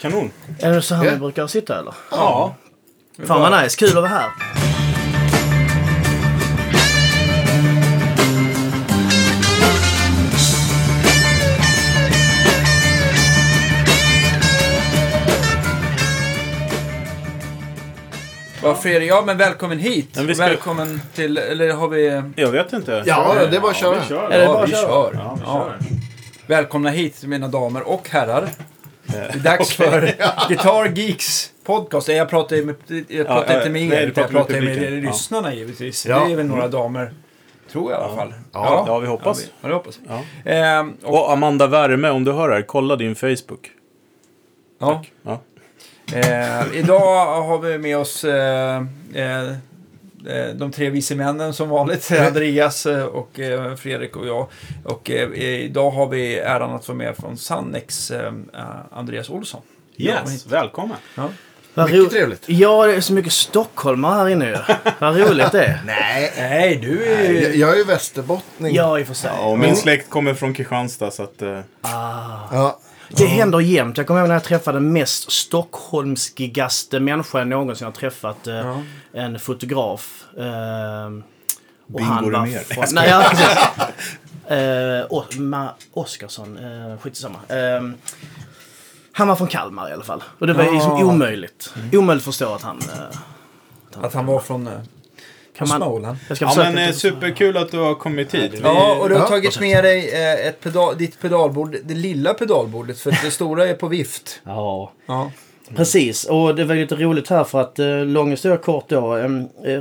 Kanon. Är det så här vi brukar sitta eller? Ja. Fan vad nice, kul att vara här. Vad Fredrik, ja men välkommen hit. Men vi ska- Välkommen till, eller har vi... Jag vet inte. Ja, det är bara att köra. vi kör. Är det Ja, bara vi att köra? kör. Ja, vi Ja. kör. Välkomna hit mina damer och herrar. Det är dags för Guitar Geeks podcast. Jag pratar ju med, jag pratar ja, inte med nej, er, du utan jag pratar med pratar med, publiken. med Ja. lyssnarna givetvis. Ja. Det är väl några damer, tror jag i alla fall. Ja. Ja, vi hoppas. Ja, det hoppas vi. Ja. Ehm, och, Och Amanda Värme, om du hör det här, kolla din Facebook. ja. Ja. Eh, idag har vi med oss eh, eh, eh, de tre vise männen som vanligt. Andreas eh, och eh, Fredrik och jag. Och eh, idag har vi äran att få med från Sannex Andreas Olsson. Yes, välkommen. Vad Mycket trevligt. Ja, det är så mycket stockholmare här inne ju. Vad roligt det är. Nej. Nej, du är Jag, ju... jag är ju västerbottning. Ja, i och för sig. Ja, och min släkt kommer från Kristianstad, så att... eh, Ja. Det händer jämt. Jag kommer ihåg när jag träffade den mest stockholmskigaste människan jag någonsin har träffat. Eh. En fotograf. Eh, och Bingo var Rimér. från- Nej, ja, precis. Eh, Oskarsson. Eh, skitsamma. Eh, han var från Kalmar i alla fall. Och det var Ja. liksom omöjligt. Omöjligt att förstå att han... Eh, Att han var från eh, kan man, Småland. jag ska Ja, men eh, superkul att du har kommit hit. Ja, och du har Ja. tagit med dig eh, ett pedal, ditt pedalbord, det lilla pedalbordet, för det stora är på vift. Ja. Ja. Precis, och det var lite roligt här för att eh, lång historia kort då. Eh,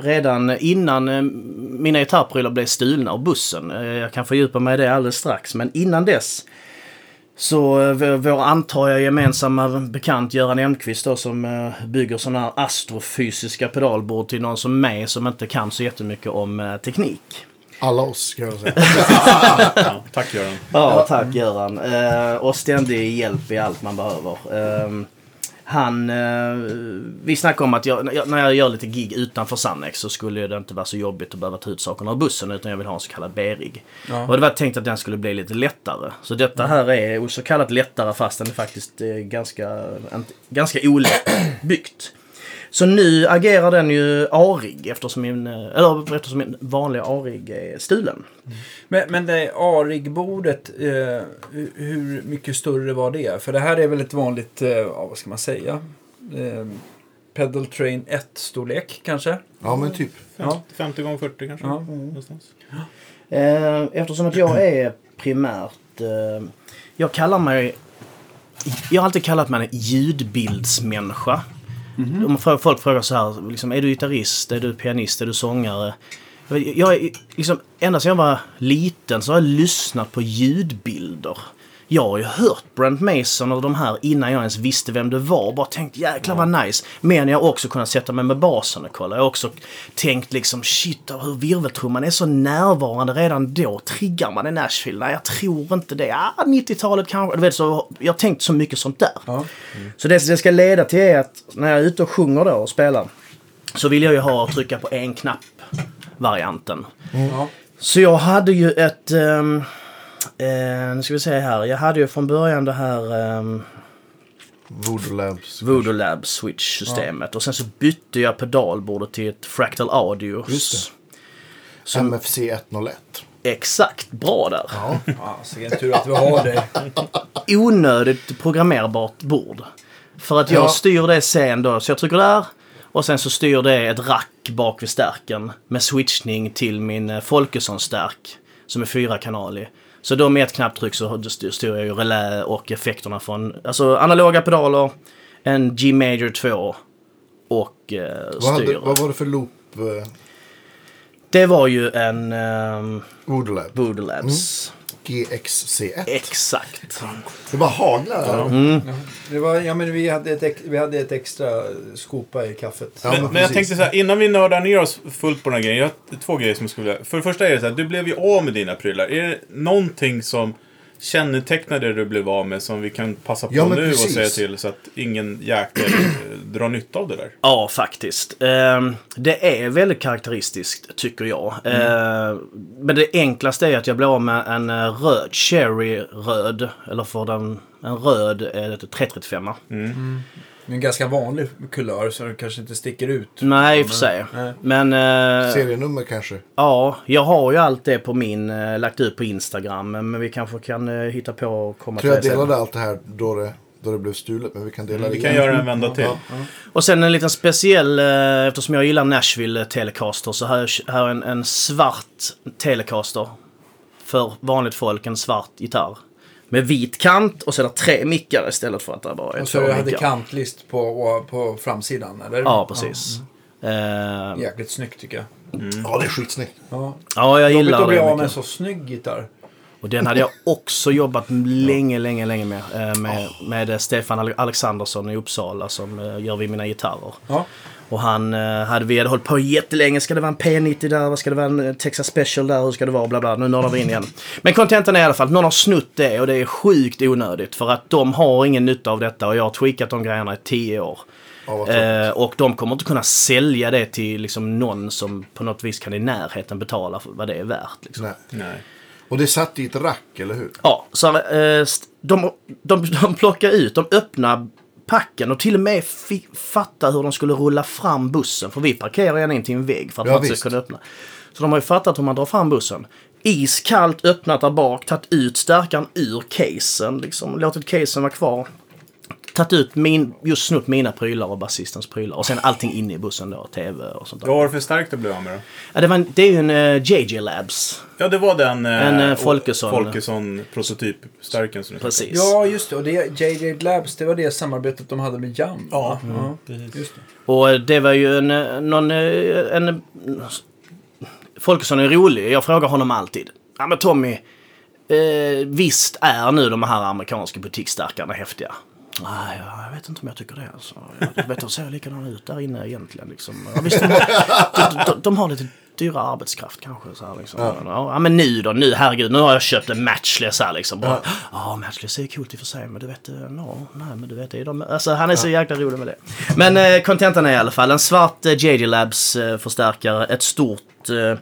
redan innan eh, mina gitarrprylar blev stulna av bussen. Eh, jag kan fördjupa mig i det alldeles strax. Men innan dess så eh, vår, antar jag gemensamma bekant Göran Elmqvist då som eh, bygger sådana här astrofysiska pedalbord till någon som mig som inte kan så jättemycket om eh, teknik. Alla oss, ska jag säga. Ja, tack Göran. Ja, tack Göran. Och ständig hjälp i allt man behöver. Han, eh, vi snackade om att jag, när jag- gör lite gig utanför Sannex så skulle det inte vara så jobbigt att behöva ta ut sakerna ur bussen utan jag vill ha en så kallad B-rigg. Ja. Och det var tänkt att den skulle bli lite lättare. Så detta här är så kallat lättare fast den är faktiskt eh, ganska, ganska olätt byggt. Så nu agerar den ju A-rigg eftersom min, eh, eller eftersom min vanliga A-rigg är stulen. Men, men det A-rigg-bordet, eh, hur- mycket större var det? För det här är väl ett vanligt, eh, vad ska man säga? Eh, Pedal Train 1-storlek kanske? Ja, men typ. Ja. 50 gånger 40 kanske? Ja. Någonstans. Eh, Eftersom att jag är primärt... Eh, jag kallar mig... Jag har alltid kallat mig en ljudbildsmänniska. Mm-hmm. Om frå- folk frågar så här, liksom, är du gitarrist, är du pianist, är du sångare? Jag, jag liksom, ända sedan jag var liten så har jag lyssnat på ljudbilder. Jag har ju hört Brent Mason och de här innan jag ens visste vem det var. Bara tänkt jäklar vad nice. Men jag har också kunnat sätta mig med basen och kolla. Jag har också tänkt liksom shit hur virveltrumman är så närvarande redan då. Triggar man i Nashville? Nej jag tror inte det. Ah, 90-talet kanske. Du vet, så, jag har tänkt så mycket sånt där. Ja. Så det det ska leda till är att när jag är ute och sjunger då och spelar så vill jag ju ha att trycka på en knapp varianten. Ja. Så jag hade ju ett... ehm, eh, nu ska vi se här. Jag hade ju från början det här um, Voodoo Labs. Voodoo Lab Switch-systemet. Och sen så bytte jag pedalbordet till ett Fractal Audio. Som, MFC 101. exakt, bra där. Ja. Ja, är tur att vi har det. Onödigt programmerbart bord. För att jag Ja. styr det sen då. Så jag trycker där. Och sen så styr det ett rack bak vid stärken. Med switchning till min eh, Folkesson-stärk. Som är fyrakanalig. Så då med ett knapptryck så styr jag ju relä och effekterna från alltså analoga pedaler, en G Major 2 och eh, Vad, hade, vad var det för loop? Uh, Det var ju en um, Voodoo Lab. Voodoo Labs. GXC1. Exakt. Det bara haglar där. Mm. det var, ja, men vi, hade ett, vi hade ett extra skopa i kaffet. Ja, men, men jag tänkte så här, innan vi nördar ner oss fullt på den här grejen. Jag har två grejer som jag skulle vilja... För det första är det så här, du blev ju av med dina prylar. Är det någonting som kännetecknar det du blev av med som vi kan passa på Ja, nu precis. och säga till så att ingen jäkel eh, drar nytta av det där? Ja, faktiskt. Ehm, det är väldigt karaktäristiskt, tycker jag. Ehm, men det enklaste är att jag blir av med en eh, röd, cherry röd, eller för den, en röd eh, 335. Det är en ganska vanlig kulör så den kanske inte sticker ut. Nej, i och för sig. Nej. Men eh, Serienummer kanske. ja, jag har ju allt det på min, eh, lagt ut på Instagram. Men vi kanske kan eh, hitta på och komma Tror jag till det sen. delade allt det här då det, då det blev stulet. Men vi kan dela det Vi igen. kan göra en vända till. Ja. Och sen en liten speciell, eh, eftersom jag gillar Nashville Telecaster, så här, här är en, en svart Telecaster. För vanligt folk, en svart gitarr. Med vit kant och det tre mickar istället för att det bara är Och två så hade mickar. kantlist på, på framsidan, eller? Ja, precis. Eh, Ja, jäkligt snyggt tycker jag. Ja, det är skitsnyggt. Ja. ja, jag Jobbigt gillar att bli det av med en mycket. så snygg gitarr. Och den hade jag också jobbat länge, länge, länge med. eh, Med, med Stefan Ale- Alexandersson i Uppsala som eh, gör vi mina gitarrer. Ja. Och han eh, hade, vi hade hållit på jättelänge. Ska det vara en P90 där? Vad ska det vara en eh, Texas Special där? Hur ska det vara? Bla bla. Nu nördar vi in igen. Men kontentan är i alla fall att någon har snott det och det är sjukt onödigt. För att de har ingen nytta av detta och jag har tweakat de grejerna i tio år. Ja. Eh, och de kommer inte kunna sälja det till liksom, någon som på något vis kan i närheten betala för vad det är värt. Liksom. Nej. Nej. Och det satt i ett rack, eller hur? Ja, så eh, de, de, de plockar ut, de öppnar packen och till och med fattar hur de skulle rulla fram bussen. För vi parkerar gärna in till en vägg för att Ja, man inte ska kunna öppna. Så de har ju fattat hur man drar fram bussen. Iskallt öppnat där bak, tagit ut stärkaren ur casen, liksom låtit casen vara kvar. Tagit ut min, just snott mina prylar och basistens prylar. Och sen allting inne i bussen då, tv och sånt där. Vad var det för starkt du blev av med då? Ja, det, var en, det är ju en eh, JJ Labs. Ja, det var den eh, En, o- Folkesson. Folkesson prototyp-starken som du sa. Precis. Ja, just det. Och det, JJ Labs, det var det samarbetet de hade med Jam. Ja, va? precis. Just det. Och det var ju en, någon, en... Folkesson är rolig. Jag frågar honom alltid. Ja men Tommy, eh, visst är nu de här amerikanska butiksstärkarna häftiga? Nej, jag vet inte om jag tycker det. Alltså. Jag vet, de ser likadana ut där inne egentligen. Liksom. Ja, visst, de, har, de, de, har lite dyra arbetskraft kanske. Så här, liksom. ja. Ja, men nu då, nu herregud, nu har jag köpt en matchless här liksom. Bara, ja, matchless är coolt i och för sig, men du vet, eh, no, nej, men du vet, det är de, alltså, han är så jäkla rolig med det. Men eh, kontentan är i alla fall en svart eh, JD Labs eh, förstärkare, ett stort eh,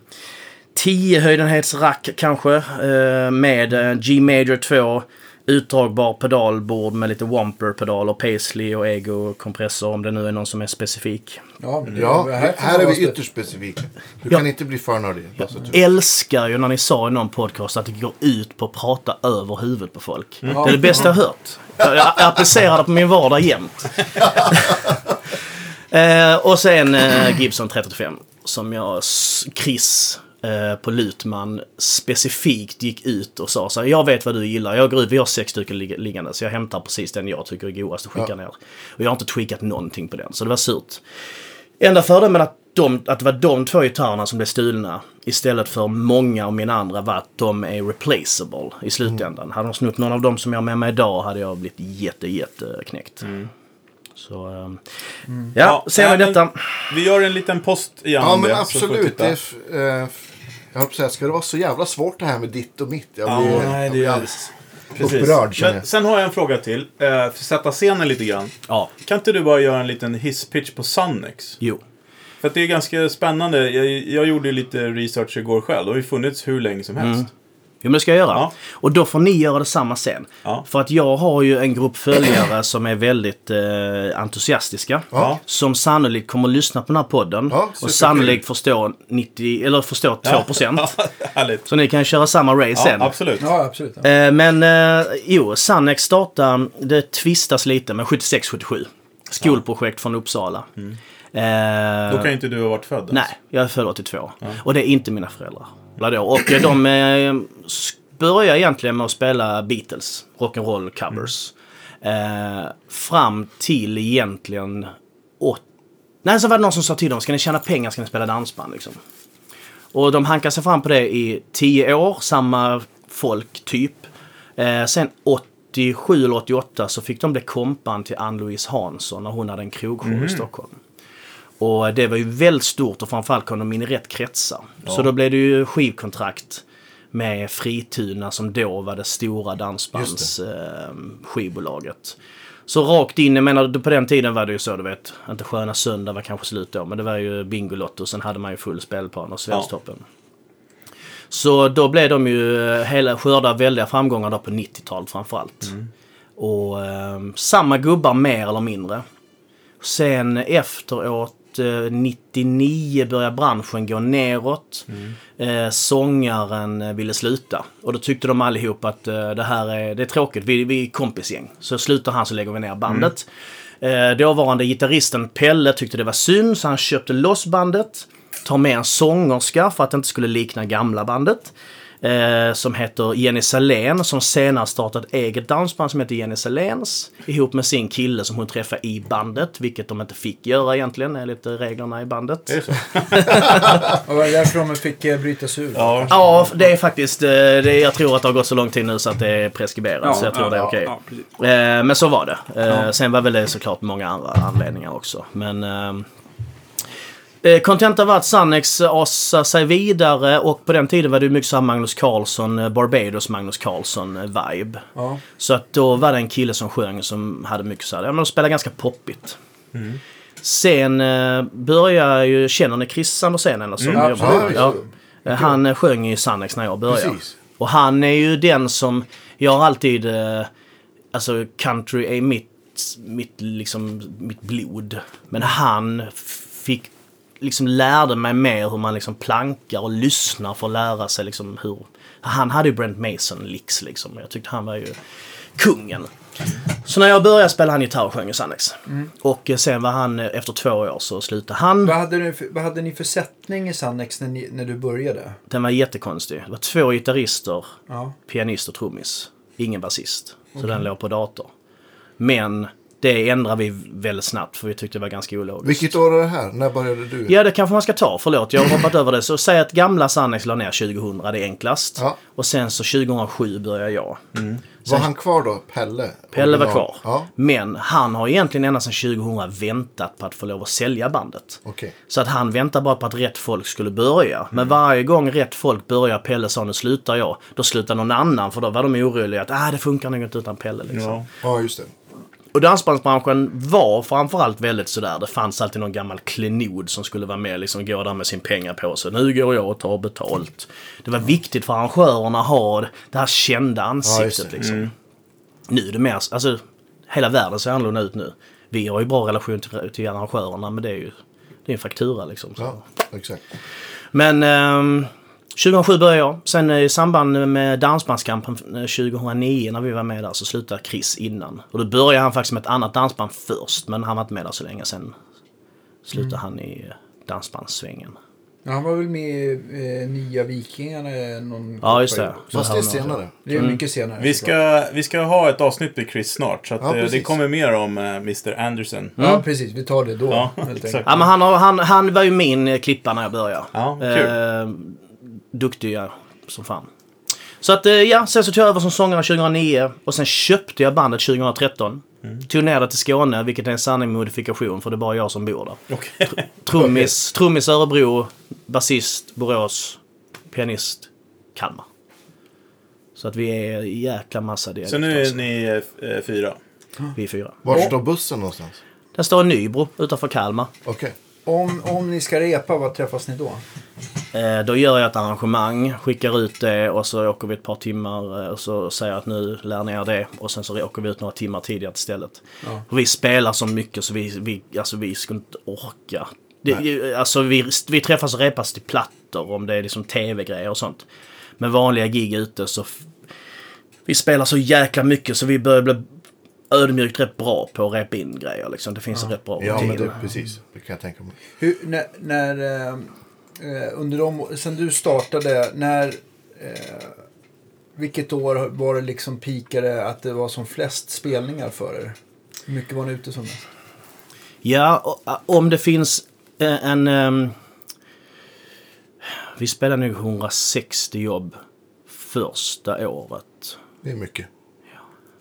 10 höjdenhetsrack kanske eh, med eh, G Major 2 utdragbar pedalbord med lite Wamper-pedal och Paisley och Ego-kompressor om det nu är någon som är specifik. Ja, men det- Ja, här, får är vi ytterst specifika. Du Ja. kan inte bli för nördig. Du- Älskar ju när ni sa i någon podcast att det går ut på att prata över huvudet på folk. Det är det bästa jag hört. Jag, jag applicerar det på min vardag jämt. eh, och sen eh, Gibson 335 som jag, Chris på Lutman specifikt gick ut och sa så här, jag vet vad du gillar, jag går ut, vi har sex stycken lig- liggande så jag hämtar precis den jag tycker är godast och skickar ner. Och jag har inte tweakat någonting på den, så det var surt. Enda fördelen att, de, att det var de två gitarrerna som blev stulna istället för många av mina andra var att de är replaceable i slutändan. Hade de snott någon av dem som jag har med mig idag hade jag blivit jätte, jätte knäckt. Så, ehm, ja, Ja, vi nej, men- detta. Vi gör en liten post igen Ja, men det, absolut. Det är, eh, jag höll på att säga, ska det vara så jävla svårt det här med ditt och mitt? Jag Ja, blir, nej, jag det blir är- alldeles Precis. upprörd känner Men sen har jag en fråga till. Eh, för att sätta scenen lite grann. Ja, Kan inte du bara göra en liten hisspitch på Sunnex? jo. För att det är ganska spännande. Jag, jag gjorde lite research igår själv. Det har ju funnits hur länge som helst. Jo, men det ska jag göra. Ja. Och då får ni göra detsamma sen. Ja. För att jag har ju en grupp följare som är väldigt eh, entusiastiska. Ja. Som sannolikt kommer att lyssna på den här podden. Ja, och sannolikt förstå 90, eller förstå 2%. Ja, härligt. Så ni kan köra samma race Ja, sen. absolut. Ja, absolut. Ja. Eh, men eh, jo, Sannex startade, det tvistas lite, men 76-77. Skolprojekt från Uppsala. Eh, Mm. Då kan ju inte du ha varit född. Nej, jag är född 82. Och det är inte mina föräldrar. Eller då. Och eh, de eh, började egentligen med att spela Beatles, rock'n'roll covers. Eh, fram till egentligen... åt- Nej, så var det någon som sa till dem, ska ni tjäna pengar ska ni spela dansband. Liksom. Och de hankade sig fram på det i tio år, samma folk typ. Eh, sen 87 eller 88 så fick de bli kompan till Ann-Louise Hansson när hon hade en krogshow i Stockholm. Och det var ju väldigt stort och framförallt kom de in i rätt kretsar. Så då blev det ju skivkontrakt med Frituna som då var det stora dansbands eh. Så rakt in, jag menar på den tiden var det ju så du vet, inte Sköna Söndag var kanske slut då, men det var ju Bingolotto, sen hade man ju full spelplan och Svensktoppen. Så då blev de ju eh, hela skörda väldiga framgångar då på 90-talet framförallt. Och eh, samma gubbar mer eller mindre. Sen efteråt, 99, började branschen gå neråt. Eh, sångaren eh, ville sluta. Och då tyckte de allihop att eh, det här är, det är tråkigt, vi, vi är kompisgäng. Så slutar han så lägger vi ner bandet. Eh, dåvarande gitarristen Pelle tyckte det var synd så han köpte loss bandet. Tar med en sångerska för att det inte skulle likna gamla bandet. Eh, som heter Jenny Salén som senare startat eget dansband som heter Jenny Saléns. Ihop med sin kille som hon träffade i bandet, vilket de inte fick göra egentligen enligt reglerna i bandet. Är det så? Och det var därför de fick eh, bryta sig ur. Ja. Ja, det är faktiskt, eh, det, jag tror att det har gått så lång tid nu så att det är preskriberat. Ja, så jag tror ja, det är ja, okej. ja, precis. Eh, men så var det. Eh, Ja. Sen var väl det såklart många andra anledningar också. Men eh, Contentan var att Sannex asade sig vidare och på den tiden var det mycket så Magnus Carlsson, eh, Barbados Magnus Carlsson eh, vibe. Ja. Så att då var det en kille som sjöng som hade mycket så här, ja men de spelade ganska poppigt. Sen eh, började ju, känner ni Chris Andersén eller så? Mm, Ja, absolut. ja. Eh, Han sjöng i Sannex när jag började. Precis. Och han är ju den som, jag har alltid, eh, alltså country är mitt, mitt, liksom, mitt blod. Men han fick, liksom lärde mig mer hur man liksom plankar och lyssnar för att lära sig liksom hur, han hade ju Brent Mason licks liksom. Jag tyckte han var ju kungen. Så när jag började spela han gitarr och sjöng i Sannex. Och eh, sen var han, efter två år så slutade han. Vad, hade ni för, vad hade ni för sättning i Sannex när, ni, när du började? Den var jättekonstig. Det var två gitarrister Ja. pianist och trummis. Ingen basist. Så den låg på dator. Men det ändrade vi väldigt snabbt för vi tyckte det var ganska ologiskt. Vilket år är det här? När började du? Ja, det kanske man ska ta. Förlåt, jag har hoppat över det. Så säg att gamla Sannex la ner 2000, det är enklast. Ja. Och sen så 2007 började jag. Var han kvar då? Pelle? Pelle var kvar. Ja, Men han har egentligen ända sedan 2000 väntat på att få lov att sälja bandet. okej. Så att han väntar bara på att rätt folk skulle börja. Men varje gång rätt folk börjar, Pelle sa nu slutar jag. Då slutar någon annan för då var de oroliga att ah, det funkar nog inte utan Pelle. Liksom. Ja. Ja, just det. Och dansbandsbranschen var framförallt väldigt sådär. Det fanns alltid någon gammal klenod som skulle vara med liksom gå där med sin pengar på sig. Nu går jag och tar betalt. Det var viktigt för arrangörerna att ha det här kända ansiktet det. liksom. Nu är det mer, alltså hela världen ser annorlunda ut nu. Vi har ju bra relation till, till arrangörerna men det är ju det är en faktura liksom. Ja, exakt. Men ehm, 2007 började jag. Sen eh, i samband med Dansbandskampen eh, 2009 när vi var med där så slutade Chris innan. Och då började han faktiskt med ett annat dansband först. Men han var inte med där så länge. Sen slutade han i eh, dansbandssvängen. Ja, Han var väl med i eh, Nya Vikingarna någon Ja, just det. Fast det är senare. Det är mycket senare. Vi såklart. ska, vi ska ha ett avsnitt med Chris snart. Så att, Ja, eh, det kommer mer om eh, Mr Anderson. Ja, precis. Vi tar det då. Ja, helt exakt. Ja, men han, han, han var ju min eh, klippa när jag började. Ja, kul. Eh, duktig ja, som fan. Så att eh, ja, sen så tog jag över som sångare 2009 och sen köpte jag bandet 2013. Mm. Tog ner det till Skåne, vilket är en sanning modifikation för det är bara jag som bor där. Okej. Trummis, trummis Örebro, basist Borås, pianist Kalmar. Så att vi är en jäkla massa dialekter. Så nu är alltså. ni eh, fyra. Vi är fyra. Var står bussen någonstans? Den står i Nybro utanför Kalmar. Okej. Om, om ni ska repa, vad träffas ni då? Eh, då gör jag ett arrangemang, skickar ut det och så åker vi ett par timmar och så säger jag att nu lär ni er det. Och sen så åker vi ut några timmar tidigare till stället. Ja. Vi spelar så mycket så vi, vi, alltså vi skulle inte orka. Det, alltså vi, vi träffas och repas till plattor om det är liksom tv-grejer och sånt. Men vanliga gig ute så... Vi spelar så jäkla mycket så vi börjar bli ödmjukt rätt bra på att repa in grejer liksom. Det finns rätt bra Ja, men det, precis. Det kan jag tänka mig. Hur, när, när eh, eh, under de, sen du startade, när, eh, vilket år var det liksom pikade att det var som flest spelningar för er? Hur mycket var ni ute som mest? Ja, och, ä, om det finns eh, en... ehm, vi spelade nog 160 jobb första året. Det är mycket.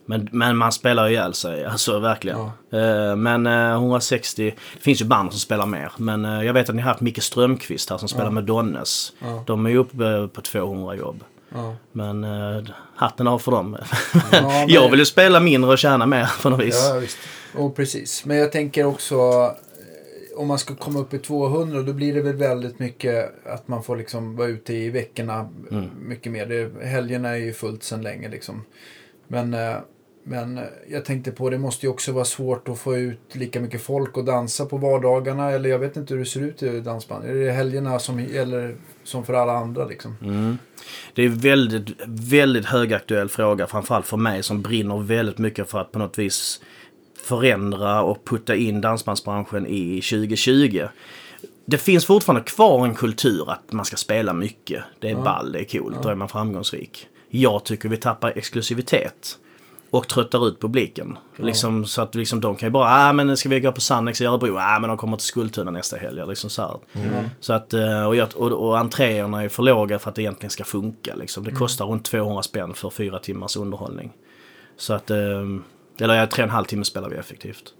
Men, men man spelar ju ihjäl sig, alltså verkligen. Eh, men eh, 160, det finns ju band som spelar mer. Men eh, jag vet att ni har haft Micke Strömqvist här som spelar med Donnes. Ja. De är ju uppe på 200 jobb. Ja. Men hatten av för dem. Ja, men- jag vill ju spela mindre och tjäna mer på något vis. Ja, visst. Och precis. Men jag tänker också om man ska komma upp i 200 då blir det väl väldigt mycket att man får liksom vara ute i veckorna Mm. mycket mer. Det, helgerna är ju fullt sedan länge liksom. Men, men eh, jag tänkte på det måste ju också vara svårt att få ut lika mycket folk och dansa på vardagarna. Eller jag vet inte hur det ser ut i dansband. Är det helgerna som gäller som för alla andra liksom? Mm. Det är väldigt, väldigt högaktuell fråga, framförallt för mig som brinner väldigt mycket för att på något vis förändra och putta in dansbandsbranschen i 2020. Det finns fortfarande kvar en kultur att man ska spela mycket. Det är ball, det är coolt, då är man framgångsrik. Jag tycker vi tappar exklusivitet. Och tröttar ut publiken. Liksom, så att liksom, de kan ju bara, ah, men ska vi gå på Sannex i Örebro? Ah, men de kommer till Skultuna nästa helg. Liksom så här. Så att, eh, och, jag, och, och entréerna är för låga för att det egentligen ska funka. Liksom. Det kostar runt 200 spänn för fyra timmars underhållning. Så att, eh, eller ja, tre och en halv timme spelar vi effektivt.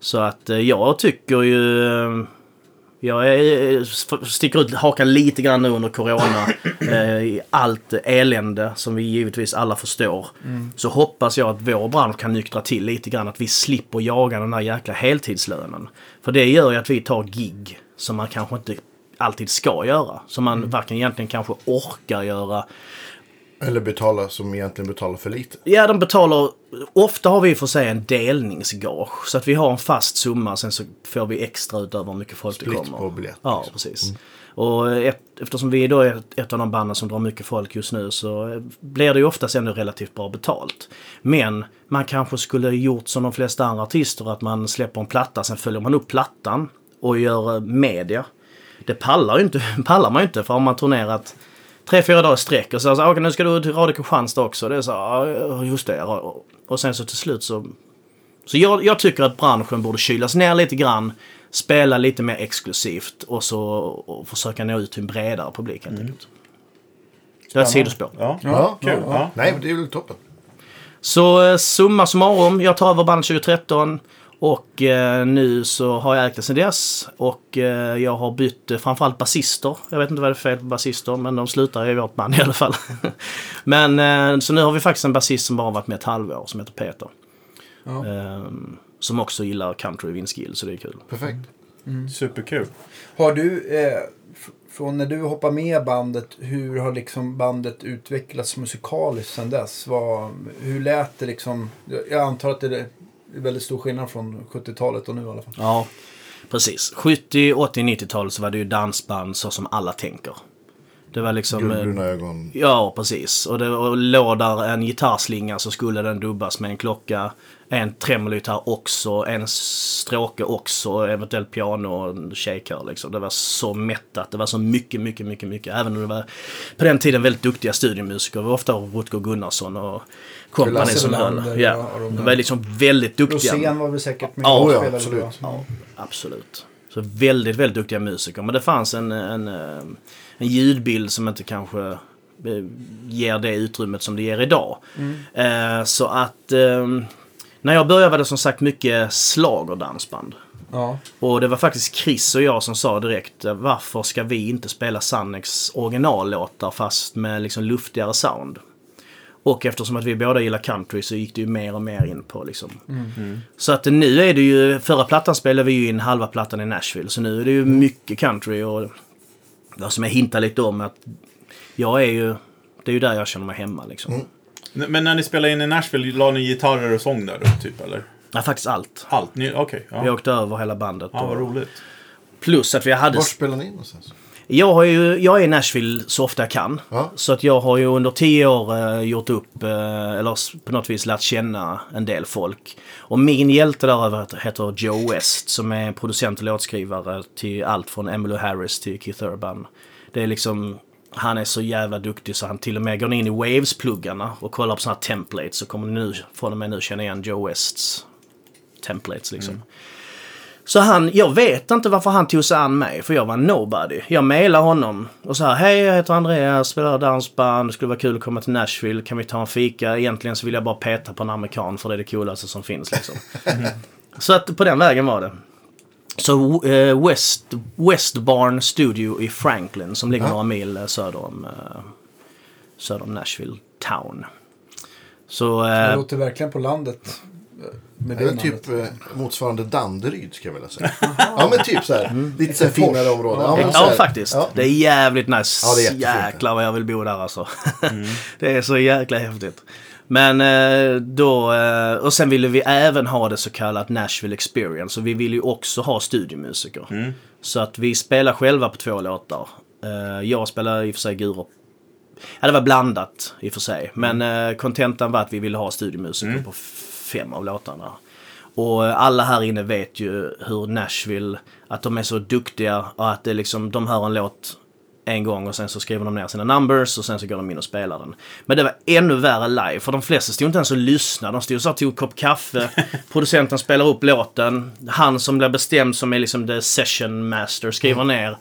Så att eh, jag tycker ju... eh, Jag är, sticker ut hakan lite grann nu under corona. eh, I allt elände som vi givetvis alla förstår. Så hoppas jag att vår bransch kan nyktra till lite grann. Att vi slipper jaga den där jäkla heltidslönen. För det gör ju att vi tar gig som man kanske inte alltid ska göra. Som man varken egentligen kanske orkar göra. Eller betala som egentligen betalar för lite. Ja, de betalar... Ofta har vi för sig en delningsgage. Så att vi har en fast summa, sen så får vi extra utöver hur mycket folk det Split kommer. på biljett, Ja, liksom. precis. Och ett, eftersom vi då är ett, av de banden som drar mycket folk just nu så blir det ju oftast ändå relativt bra betalt. Men man kanske skulle gjort som de flesta andra artister, att man släpper en platta, sen följer man upp plattan och gör eh, media. Det pallar, ju inte, pallar man ju inte, för om man turnerat tre, fyra dagar i sträck och så, så okej, nu ska du till Radio Kristianstad också. Det är så, ja, just det. Och, sen så till slut så... Så jag, jag tycker att branschen borde kylas ner lite grann, spela lite mer exklusivt och så och försöka nå ut till en bredare publik helt enkelt. Det var ett sidospår. Ja, Ja, kul. ja. Ja. Nej, men det är väl toppen. Så eh, summa summarum, jag tar över bandet 2013 och eh, nu så har jag ägt det sedan dess och eh, jag har bytt eh, framförallt basister. Jag vet inte vad det är för fel på basister men de slutar i vårt band i alla fall. men eh, så nu har vi faktiskt en basist som bara varit med ett halvår som heter Peter. Ja. Ehm, som också gillar country Vinskill så det är kul. Perfekt. Superkul. Har du, eh, från när du hoppar med bandet, hur har liksom bandet utvecklats musikaliskt sedan dess? Vad, hur lät det liksom? Jag antar att det är väldigt stor skillnad från 70-talet och nu i alla fall. Ja, precis. 70, 80, 90-tal så var det ju dansband så som alla tänker. Det var liksom... eh, Guldbruna ögon. Ja, precis. Och det och låg där en gitarrslinga så skulle den dubbas med en klocka. En tremologitarr också, en stråke också, eventuellt piano och tjejkör liksom. Det var så mättat. Det var så mycket, mycket, mycket, mycket. Även om det var på den tiden väldigt duktiga studiomusiker. Det var ofta Rutger Gunnarsson och kompani som höll. Ja, de var liksom väldigt duktiga. Rosén var väl säkert med Ja, ja, absolut. bra. Ja, absolut. Så väldigt, väldigt duktiga musiker. Men det fanns en, en, eh, en ljudbild som inte kanske eh, ger det utrymmet som det ger idag. Eh, Så att eh, när jag började var det som sagt mycket slagerdansband. Ja. Och det var faktiskt Chris och jag som sa direkt varför ska vi inte spela Sannex originallåtar fast med liksom luftigare sound. Och eftersom att vi båda gillar country så gick det ju mer och mer in på liksom. Så att nu är det ju, förra plattan spelade vi ju in halva plattan i Nashville. Så nu är det ju mycket country och vad som jag hintar lite om att jag är ju, det är ju där jag känner mig hemma liksom. Mm. Men när ni spelade in i Nashville, la ni gitarrer och sång där då, typ, eller? Ja, faktiskt allt. Allt? Okej. Vi ja. åkte över hela bandet. ja, vad roligt. plus att vi hade... Var spelar ni någonstans? Jag, har ju, jag är i Nashville så ofta jag kan. Ja. Så att jag har ju under tio år eh, gjort upp, eh, eller på något vis lärt känna en del folk. Och min hjälte där heter Joe West som är producent och låtskrivare till allt från Emmylou Harris till Keith Urban. Det är liksom, han är så jävla duktig så han till och med går in i Waves-pluggarna och kollar på sådana här templates. Så kommer nu, från och med nu känna igen Joe Wests templates liksom. Så han, jag vet inte varför han tog sig an mig, för jag var nobody. Jag mejlade honom och sa hej jag heter Andreas, spelar dansband, det skulle vara kul att komma till Nashville, kan vi ta en fika? Egentligen så vill jag bara peta på en amerikan för det är det coolaste som finns liksom. så att på den vägen var det. Så eh, West, West Barn Studio i Franklin som ligger Ja. några mil eh, söder om, eh, söder om Nashville Town. Så... Det låter verkligen på landet. Med Det det är typ eh, motsvarande Danderyd ska jag vilja säga. ja men typ så här. Lite så här finare område. Ja, Ja, här. faktiskt. Ja. Det är jävligt nice. Ja, det är. Jäklar vad jag vill bo där alltså. det är så jäkla häftigt. Men eh, då, eh, och sen ville vi även ha det så kallat Nashville Experience. Och vi ville ju också ha studiomusiker. Så att vi spelar själva på två låtar. Eh, jag spelar i och för sig Guro. Ja, det var blandat i och för sig. Men eh, kontentan var att vi ville ha studiomusiker på fem av låtarna. Och alla här inne vet ju hur Nashville, att de är så duktiga och att det är liksom, de hör en låt en gång och sen så skriver de ner sina numbers och sen så går de in och spelar den. Men det var ännu värre live för de flesta stod inte ens och lyssnade. De stod så här, tog en kopp kaffe, producenten spelar upp låten, han som blir bestämd som är liksom the session master skriver ner.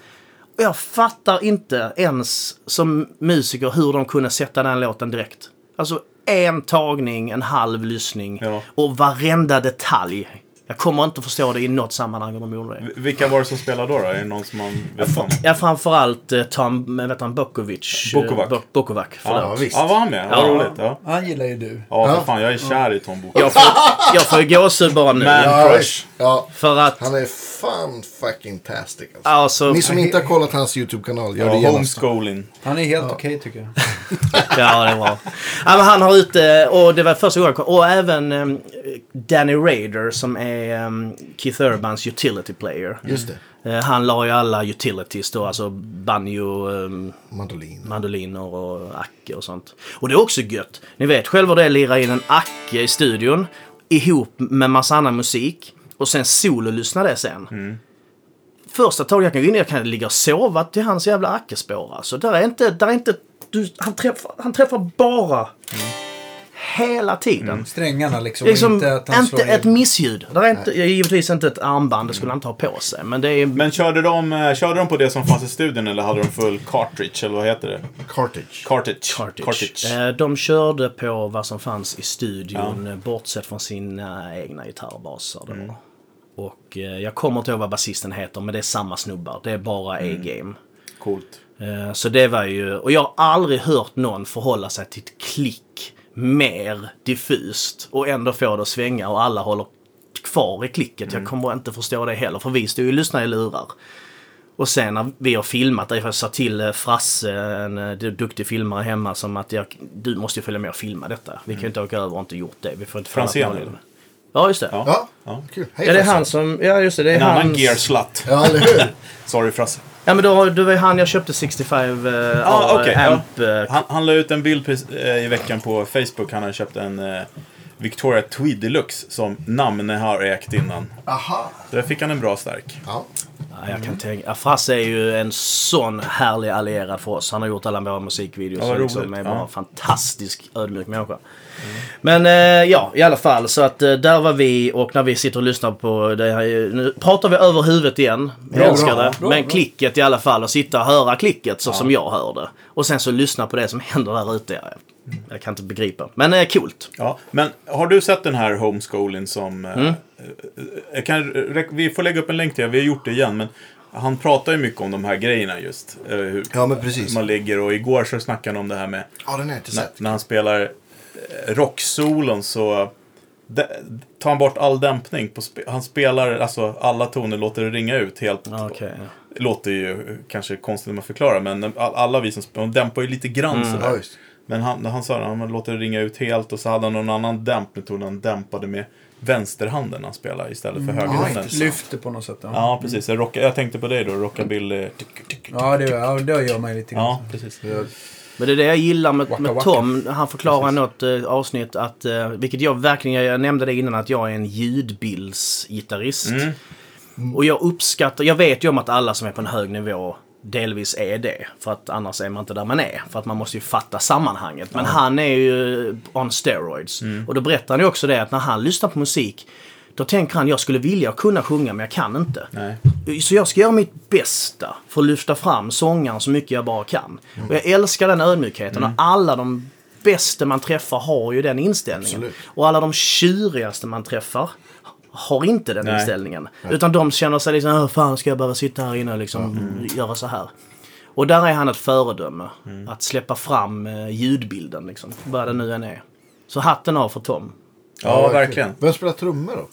Och jag fattar inte ens som musiker hur de kunde sätta den låten direkt. Alltså en tagning, en halv lyssning Ja. och varenda detalj. Jag kommer inte förstå det i något sammanhang hur de gjorde det. Vilka var det som spelade då? då? Är det någon som man vet om? Ja, framförallt eh, Tom, vad heter han, Bokovic. eh, Bukovac. Bo- Bokovac, förlåt. Ja, visst. Ja, var han med? Vad Ja. roligt. Ja. Han gillar ju du. ja, för Ja. fan. Jag är kär i Tom Book. Jag får, jag får ju gåshud bara nu. Ja, Crush. Ja, För att, han är fan fucking tastic alltså. alltså, Ni som inte har kollat hans YouTube-kanal, gör det Ja, genast. homeschooling. Han är helt okej tycker jag. ja det är bra. Ja, han har ute, och det var första gången, och även um, Danny Raider som är um, Keith Urbans utility player. Just det. Eh, han la ju alla utilities då, alltså banjo, um, Mandolin. mandoliner och acke och sånt. Och det är också gött. Ni vet själva det är att lira in en acke i studion ihop med massa annan musik och sen sololyssna det sen. Första taget jag kan gå in jag kan ligga och sova till hans jävla ackespår. Alltså, där är inte, där är inte, du, han, träffar, han träffar bara hela tiden. Strängarna liksom. Liksom inte att han inte slår ett in. missljud. Det är inte, givetvis inte ett armband, det skulle han inte ha på sig. Men det är... Men körde de, eh, körde de på det som fanns i studion eller hade de full cartridge? Eller vad heter det? Cartage. Cartridge. Cartridge. Eh, De körde på vad som fanns i studion, eh, bortsett från sina egna gitarrbaser. Då. Och eh, jag kommer inte ihåg vad basisten heter, men det är samma snubbar. Det är bara A-game. Coolt. Eh, Så det var ju, och jag har aldrig hört någon förhålla sig till ett klick mer diffust och ändå få det att svänga och alla håller kvar i klicket. Jag kommer inte förstå det heller, för vi stod ju och lyssnade i lurar. Och sen när vi har filmat, det, jag sa till eh, Frasse, en eh, duktig filmare hemma, som att jag, du måste ju följa med och filma detta. Vi kan ju inte åka över och inte gjort det. Vi får inte Franzén? Ja, just det. Ja, Ja. Ja, kul. Hej det är Frasse. han som, ja just det, det är En annan hans... gear slut. Ja, eller hur? Sorry Frasse. Ja men då, det var ju han jag köpte 65 eh, Ah, okej, ja. amp. eh, Han, han la ut en bild eh, i veckan på Facebook. Han hade köpt en eh, Victoria Tweed Deluxe som Namne har ägt innan. Aha. Där fick han en bra stark. Ja. Ja, jag kan tänka. Ja, Frasse är ju en sån härlig allierad för oss. Han har gjort alla våra musikvideos. Ja, liksom är bara Ja. en fantastisk ödmjuk människa. Men eh, ja, i alla fall. Så att eh, där var vi och när vi sitter och lyssnar på det här. Nu pratar vi över huvudet igen. Jag Bra, älskar det. Men bra. klicket i alla fall. Och sitta och höra klicket så som jag hör det. Och sen så lyssna på det som händer där ute. Jag, kan inte begripa. Men eh, coolt. Ja, men har du sett den här homeschooling som... eh, Mm. eh, Jag kan, vi får lägga upp en länk till det, vi har gjort det igen. Men han pratar ju mycket om de här grejerna just. eh, Hur Ja, men precis. man ligger och igår så snackade han om det här med Ja, den jag inte när, sett. när han spelar eh, rocksolon så de, tar han bort all dämpning. På spe, han spelar, alltså alla toner låter det ringa ut helt. Ja, Okej. Låter ju kanske konstigt när man förklarar men all, alla vi som spelar, de dämpar ju lite grann Mm. sådär. Ja, just. Men han, han sa att han låter det ringa ut helt och så hade han någon annan dämpmetod. Han dämpade med vänsterhanden när han spelade istället för högerhanden. inte Lyfter på något sätt. Ja, Ja, precis. Jag, rocka, jag tänkte på dig då, rockabilly. ja, det, ja det gör man lite grann. Ja, precis. Men det är det jag gillar med, Waka med waka. Tom. Han förklarar i något eh, avsnitt att, eh, vilket jag verkligen, jag nämnde det innan, att jag är en ljudbildsgitarrist. Mm. Och jag uppskattar, jag vet ju om att alla som är på en hög nivå delvis är det. För att annars är man inte där man är. För att man måste ju fatta sammanhanget. Men han är ju on steroids. Mm. Och då berättar han ju också det att när han lyssnar på musik då tänker han jag skulle vilja kunna sjunga men jag kan inte. Nej. Så jag ska göra mitt bästa för att lyfta fram sångaren så mycket jag bara kan. Och jag älskar den ödmjukheten och alla de bästa man träffar har ju den inställningen. Absolut. Och alla de tjurigaste man träffar har inte den Nej. inställningen. Utan de känner sig liksom, "Åh, fan ska jag behöva sitta här inne och liksom göra så här. Och där är han ett föredöme. Mm. Att släppa fram eh, ljudbilden liksom. Vad det nu än är. Så hatten av för Tom. Ja, verkligen. Vem spelar trummor då?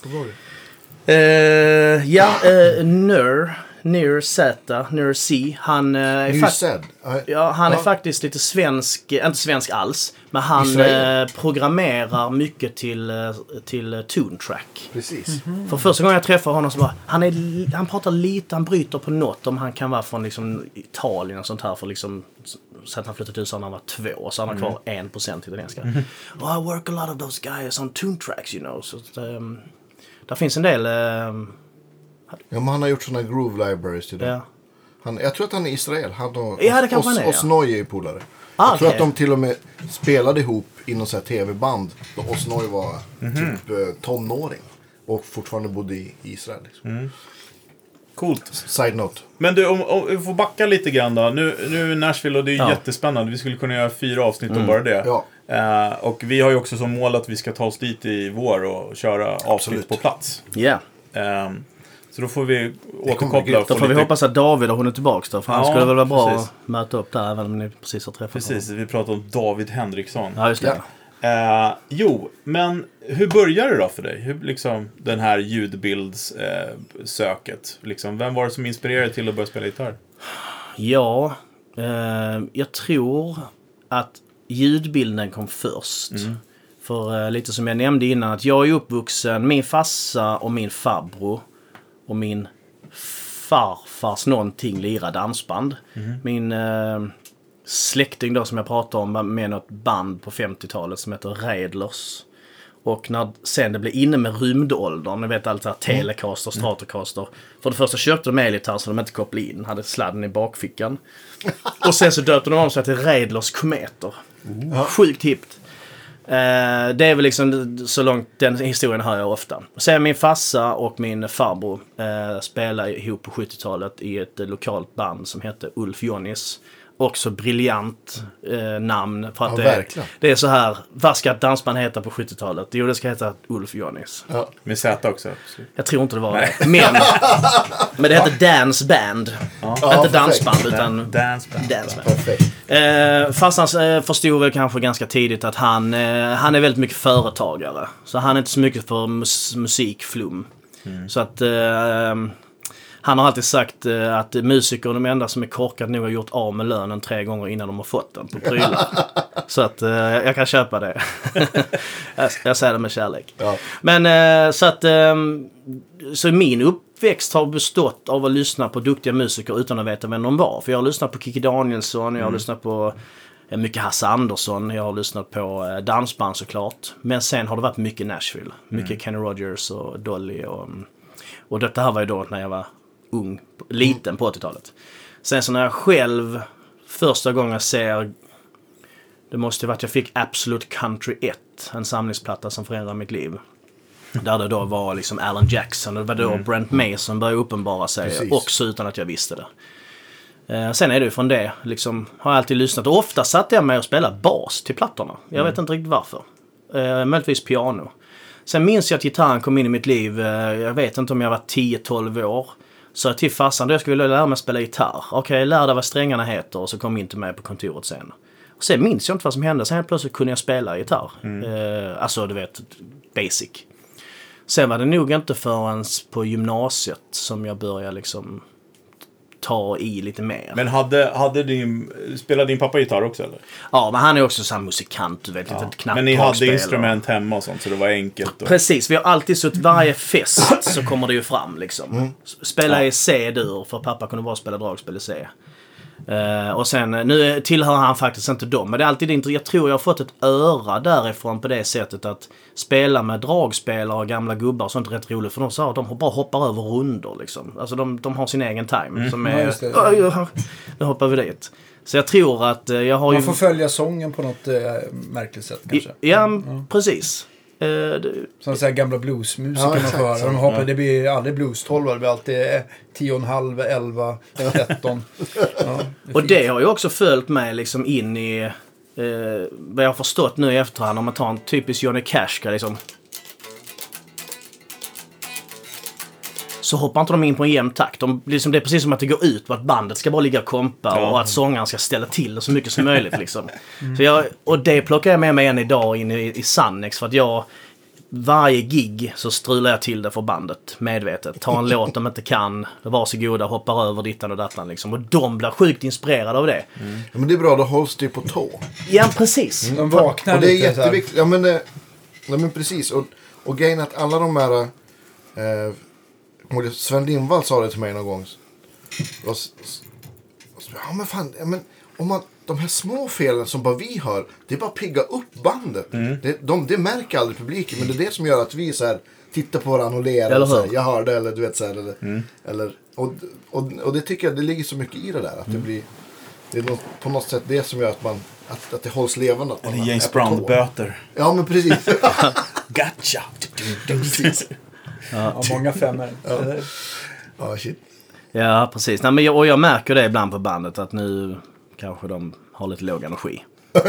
Det? Eh, ja, uh, Nur. Nir Z. Nir C. Han, eh, är. Ja, han är Ja. faktiskt lite svensk. Inte svensk alls. Men han eh, programmerar mycket till, eh, till eh, Tune Track. Precis. För första gången jag träffade honom så bara, han, är, han pratar lite, han bryter på något om han kan vara från liksom Italien och sånt här för liksom att han flyttade till USA när han var två så han har kvar en procent italienska. Oh, I work a lot of those guys on tune tracks you know. Så um, där finns en del, ehm, Ja, men han har gjort sådana groove libraries till dem. ja. Han, jag tror att han är Israel. Han och Ja, det kanske han är, ja. Osnoy är polare. Ah, jag tror att de till och med spelade ihop i något så här tv-band. Då Osnoy var Mhm. typ eh, tonåring. Och fortfarande bodde i Israel. Liksom. Mm. Coolt. Side note. Men du, om, om vi får backa lite grann då. Nu, nu är Nashville och det är Ja. jättespännande. Vi skulle kunna göra fyra avsnitt om bara det. Ja. Eh, och vi har ju också som mål att vi ska ta oss dit i vår och köra avsnitt Absolut. på plats. Ja, Ehm, så då får vi återkoppla då få får vi lite... hoppas att David har hunnit tillbaka då. För han Ja, skulle väl vara bra precis. att möta upp där även om ni precis har träffat Precis, honom. vi pratar om David Henriksson. Ja, just det. Ja. Eh, jo, men hur började det då för dig? Hur, liksom, den här ljudbildssöket. Eh, söket? liksom, vem var det som inspirerade dig till att börja spela gitarr? Ja, eh, jag tror att ljudbilden kom först. För eh, lite som jag nämnde innan, att jag är uppvuxen, min farsa och min farbror och min farfars någonting lirar dansband. Min eh, släkting då som jag pratade om var med något band på 50-talet som heter Raidlers. Och när sen det blev inne med rymdåldern, ni vet allt det här Telecaster, Stratocaster. För det första köpte de elgitarr så de inte kopplade in, hade sladden i bakfickan. Och sen så döpte de om sig till Raidlers Kometer. Sjukt hippt. Eh, det är väl liksom så långt den historien hör jag ofta. Sen min farsa och min farbror eh, spelade ihop på 70-talet i ett lokalt band som hette Ulf Jonnis. Också briljant eh, namn. För att Ja, det, verkligen. det är så här, vad ska ett dansband heta på 70-talet? Jo, det ska heta Ulf Jonnis. Ja. Med Z också. Jag tror inte det var det. Men, men det hette Dance Band. Ja, inte dansband, utan Dance band. Dance Band. Eh, farsan eh, förstod väl kanske ganska tidigt att han, eh, han är väldigt mycket företagare. Så han är inte så mycket för mus- musikflum. Så att eh, han har alltid sagt eh, att musiker är de enda som är korkade nog har gjort av med lönen tre gånger innan de har fått den på prylar. så att eh, jag kan köpa det. jag, säger det med kärlek. Ja. Men eh, så att ehm, så min uppväxt har bestått av att lyssna på duktiga musiker utan att veta vem de var. För jag har lyssnat på Kikki Danielsson, jag har lyssnat på mycket Hasse Andersson, jag har lyssnat på dansband såklart. Men sen har det varit mycket Nashville. Mycket Kenny Rogers och Dolly och... mm, Och detta här var ju då när jag var ung, liten på 80-talet. Sen så när jag själv första gången ser det måste ju varit jag fick Absolute Country 1, en samlingsplatta som förändrade mitt liv. Där det då var liksom Alan Jackson och det var då Brent Mason började uppenbara sig Precis. också utan att jag visste det. Eh, sen är det ju från det, liksom, har jag alltid lyssnat. Och ofta satte jag mig och spelade bas till plattorna. Jag vet inte riktigt varför. Eh, möjligtvis piano. Sen minns jag att gitarren kom in i mitt liv, eh, jag vet inte om jag var 10-12 år. Så jag till farsan, då jag skulle lära mig spela gitarr. Okej, lär dig vad strängarna heter och så kom inte med på kontoret sen. Och sen minns jag inte vad som hände. Sen helt plötsligt kunde jag spela gitarr. Eh, alltså, du vet, basic. Sen var det nog inte förrän på gymnasiet som jag började liksom ta i lite mer. Men hade, hade din, spelade din pappa gitarr också eller? ja, men han är också så här musikant, du vet, lite knapp Men ni hade och- instrument hemma och sånt så det var enkelt. Och... Precis, vi har alltid suttit varje fest så kommer det ju fram liksom. Spela i C-dur för pappa kunde bara spela dragspel i C. Eh, och sen, nu tillhör han faktiskt inte dem, men det är alltid int- Jag tror jag har fått ett öra därifrån på det sättet att spela med dragspelare och gamla gubbar och sånt är rätt roligt. För de sa att de bara hoppar över rundor liksom. Alltså de, de har sin egen time. Som Ja, är. Oj, oj, nu hoppar vi dit. Så jag tror att eh, jag har Man ju... får följa sången på något eh, märkligt sätt kanske. Ja, precis. Eh, Som så här gamla bluesmusiker Ja, man får höra. De hoppar, Det blir aldrig blues 12, det blir alltid eh, 10,5, 11, 13. Ja, det är Och fint. det har ju också följt mig liksom in i eh, vad jag har förstått nu i efterhand. Om man tar en typisk Johnny Cash liksom. Så hoppar inte de in på en jämn takt. De, liksom, det är precis som att det går ut på att bandet ska bara ligga och kompa Ja. och att sångaren ska ställa till det så mycket som möjligt. Liksom. Så jag, och det plockar jag med mig än idag in i, i Sannex för att jag varje gig så strular jag till det för bandet medvetet. Tar en låt de inte kan, varsågoda, hoppar över dittan och dattan liksom. Och de blir sjukt inspirerade av det. Ja, men det är bra, då hålls det på tå. Ja, precis. De vaknar Och det är lite jätteviktigt. Ja men, eh, ja, men precis. Och, och grejen är att alla de här... Eh, ihåg Sven Lindvall sa det till mig någon gång. Och och Ja men fan, ja, men, om man, de här små felen som bara vi hör, det är bara att pigga upp bandet. Det, de, det märker aldrig publiken, men det är det som gör att vi så här, tittar på varandra och ler. Eller och så här, jag hörde eller du vet så här, eller, eller och, och, och det tycker jag, det ligger så mycket i det där. Att det blir, det är något, på något sätt det som gör att man, att, att det hålls levande. Att man Eller James. Brown-böter. Ja men precis. Gotcha! precis. Ja, många femmor. Eller- Ja shit. Ja, precis. Nej, men jag, och jag märker det ibland på bandet att nu kanske de har lite låg energi.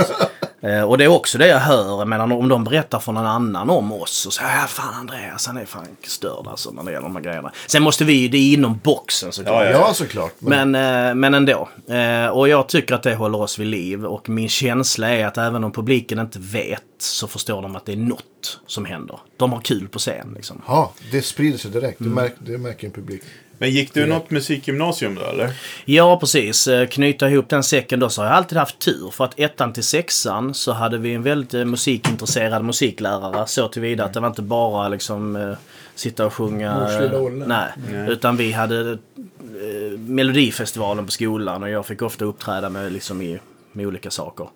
eh, och det är också det jag hör. Jag menar, om de berättar för någon annan om oss och säger ja fan Andreas han är fan störd alltså när det gäller de här grejerna. Sen måste vi, det är inom boxen såklart. Ja, ja. Ja såklart. Men, Men, eh, men ändå. Eh, och jag tycker att det håller oss vid liv. Och min känsla är att även om publiken inte vet så förstår de att det är något som händer. De har kul på scen liksom. ja, det sprider sig direkt. Mm. Det, märk, det märker en publik. Men gick du något musikgymnasium då eller? Ja, precis. Eh, Knyta ihop den säcken då så har jag alltid haft tur. För att ettan till sexan så hade vi en väldigt eh, musikintresserad musiklärare. Så tillvida att det var inte bara liksom eh, sitta och sjunga. Olle. Nej. Utan vi hade eh, Melodifestivalen på skolan och jag fick ofta uppträda med, liksom i, med olika saker.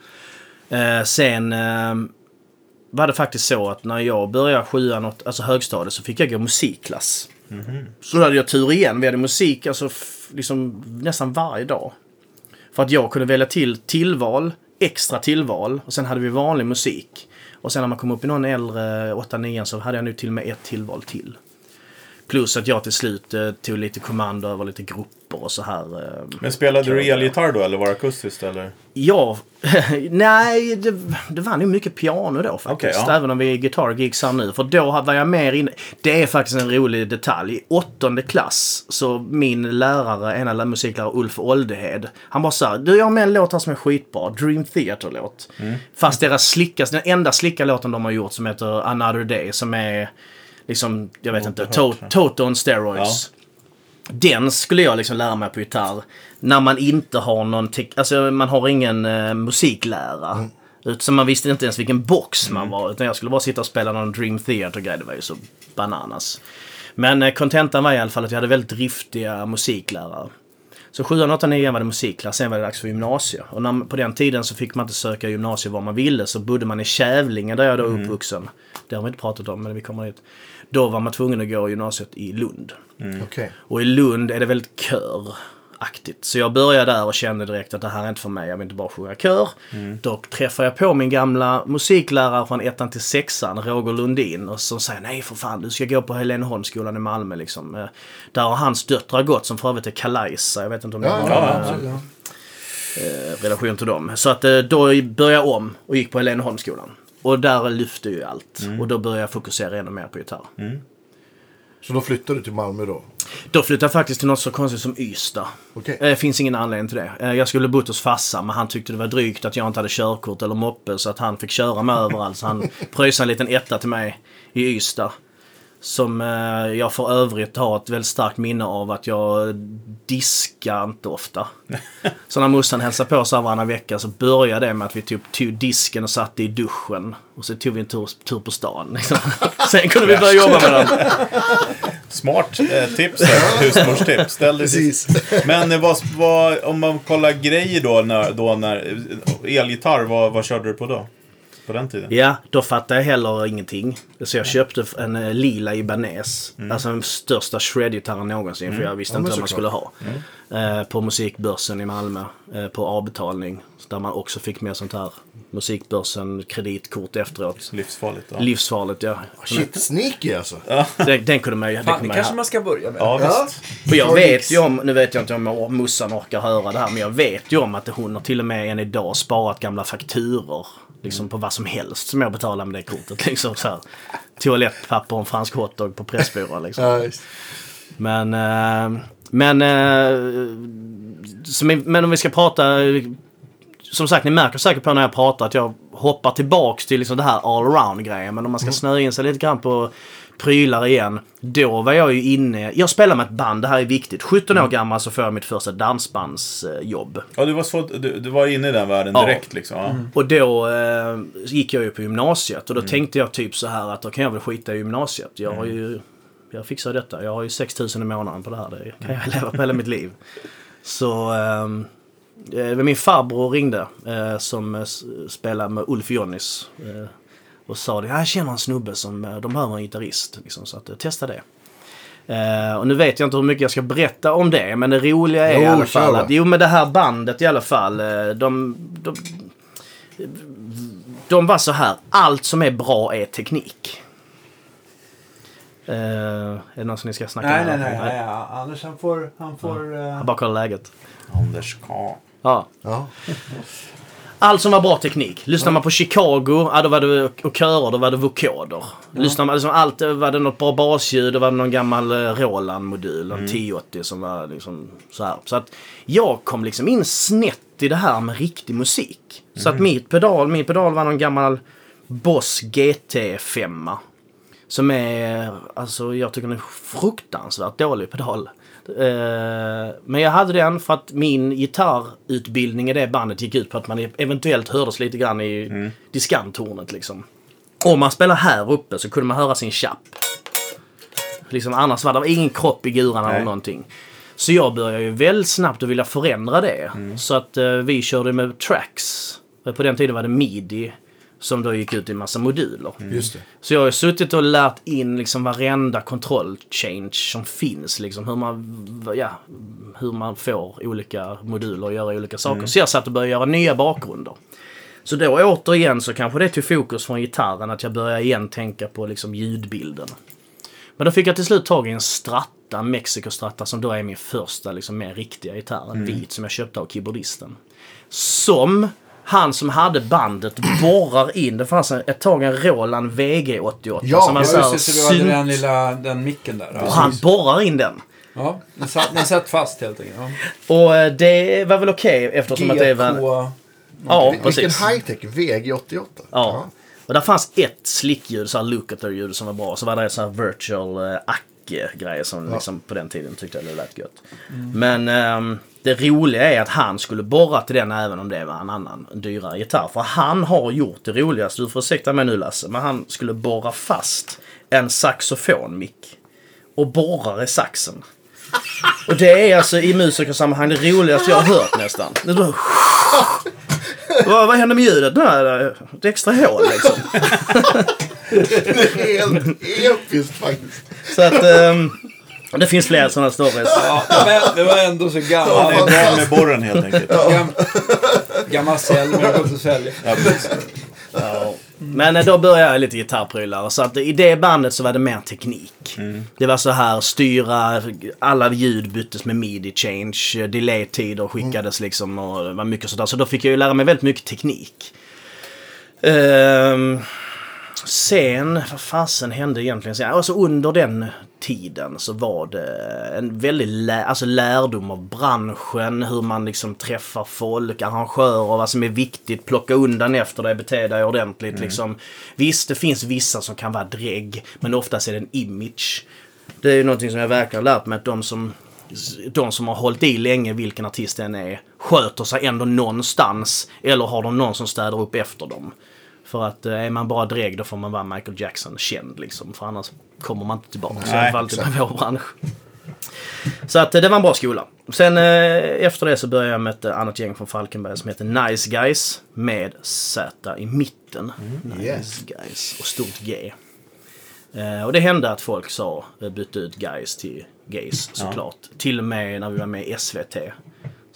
Eh, sen eh, var det faktiskt så att när jag började sjuan, alltså högstadiet, så fick jag gå musikklass. Så då hade jag tur igen. Vi hade musik alltså f- liksom nästan varje dag. För att jag kunde välja till tillval, extra tillval och sen hade vi vanlig musik. Och sen när man kom upp i någon äldre 8-9 så hade jag nu till och med ett tillval till. Plus att jag till slut eh, tog lite kommando över lite grupper och så här. Eh. Men spelade du elgitarr då eller var det akustiskt eller? Ja, nej, det, det var nog mycket piano då faktiskt. Okej, ja. Även om vi är guitar gigs här nu. För då var jag mer inne. Det är faktiskt en rolig detalj. I åttonde klass så min lärare, ena musiklärare Ulf Oldehed. Han bara såhär, du jag har med en låt här som är skitbra. Dream Theater-låt. Mm. Fast deras slickas, den enda slicka låten de har gjort som heter Another Day som är liksom, jag vet inte, to, Toto on steroids. Den skulle jag liksom lära mig på gitarr. När man inte har någon, alltså man har ingen eh, musiklärare. Utan så man visste inte ens vilken box man var. Utan jag skulle bara sitta och spela någon Dream Theater-grej. Det var ju så bananas. Men eh, kontentan var i alla fall att jag hade väldigt driftiga musiklärare. Så 7, 8, 9 var det musikklass, sen var det dags för gymnasie. Och när, på den tiden så fick man inte söka gymnasie var man ville, så bodde man i Kävlinge där jag då är uppvuxen. Det har vi inte pratat om, men vi kommer dit. Då var man tvungen att gå gymnasiet i Lund. Okej. Och i Lund är det väldigt köraktigt. Så jag började där och kände direkt att det här är inte för mig. Jag vill inte bara sjunga kör. Då träffade jag på min gamla musiklärare från ettan till sexan, Roger Lundin. Och som säger nej för fan, du ska gå på Heleneholmsskolan i Malmö liksom. Eh, Där har hans döttrar gått som för övrigt är Kalajsa. Jag vet inte om ni Ja, har ja, någon eh, relation till dem. Så att eh, då började jag om och gick på Heleneholmsskolan. Och där lyfte ju allt. Och då började jag fokusera ännu mer på gitarr. Så då flyttar du till Malmö då? Då flyttade jag faktiskt till något så konstigt som Ystad. Okej. Det finns ingen anledning till det. Eh, Jag skulle bott hos farsan men han tyckte det var drygt att jag inte hade körkort eller moppe så att han fick köra mig överallt. Så han pröjsade en liten etta till mig i Ystad. Som eh, jag för övrigt har ett väldigt starkt minne av att jag diskar inte ofta. Så när morsan hälsade på så här varannan vecka så började det med att vi typ tog disken och satte i duschen. Och så tog vi en tur, tur på stan. Liksom. Sen kunde vi börja jobba med den. Smart eh, tips här, husmorstips. Ställ Precis. Men eh, vad, vad, om man kollar grejer då när, då när elgitarr, vad, vad körde du på då? På den tiden? Ja, då fattade jag heller ingenting. Så jag köpte en eh, lila Ibanez. Alltså den största shred-gitarren någonsin. För jag visste Ja, inte vad man skulle ha. Eh, på musikbörsen i Malmö. Eh, på avbetalning. Där man också fick med sånt här musikbörsen kreditkort efteråt. Livsfarligt. Ja, Livsfarligt ja. Shit, sneaky alltså. Den, den kunde man ju... Fan, det kanske man ska börja med. ja Ja. Och jag Ja, vet ju om, nu vet jag inte om morsan orkar höra det här, men jag vet ju om att hon har till och med än idag sparat gamla fakturor. Liksom på vad som helst som jag betalar med det kortet. Liksom så här. Toalettpapper och en fransk hotdog på Pressbyrån liksom. Ja. Men, eh, men, eh, men om vi ska prata, som sagt ni märker säkert på när jag pratar att jag hoppar tillbaks till liksom det här all-around grejen. Men om man ska snöa in sig lite grann på prylar igen. Då var jag ju inne, jag spelar med ett band, det här är viktigt. 17 år gammal så får jag mitt första dansbandsjobb. Ja, du var, så, du, du var inne i den världen Ja. direkt liksom. Ja. Och då eh, gick jag ju på gymnasiet och då tänkte jag typ så här att då kan jag väl skita i gymnasiet. Jag har ju, jag fixar detta. Jag har ju 6000 i månaden på det här. Det kan jag leva på hela mitt liv. Så eh, min farbror ringde eh, som eh, s- spelar med Ulf Jonnis. Och sa det, jag känner en snubbe som, eh, de behöver en gitarrist. Liksom, så att, eh, testa det. Eh, och nu vet jag inte hur mycket jag ska berätta om det, men det roliga är Jo, i alla fall att, jo men det här bandet i alla fall, de, de, de var så här, allt som är bra är teknik. Eh, är det någon som ni ska snacka Nej, med? nej, nej. nej. ja. Anders han får... Han får eh, Jag bara kollar läget. Anders K. Ja. Ja. Allt som var bra teknik. Lyssnar man på Chicago, ja, då var det och körer, då var det vokoder. Lyssnar man liksom allt, var det något bra basljud, då var det någon gammal eh, Roland-modul, en 1080 som var liksom så här. Så att jag kom liksom in snett i det här med riktig musik. Så att mitt pedal, min pedal var någon gammal Boss GT5. Som är, alltså jag tycker den är fruktansvärt dålig pedal. Eh, men jag hade den för att min gitarrutbildning i det bandet gick ut på att man eventuellt hördes lite grann i diskanttornet liksom. Om man spelar här uppe så kunde man höra sin chapp. Liksom, annars var det ingen kropp i gurarna eller någonting. Så jag började ju väldigt snabbt att vilja förändra det. Så att eh, vi körde med tracks. På den tiden var det midi. Som då gick ut i en massa moduler. Just det. Så jag har suttit och lärt in liksom varenda kontroll change som finns. Liksom hur man, ja, hur man får olika moduler att göra olika saker. Så jag satt och började göra nya bakgrunder. Så då återigen så kanske det tog fokus från gitarren att jag började igen tänka på liksom ljudbilden. Men då fick jag till slut tag i en Strata, Mexico Strata, som då är min första liksom mer riktiga gitarr. En vit som jag köpte av keyboardisten. Som han som hade bandet borrar in. Det fanns en- ett tag en Roland VG88. Ja, som var ja, Just det, så du hade den lilla den micken där. och Ja, han borrar in den. ja den, satt, den satt fast helt enkelt. Ja. Och eh, det var väl okej eftersom att det var... Ja, Vilken precis. high-tech. VG88. Ja. Och där fanns ett slickljud, så här Lukather-ljud som var bra. Så var det så här virtual uh, Acke-grejer som liksom på den tiden tyckte jag det lät gött. Men ehm, det roliga är att han skulle borra till den även om det var en annan en dyrare gitarr. För han har gjort det roligaste, du får ursäkta mig nu Lasse, men han skulle borra fast en saxofonmick. Och borrar i saxen. Och det är alltså i musikersammanhang det roligaste jag har hört nästan. Det är bara, vad, vad hände med ljudet? Nej, det är extra hål liksom. Det är helt episkt faktiskt. Så att ehm, det finns fler sådana stories. Ja, men det var ändå så gammal. det är bra med borren helt enkelt. Gam, gammal cell, men det går inte att sälja. Ja. Ja. Men eh, då började jag lite gitarrprylar. Så att i det bandet så var det mer teknik. Det var så här styra, alla ljud byttes med midi change, delay-tider skickades liksom och det var mycket sådär. Så då fick jag ju lära mig väldigt mycket teknik. Ehm, sen, vad fasen hände egentligen sen? Alltså under den tiden så var det en väldig lä- alltså lärdom av branschen, hur man liksom träffar folk, arrangörer, vad som är viktigt, plocka undan efter dig, bete dig ordentligt. Liksom. Visst, det finns vissa som kan vara drägg, men oftast är det en image. Det är ju någonting som jag verkligen har lärt mig att de som de som har hållit i länge, vilken artist det än är, sköter sig ändå någonstans. Eller har de någon som städar upp efter dem. För att eh, är man bara drägg då får man vara Michael Jackson känd liksom. För annars kommer man inte tillbaka. I Nej, alla fall inte med vår bransch. Så att eh, det var en bra skola. Sen eh, efter det så började jag med ett annat gäng från Falkenberg som heter Nice Guys. Med Z i mitten. nice yes. Guys och stort G. Och det hände att folk sa, bytte ut guys till gays såklart. Till och med när vi var med i SVT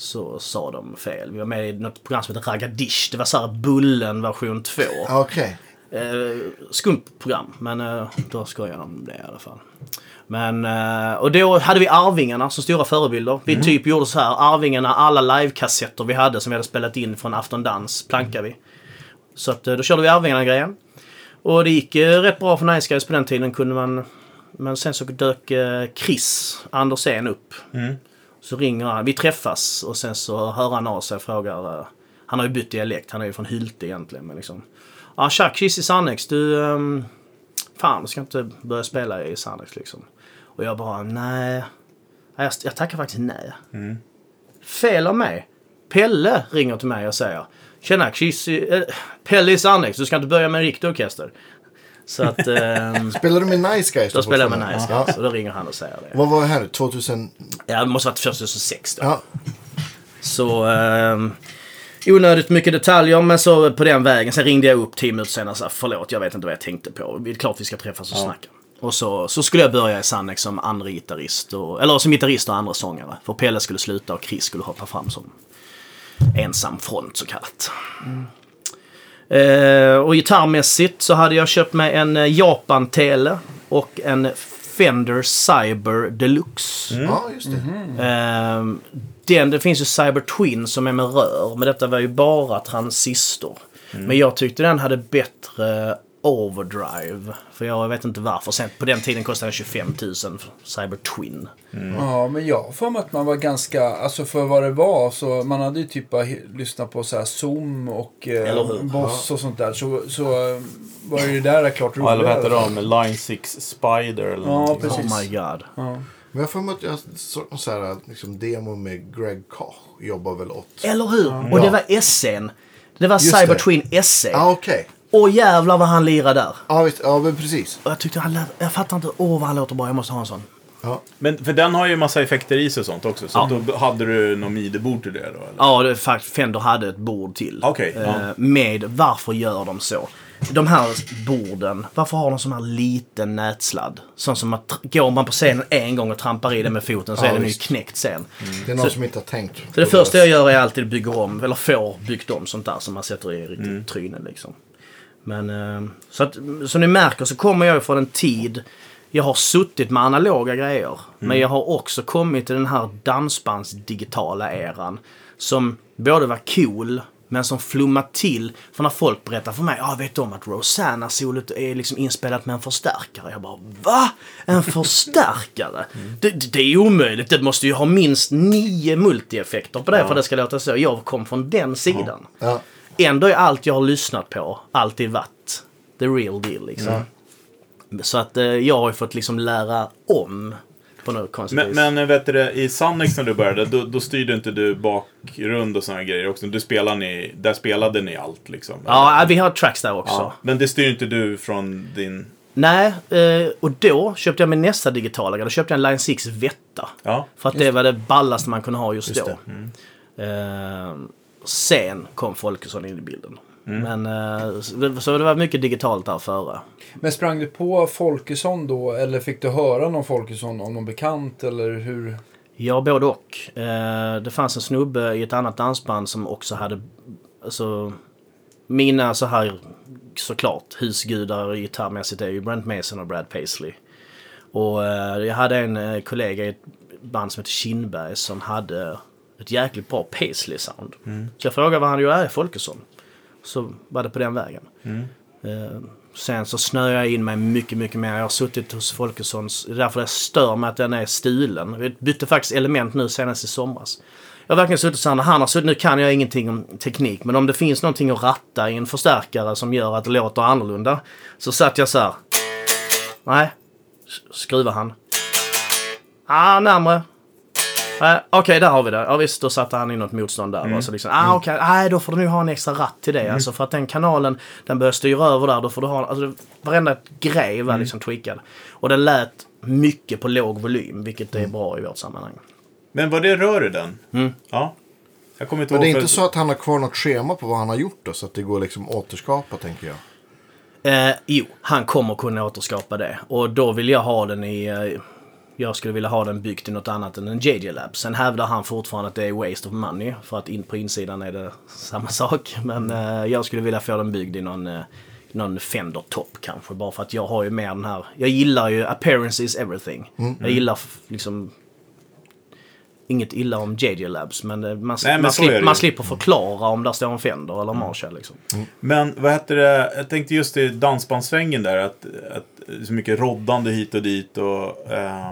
så sa de fel. Vi var med i något program som heter Ragadish. Det var så här Bullen version 2. Okej. Eh, skumt program, men eh, då skojar de om det i alla fall. Men, eh, och då hade vi Arvingarna som stora förebilder. Vi typ gjorde så här, Arvingarna, alla livekassetter vi hade som vi hade spelat in från Afton Dans plankade vi. Så att, eh, då körde vi Arvingarna-grejen. Och det gick eh, rätt bra för Nice Guys på den tiden. Kunde man Men sen så dök eh, Chris Andersén upp. Mm. Så ringer han, vi träffas och sen så hör han av sig och frågar. eh, han har ju bytt dialekt, han är ju från Hylte egentligen. Men liksom. Ja tja, i Sannex, du... Um, fan, du ska inte börja spela i Sannex liksom. Och jag bara, nej. Jag, jag tackar faktiskt nej. Fel av mig. Pelle ringer till mig och säger Tjena, Chris, i- eh, Pelle i Sannex, du ska inte börja med en riktig orkester. Så att... ehm, Spelar du med Nice Guys? då spelar jag med? Nice Ja. Guys. Och då ringer han och säger det. Vad var det här nu? 2000? Ja, det måste ha varit 2006 då. Ja. Så... ehm, onödigt mycket detaljer, men så på den vägen. Sen ringde jag upp tio minuter senare och sa förlåt, jag vet inte vad jag tänkte på. Det är klart vi ska träffas och snacka. Och så, så skulle jag börja i Sannex som andra gitarrist. Och, eller som gitarrist och andra sångare. För Pelle skulle sluta och Chris skulle hoppa fram som ensam front så kallat. Eh, och gitarrmässigt så hade jag köpt mig en eh, Japan-tele och en Fender Cyber Deluxe. ja, just det. Ehm, den, det finns ju Cyber Twin som är med rör, men detta var ju bara transistor. Men jag tyckte den hade bättre overdrive. För jag vet inte varför. Sen, på den tiden kostade den 25 000 för Cyber Twin. Ja, men jag har för mig att man var ganska, alltså för vad det var, så man hade ju typ bara lyssnat på så här Zoom och eh, Boss och sånt där. Så, så eh, var ju det där klart Ja, eller vad roligare. heter de? Line 6 Spider eller Ja, någonting. precis. Oh my god. Ja. Men jag för mig att jag såg så här, liksom, demo med Greg Koch. Jobbar väl åt... Eller hur? Och det var SN. Det var Just Cyber det. Twin SC. Ja, okej. Och jävlar vad han lirade där. Ja, visst. Ja, men precis. Och jag tyckte han lät, Jag fattar inte. Åh vad han låter bra. Jag måste ha en sån. Ja. Men för den har ju massa effekter i sig och sånt också. Så Ja. då hade du någon midi-bord till det då? Eller? Ja, det är faktiskt Fender hade ett bord till. Okej, ja. Eh, Med varför gör de så? De här borden, varför har de sån här liten nätsladd? Sån som att går man på scenen en gång och trampar i den med foten så Ja, är den ju knäckt sen. Det är någon Så- som inte har tänkt. Så det första jag gör är alltid att bygga om, eller får byggt om sånt där som man sätter i riktigt Mm. tryne liksom. Men eh, så att, som ni märker så kommer jag från en tid jag har suttit med analoga grejer. Mm. Men jag har också kommit till den här dansbandsdigitala eran. Som både var cool men som flummat till. För när folk berättar för mig, ja ah, vet du om att Rosanna-solot är liksom inspelat med en förstärkare? Jag bara, va? En förstärkare? Det, det, det är omöjligt. Det måste ju ha minst nio multieffekter på det för att det ska låta så. Jag kom från den sidan. Ja. Ändå är allt jag har lyssnat på alltid varit the real deal liksom. Så att eh, jag har ju fått liksom lära om på något konstigt Men, vis. men vet du, i Sannex när du började, då, då styrde inte du bakgrund och såna grejer också. Du spelade ni, där spelade ni allt liksom? Ja, vi har tracks där också. Ja, Men det styr inte du från din... Nej, eh, och då köpte jag min nästa digitala. Då köpte jag en Line 6 Vetta. Ja. För att det var det ballaste man kunde ha just, Just då. det. Sen kom Folkesson in i bilden. Mm. Men, eh, så det- var mycket digitalt där före. Men sprang du på Folkesson då, eller fick du höra någon Folkesson om någon bekant, eller hur? Ja, både och. Eh, det fanns en snubbe i ett annat dansband som också hade... Alltså, mina så här, såklart, husgudar gitarrmässigt är ju Brent Mason och Brad Paisley. Och eh, jag hade en kollega i ett band som heter Kindberg som hade ett jäkligt bra Paisley-sound. Så jag frågade vad han gjorde, är Folkesson. Så var det på den vägen. Eh, sen så snöade jag in mig mycket, mycket mer. Jag har suttit hos Folkessons. Det är därför det stör mig att den är stulen. Vi bytte faktiskt element nu senast i somras. Jag har verkligen suttit så här, han har suttit, nu kan jag ingenting om teknik, men om det finns någonting att ratta i en förstärkare som gör att det låter annorlunda. Så satt jag så här. Nej. Skruva Skruvar han. Ah, närmre. Nej, Okej, där har vi det. Ja visst, då satte han in något motstånd där. va. Så liksom, ah, okej, nej, då får du nu ha en extra ratt till det. Alltså för att den kanalen, den börjar styra över där. Då får du ha, alltså varenda grej var liksom tweakad. Och den lät mycket på låg volym, vilket är bra i vårt sammanhang. Men var det rör i den? Ja. Jag kommer inte Men det är ihåg. inte för- så att han har kvar något schema på vad han har gjort då? Så att det går liksom att återskapa, tänker jag. Eh, jo, han kommer kunna återskapa det. Och då vill jag ha den i... Eh, jag skulle vilja ha den byggt i något annat än en JJ Lab. Sen hävdar han fortfarande att det är waste of money. För att in på insidan är det samma sak. Men eh, jag skulle vilja få den byggd i någon, eh, någon Fender Top kanske. Bara för att jag har ju mer den här... Jag gillar ju appearance is everything. Jag gillar liksom... inget illa om JJ Labs, men eh, man, Nej, men man, slipper, man slipper förklara om där står en Fender eller Marshall. Liksom. Men vad heter det? Jag tänkte just i dansbandssvängen där. Att, att så mycket roddande hit och dit. Och, eh,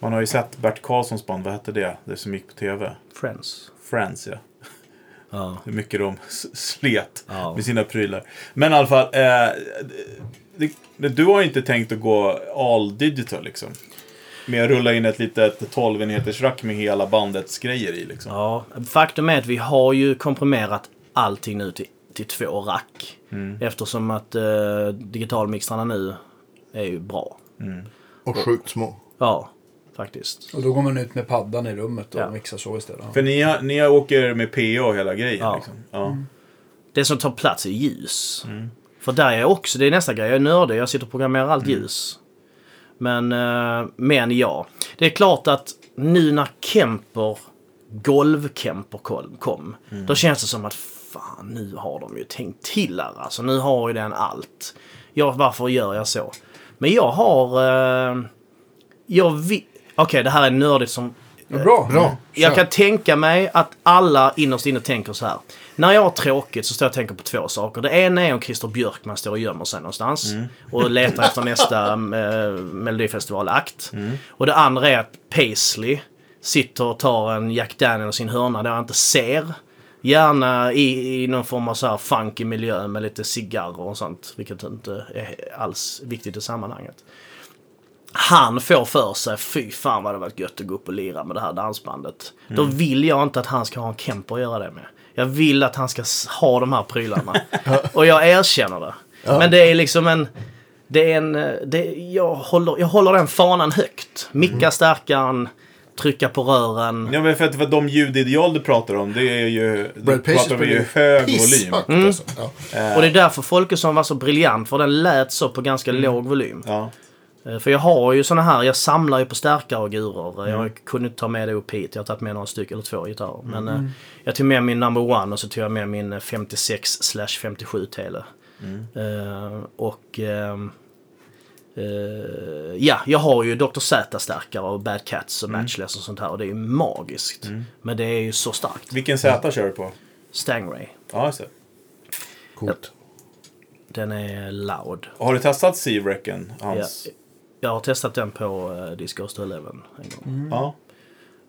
man har ju sett Bert Karlssons band. Vad hette det? Det som gick på tv. Friends. Friends, ja. Ja. Hur mycket de slet Ja. med sina prylar. Men i alla fall. Eh, det, du har ju inte tänkt att gå all digital liksom. Med att rulla in ett litet 12 enheters rack med hela bandets grejer i liksom. Ja, faktum är att vi har ju komprimerat allting nu till, till två rack. Eftersom att eh, digitalmixtrarna nu är ju bra. Och sjukt små. Ja, faktiskt. Och då går man ut med paddan i rummet och Ja. mixar så istället. För ni, har- ni åker med PA och hela grejen Ja. liksom. Ja. Det som tar plats är ljus. För där är jag också, det är nästa grej, jag är nördig, jag sitter och programmerar allt ljus. Men, eh, men ja. Det är klart att nu när Kemper, golvkemper kom, kom då känns det som att fan nu har de ju tänkt till här. Alltså nu har ju den allt. Ja, varför gör jag så? Men jag har... Eh, jag vi, Okej, det här är nördigt som Bra. Bra. jag kan tänka mig att alla innerst inne tänker så här. När jag har tråkigt så står jag och tänker på två saker. Det ena är om Christer Björkman står och gömmer sig någonstans och letar efter nästa eh, Melodifestivalakt. Och det andra är att Paisley sitter och tar en Jack Daniels i en hörna där jag inte ser. Gärna i, i någon form av så här funky miljö med lite cigarrer och sånt. Vilket inte är alls viktigt i sammanhanget han får för sig, fy fan vad det varit gött att gå upp och lira med det här dansbandet. Då vill jag inte att han ska ha en Kemper att göra det med. Jag vill att han ska ha de här prylarna. och jag erkänner det. Men det är liksom en... Det är en... Det, jag, håller, jag håller den fanan högt. Micka stärkaren, trycka på rören. Ja, men för att för att de ljudideal du pratar om, det är ju... Paisley pratar vi ju hög volym. pisshögt, alltså. Ja. Och det är därför Folkesson var så briljant, för den lät så på ganska låg volym. Ja. Eh, För jag har ju såna här, jag samlar ju på starkare gurer. Jag kunde inte ta med det upp hit. Jag har tagit med några stycken, eller två gitarrer. Men eh, jag tog med min number one och så tog jag med min eh, 56 slash 57 tele. Eh, och ehm, eh, ja, jag har ju Dr. Z-stärkare och Bad Cats och Matchless och sånt här. Och det är ju magiskt. Men det är ju så starkt. Vilken Z kör du på? Stangray. Ja, just det. Coolt. Den är loud. Har du testat Seavrecken? Hans... Ja, jag har testat den på uh, Disco 11 en gång. Ja.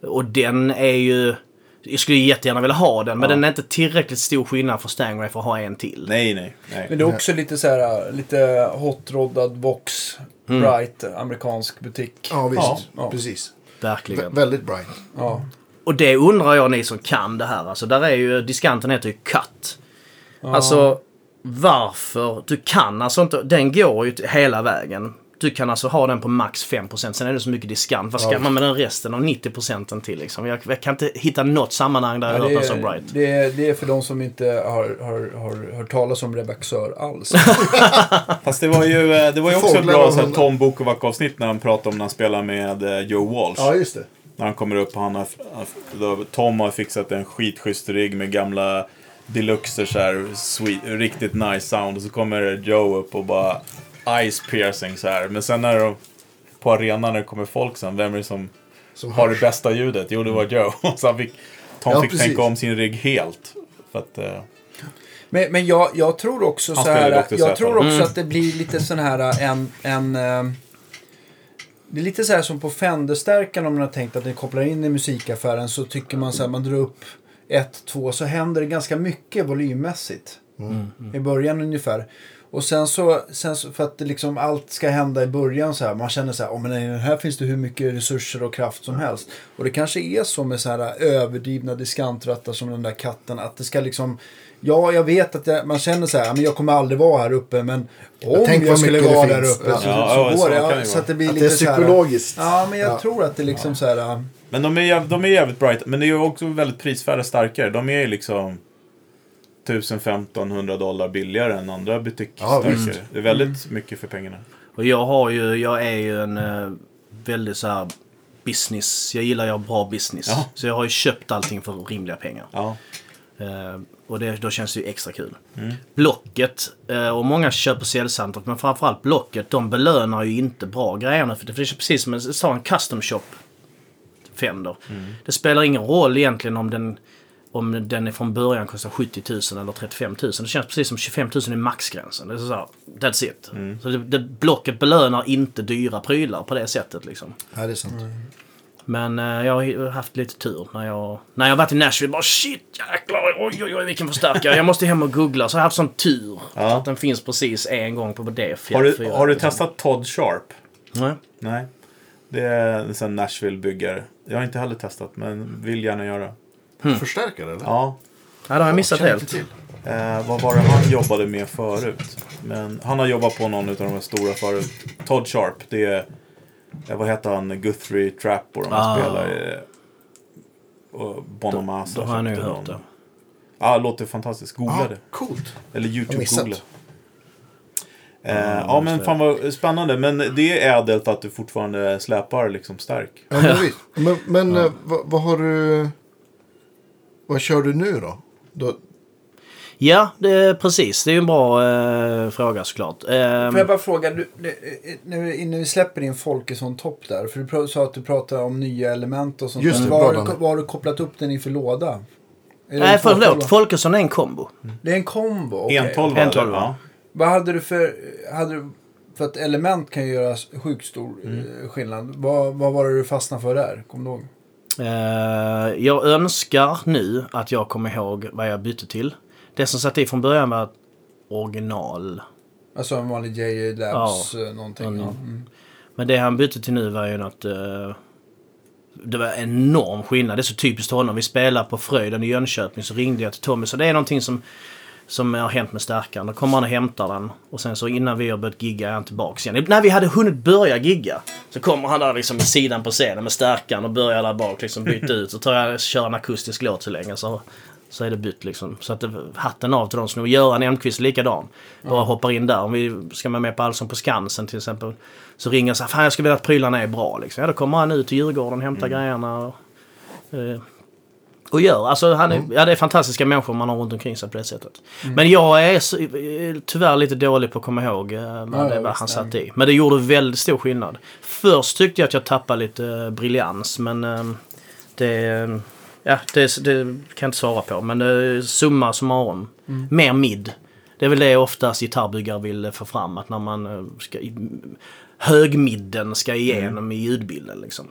Och den är ju... Jag skulle jättegärna vilja ha den, men den är inte tillräckligt stor skillnad för Stangray för att ha en till. Nej, nej. nej. Men det är också lite så här, lite hot-roddad box, bright, amerikansk butik. Ja, visst. Ja. Ja. Precis. Verkligen. Vä- väldigt bright. Ja. Och det undrar jag ni som kan det här. Alltså, där är ju, diskanten heter ju Cut. Alltså, varför? Du kan alltså inte, den går ju hela vägen. Du kan alltså ha den på max 5%, sen är det så mycket diskant. Vad ska Ja. man med den resten av 90% till liksom? Jag, jag kan inte hitta något sammanhang där jag Ja, hört den så bright. det, är, det är för de som inte har, har, har hört talas om Rebaxör alls. Fast det var ju, eh, det var ju också ett bra så här. Tom Bukovac-avsnitt när han pratade om när han spelar med eh, Joe Walsh. Ja, just det. När han kommer upp och han har, Tom har fixat en skitschysst rigg med gamla deluxer så här, sweet, riktigt nice sound. Och så kommer Joe upp och bara eyes piercing så här. Men sen när de, på arenan när det kommer folk sen, vem är det som Som har det bästa ljudet? Jo, det var Joe. Så han fick, Tom Ja, fick precis. tänka om sin rigg helt. För att, eh, Men, men jag, jag tror också så här, jag tror också Mm. att det blir lite sån här en, en eh, det är lite så här som på Fender-stärkan om man har tänkt att ni kopplar in i musikaffären så tycker man så här, man drar upp ett, två så händer det ganska mycket volymmässigt. I början ungefär. Och sen så, sen så, för att det liksom allt ska hända i början så här. Man känner så här, oh, men nej, här finns det hur mycket resurser och kraft som helst. Och det kanske är så med så här överdrivna diskantrattar som den där katten. Att det ska liksom, ja jag vet att jag, man känner så här, men jag kommer aldrig vara här uppe. Men om Tänk jag, vad skulle det vara där finns. uppe Ja. så, Ja, så ja, går så det. det Ja, så att det blir Att det lite är så här. psykologiskt. Ja, men jag Ja. tror att det liksom så här. Men de är, de är jävligt bright. Men det är ju också väldigt prisvärda starkare. De är ju liksom 1000-1500 dollar billigare än andra Ja, butiksstarkare. visst. det är väldigt mycket för pengarna. Och jag har ju, jag är ju en eh, väldigt så här business, jag gillar ju bra business. Ja. Så jag har ju köpt allting för rimliga pengar. Ja. Eh, och det, då känns det ju extra kul. Blocket, eh, och många köper säljcentret, men framförallt Blocket, de belönar ju inte bra grejer nu. För det är precis som sa, en custom shop. Fender. Det spelar ingen roll egentligen om den, om den är från början kostar 70 000 eller 35 000. Det känns precis som 25 000 är maxgränsen. Det är så här, that's it. Så det, det, blocket belönar inte dyra prylar på det sättet liksom. Ja, det är sant. Men eh, jag har haft lite tur när jag, när jag varit i Nashville. Bara shit jäklar, oj oj oj vilken förstärkare. Jag måste hem och googla. Så jag har haft sån tur. Ja. Att den finns precis en gång på det. Har du, har du testat Todd Sharp? Nej. Nej. Det är en sån Nashville-byggare. Jag har inte heller testat, men vill gärna göra. Förstärkare eller? Ja. Ja, det har jag missat Känner helt. Eh, vad var det han jobbade med förut? Men han har jobbat på någon av de här stora förut. Todd Sharp, det är... Eh, vad heter han? Guthrie Trap och de här Ah. spelar. Eh, och Bonamassa Då har jag köpte hört någon. det. Ja, det låter fantastiskt. Googla Ja, det. coolt. Eller Jag har YouTube missat. googla. Eh, ja men fan vad spännande. Men det är ädelt att du fortfarande släpar liksom stark. Ja, men, men, men eh, vad, vad har du... Vad kör du nu då? då Ja, det är precis. Det är en bra eh, fråga såklart. Eh, Får jag bara fråga, du, nu, innan vi släpper in Folkesson topp där. För du sa att du pratade om nya element och sånt. Just det, Vad har, du, vad har du kopplat upp den i för låda? Nej, förlåt. 212? Folkesson är en kombo. Det är en kombo? okej. En 12 En tolva. Ja. Vad hade du för... Hade du, för att element kan ju göra sjukt stor Mm. eh, skillnad. Vad, vad var det du fastnade för där? Kommer du ihåg? Eh, jag önskar nu att jag kommer ihåg vad jag bytte till. Det som satt i från början var original. Alltså en vanlig JJ Labs eh, någonting. Mm. Ja. Mm. Men det han bytte till nu var ju något... eh, det var enorm skillnad. Det är så typiskt honom. Vi spelar på Fröjden i Jönköping så ringde jag till Tommy. Så det är någonting som, som har hänt med stärkaren. Då kommer han och hämtar den. Och sen så innan vi har börjat gigga är han tillbaks igen. När vi hade hunnit börja gigga. Så kommer han där liksom med sidan på scenen med stärkaren och börjar där bak liksom byta ut. Så tar jag kör en akustisk låt så länge så, så är det bytt liksom. Så att det, hatten av till de som Göran Elmqvist likadan. Bara hoppar in där. Om vi ska vara med på Allsång på Skansen till exempel. Så ringer jag så här, fan jag skulle vilja att prylarna är bra liksom. Ja då kommer han ut till Djurgården, hämtar grejerna. Och, eh, och gör. Alltså han är, ja, det är fantastiska människor man har runt omkring sig på det sättet. Men jag är så, eh, tyvärr lite dålig på att komma ihåg eh, vad det var han ja. satte i. Men det gjorde väldigt stor skillnad. Först tyckte jag att jag tappade lite eh, briljans men det, ja, det, det kan jag inte svara på. Men summa summarum. Mer mid. Det är väl det oftast gitarrbyggare vill få fram. Att när man ska... Högmidden ska igenom i ljudbilden liksom.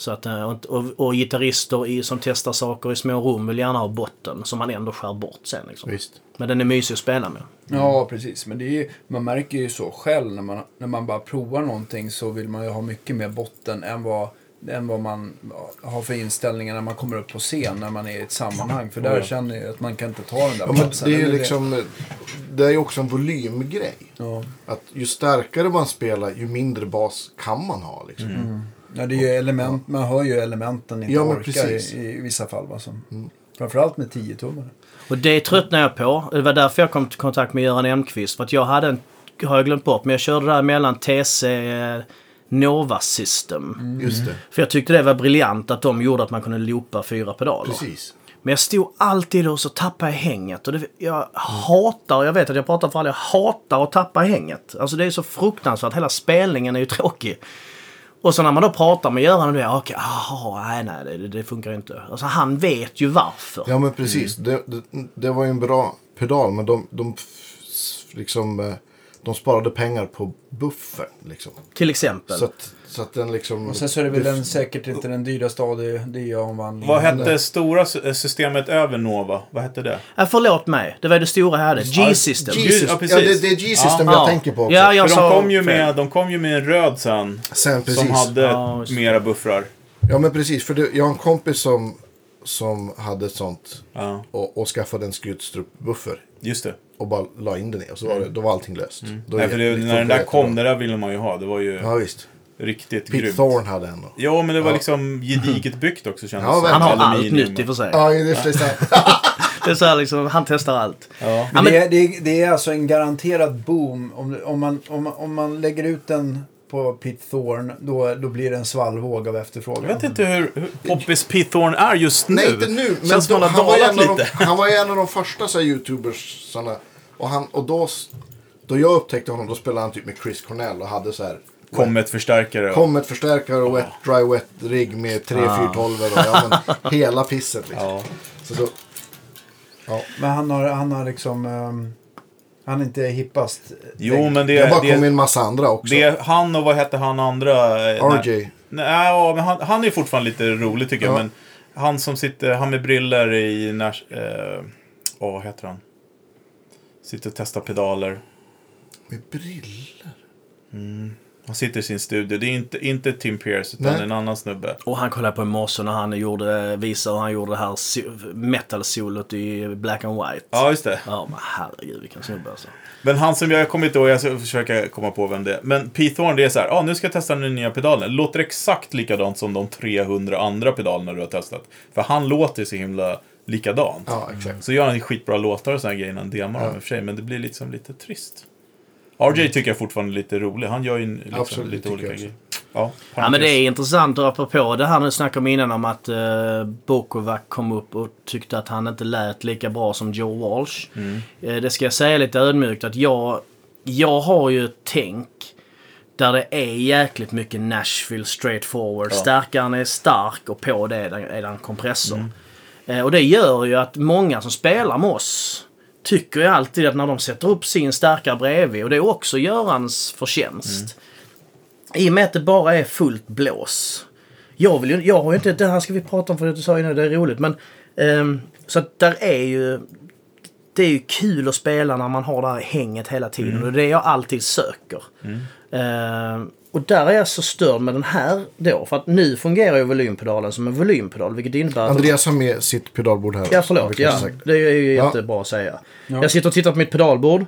Så att, eh, och, och, gitarrister i, som testar saker i små rum vill gärna ha botten som man ändå skär bort sen. Liksom. Visst. Men den är mysig att spela med. Ja, precis. Men det är, ju- man märker ju så själv när man, när man bara provar någonting så vill man ju ha mycket mer botten än vad, än vad man har för inställningar när man kommer upp på scen när man är i ett sammanhang. För där känner jag att man kan inte ta den där Ja, men platsen. det är liksom... Det är ju också en volymgrej. Ja. Att ju starkare man spelar, ju mindre bas kan man ha. Liksom. Ja, det är ju element, man hör ju elementen inte Ja, orkar i, i vissa fall. Va, som, Framförallt med 10 tummar. Och det tröttnade jag på. Det var därför jag kom i kontakt med Göran Elmqvist. För att jag hade en, har jag glömt bort, men jag körde där mellan TC eh, Nova System. Just det. För jag tyckte det var briljant att de gjorde att man kunde loopa fyra pedaler. Precis. Men jag stod alltid och så tappade jag hänget. Och det, jag hatar, jag vet att jag pratar för alla, jag hatar att tappa hänget. Alltså det är så fruktansvärt, hela spelningen är ju tråkig. Och så när man då pratar med Göran och det, okej, aha, nej, nej, det, det funkar inte. Alltså han vet ju varför. Ja men precis. Det, det, det var ju en bra pedal men de, de liksom... eh, De sparade pengar på buffern liksom. Till exempel. Så att, så att den liksom... Och sen så är det väl den, säkert inte den dyraste AD-omvandlingen. Vad hette stora sy- systemet över Nova? Vad hette det? Ja, förlåt mig, det var det stora hade. G-system. Ja, Ja, precis. det, det är G-system Ja. jag Ja. tänker på också. Ja, jag För sa de kom, ju med, de kom ju med en röd sen. Sen precis. Som hade Ja, mera buffrar. Ja men precis. För det, jag har en kompis som, som hade ett sånt. Ja, Och, och skaffade en Skutstrup-buffer. just det. Och bara la in den i. Och så var, det, då var allting löst. Då Nej, för det när den där kom, det där ville man ju ha. Det var ju Ja visst. Riktigt Pete grymt. Thorne hade en. då. Ja, men det var Ja. liksom gediget byggt också kändes Ja. Han har allt nytt i och för sig. Ja, det är precis. Det är så här liksom, han testar allt. Ja. Men det, är, det, är, det är alltså en garanterad boom. Om, om, man, om, man, om man lägger ut den på Pete Thorne då, då blir det en svallvåg av efterfrågan. Jag vet inte hur, hur poppis Pete Thorne är just nu. Nej, inte nu. Men Känns då, han han, var en av lite. de, han var en av de första så här, YouTubers. Såna, och han, och då, då jag upptäckte honom, då spelade han typ med Chris Cornell och hade så här Kom med ett förstärkare. Kom ett förstärkare och wet, dry wet rigg med 3 Ah. 412 och ja, men, hela pisset liksom. Ja. Så då, Men han har, han har liksom... ehm, han är inte hippast. Jo, men det, det har bara det, kommit en massa andra också. det är han och vad hette han andra? eh, när- RJ. Nej, ja, men han, han är fortfarande lite rolig tycker jag. Ja. Men han som sitter, han med briller i Nash... Eh, åh, vad heter han? Sitter och testar pedaler. Med briller. Han sitter i sin studio. Det är inte, inte Tim Pierce utan Nej. en annan snubbe. Och han kollade på i morse när han gjorde, visade hur han gjorde det här so- metal-solot i black and white. Ja, just det. Ja, men herregud vilken snubbe alltså. Men han som jag kommer inte ihåg, jag ska försöka komma på vem det är. Men Pete Thorne, det är så här, ah, nu ska jag testa den nya pedalen. Det låter exakt likadant som de 300 andra pedalerna du har testat. För han låter så himla likadant. Ja, exakt. Så gör han skitbra låtar och här grejer när han demar och för sig, men det blir liksom lite trist. RJ tycker jag fortfarande är lite rolig. Han gör ju liksom Absolut, lite olika grejer. Ja, Ja men det är intressant och apropå det här nu snackade om innan om att uh, Bokovac kom upp och tyckte att han inte lät lika bra som Joe Walsh. Eh, det ska jag säga lite ödmjukt att jag, jag har ju ett tänk där det är jäkligt mycket Nashville straight forward. Stärkaren är stark och på det är det är det en kompressor. Eh, och det gör ju att många som spelar med oss tycker ju alltid att när de sätter upp sin stärkare bredvid och det är också Görans förtjänst. I och med att det bara är fullt blås. Jag vill ju, jag har ju inte, det här ska vi prata om för det du sa innan, det är roligt men. ehm, så att där är ju, det är ju kul att spela när man har det här hänget hela tiden och det är det jag alltid söker. Ehm, och där är jag så störd med den här då för att nu fungerar ju volympedalen som en volympedal vilket innebär att Andreas har med sitt pedalbord här. Ja, förlåt. Ja, det är ju Ja. jättebra att säga. Jag sitter och tittar på mitt pedalbord.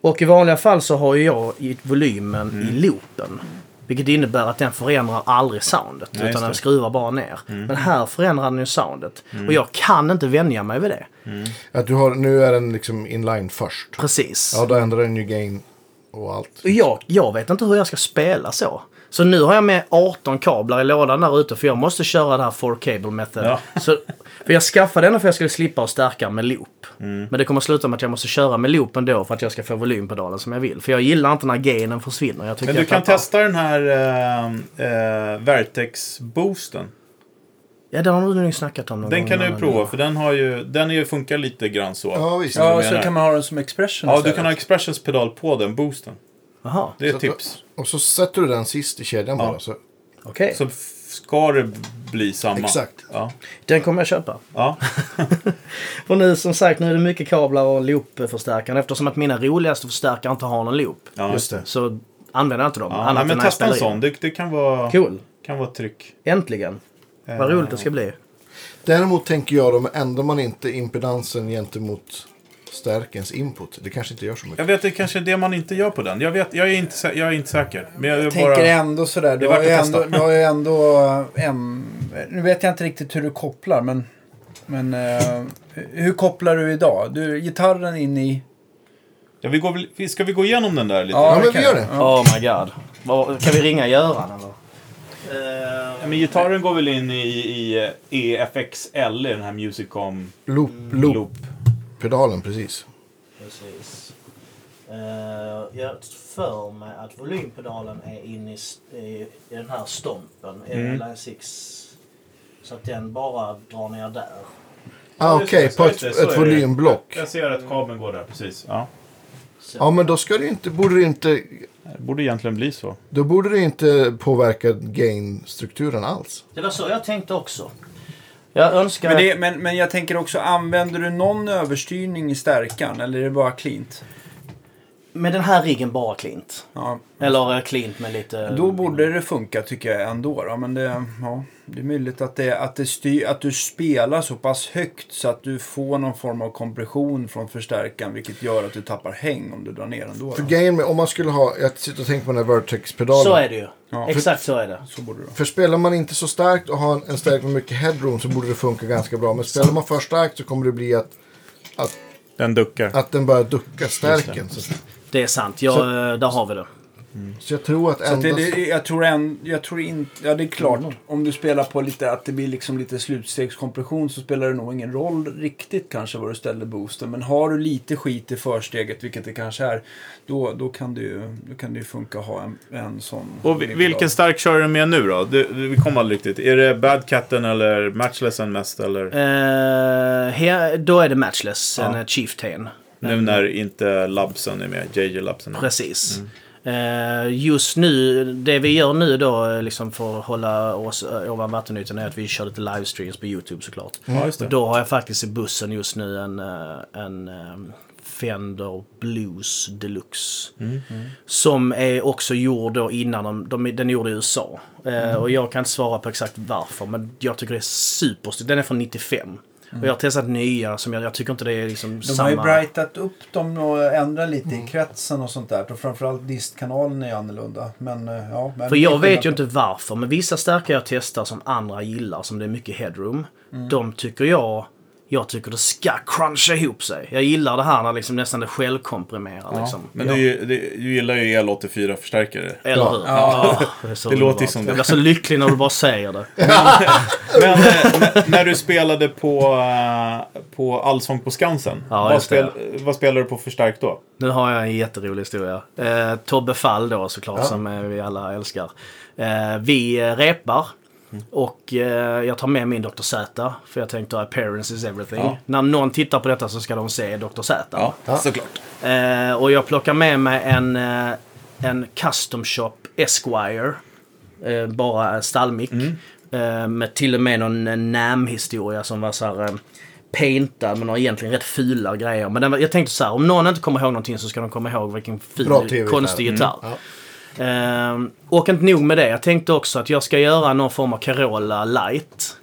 Och i vanliga fall så har ju jag i volymen Mm. i loopen. Vilket innebär att den förändrar aldrig soundet. Nej, utan den skruvar bara ner. Mm. Men här förändrar den ju soundet. Och jag kan inte vänja mig vid det. Att du har, nu är den liksom inline först. Precis. Ja, då ändrar den ju gain och allt. Och jag, jag vet inte hur jag ska spela så. Så nu har jag med 18 kablar i lådan där ute för jag måste köra det här 4 cable method. Ja. Så, för jag skaffade den för att jag skulle slippa att stärka med loop. Mm. Men det kommer sluta med att jag måste köra med loopen då för att jag ska få volympedalen som jag vill. För jag gillar inte när gainen försvinner. Men du jag kan tappar- testa den här eh, eh, Vertex-boosten. Ja, den har du nog snackat om någon Den gång kan du prova, för den, har ju, den är ju, funkar lite grann så. Ja, visst. Du Ja, så kan man ha den som expression Ja, du istället. kan ha Expressions pedal på den boosten. Jaha, Det är ett tips. Och så sätter du den sist i kedjan Ja. bara. Så, okej. Så ska det bli samma. Exakt. Ja. Den kommer jag köpa. ja. Och nu som sagt, nu är det mycket kablar och loopförstärkare. Eftersom att mina roligaste förstärkare inte har någon loop. ja Just det. Så använder jag inte dem. Ja, annat nej, men testa en sån. Det, det kan vara, Cool. kan vara tryck. Äntligen. Vad roligt det ska bli. Däremot tänker jag då, ändrar man inte impedansen gentemot stärkens input. Det kanske inte gör så Jag mycket. vet, det kanske är det man inte gör på den. Jag, vet, jag, är, inte, jag är inte säker. Men jag, Jag jag tänker bara... ändå sådär. Du är har, ju ändå, du har ju ändå en... Nu vet jag inte riktigt hur du kopplar, men... Men eh, hur kopplar du idag? Du, gitarren in i... Ja, vi går, ska vi gå igenom den där lite? Ja, men det vi gör jag. det. Ja. Oh my god. Kan vi ringa Göran eller? Ja, men gitarren går väl in i, i eh, EFXL, i den här Musicom Loop, loop-pedalen, precis. Precis. Uh, jag för mig att volympedalen är inne i, i, i den här stompen, Mm. Line 6. Så att den bara drar ner där. Ah, Okej, så på ett, ett det. volymblock. Jag ser att kabeln går där, precis. Ja. Så. Ja, men då ska det inte, borde det inte, Det borde egentligen bli så. då borde det inte påverka gain-strukturen alls. Det var så jag tänkte också. Jag önskar... Men, det, men, men jag tänker också, använder du någon överstyrning i stärkan eller är det bara cleant? Med den här riggen bara klint. Ja, Eller eh, klint med lite... då borde det funka tycker jag ändå. Då. Men det, ja, det är möjligt att, det, att, det styr, att du spelar så pass högt så att du får någon form av kompression från förstärkaren vilket gör att du tappar häng om du drar ner ändå. För grejen med, om man skulle ha, jag sitter och tänker på den här Vertex-pedalen. Så är det ju. Ja. Exakt så är det. Så borde det. För spelar man inte så starkt och har en, en stärk med mycket headroom så borde det funka ganska bra. Men spelar man för starkt så kommer det bli att, Den duckar. att den börjar ducka stärken. Så, Det är sant. Jag, Så- eh, där har vi det. Så jag tror att Så att ändå... det, det, jag tror, en, jag tror inte, ja det är klart, om du spelar på lite, att det blir liksom lite slutstegskompression så spelar det nog ingen roll riktigt kanske var du ställer boosten. Men har du lite skit i försteget, vilket det kanske är, då, då, kan, det ju, då kan det ju funka att ha en, en sån. Och vi- vilken stark kör du med nu då? Du, du, vi kommer aldrig riktigt. Är det Bad Catten eller Matchlessen mest? Eller? Eh, här, då är det matchless, Ja. en Chieftain. Nu när inte Labsen är med. JJ Labsen är med. Precis. Eh, just nu, det vi gör nu då eh, liksom för att hålla oss eh, ovan vattenytan är att vi kör lite livestreams på YouTube såklart. Ja, just Och då har jag faktiskt i bussen just nu en, en Fender Blues Deluxe. Som är också gjord då innan de, de, den är gjord i USA. Eh, Och jag kan inte svara på exakt varför men jag tycker det är superstigt. Den är från 95. Och jag har testat nya som jag, jag tycker inte det är liksom De samma... har ju brightat upp dem och ändrat lite i kretsen och sånt där. Och framförallt distkanalen är annorlunda. Men eh, ja. Men För jag vet ju inte varför, men vissa stärkare jag testar som andra gillar, som det är mycket headroom. Mm. De tycker jag, jag tycker det ska cruncha ihop sig. Jag gillar det här när liksom nästan det självkomprimerar liksom. Men du, du, du gillar ju El84-förstärkare. Eller Ja. hur? Ja. det är så Det låter underbart. som det. Jag blir så lycklig när du bara säger det. Men eh, när- när du spelade på, eh, på Allsång på Skansen. Ja, vad, det. vad spelade du på förstärk då? Nu har jag en jätterolig historia. Eh, Tobbe Fall då såklart, Ja. som eh, vi alla älskar. Eh, vi eh, Och eh, jag tar med min Dr. Z. För jag tänkte appearance is everything. Ja. När någon tittar på detta så ska de se Dr. Z. Ja. såklart. Eh, och jag plockar med mig en, eh, en custom shop Esquire. Eh, bara stallmick. Eh, med till och med någon eh, NAM-historia som var så här eh, paintad med några egentligen rätt fula grejer. Men den, jag tänkte så här, om någon inte kommer ihåg någonting så ska de komma ihåg vilken TV-gitarr. konstig gitarr. Ja. Ehm, och inte nog med det. Jag tänkte också att jag ska göra någon form av Carola light.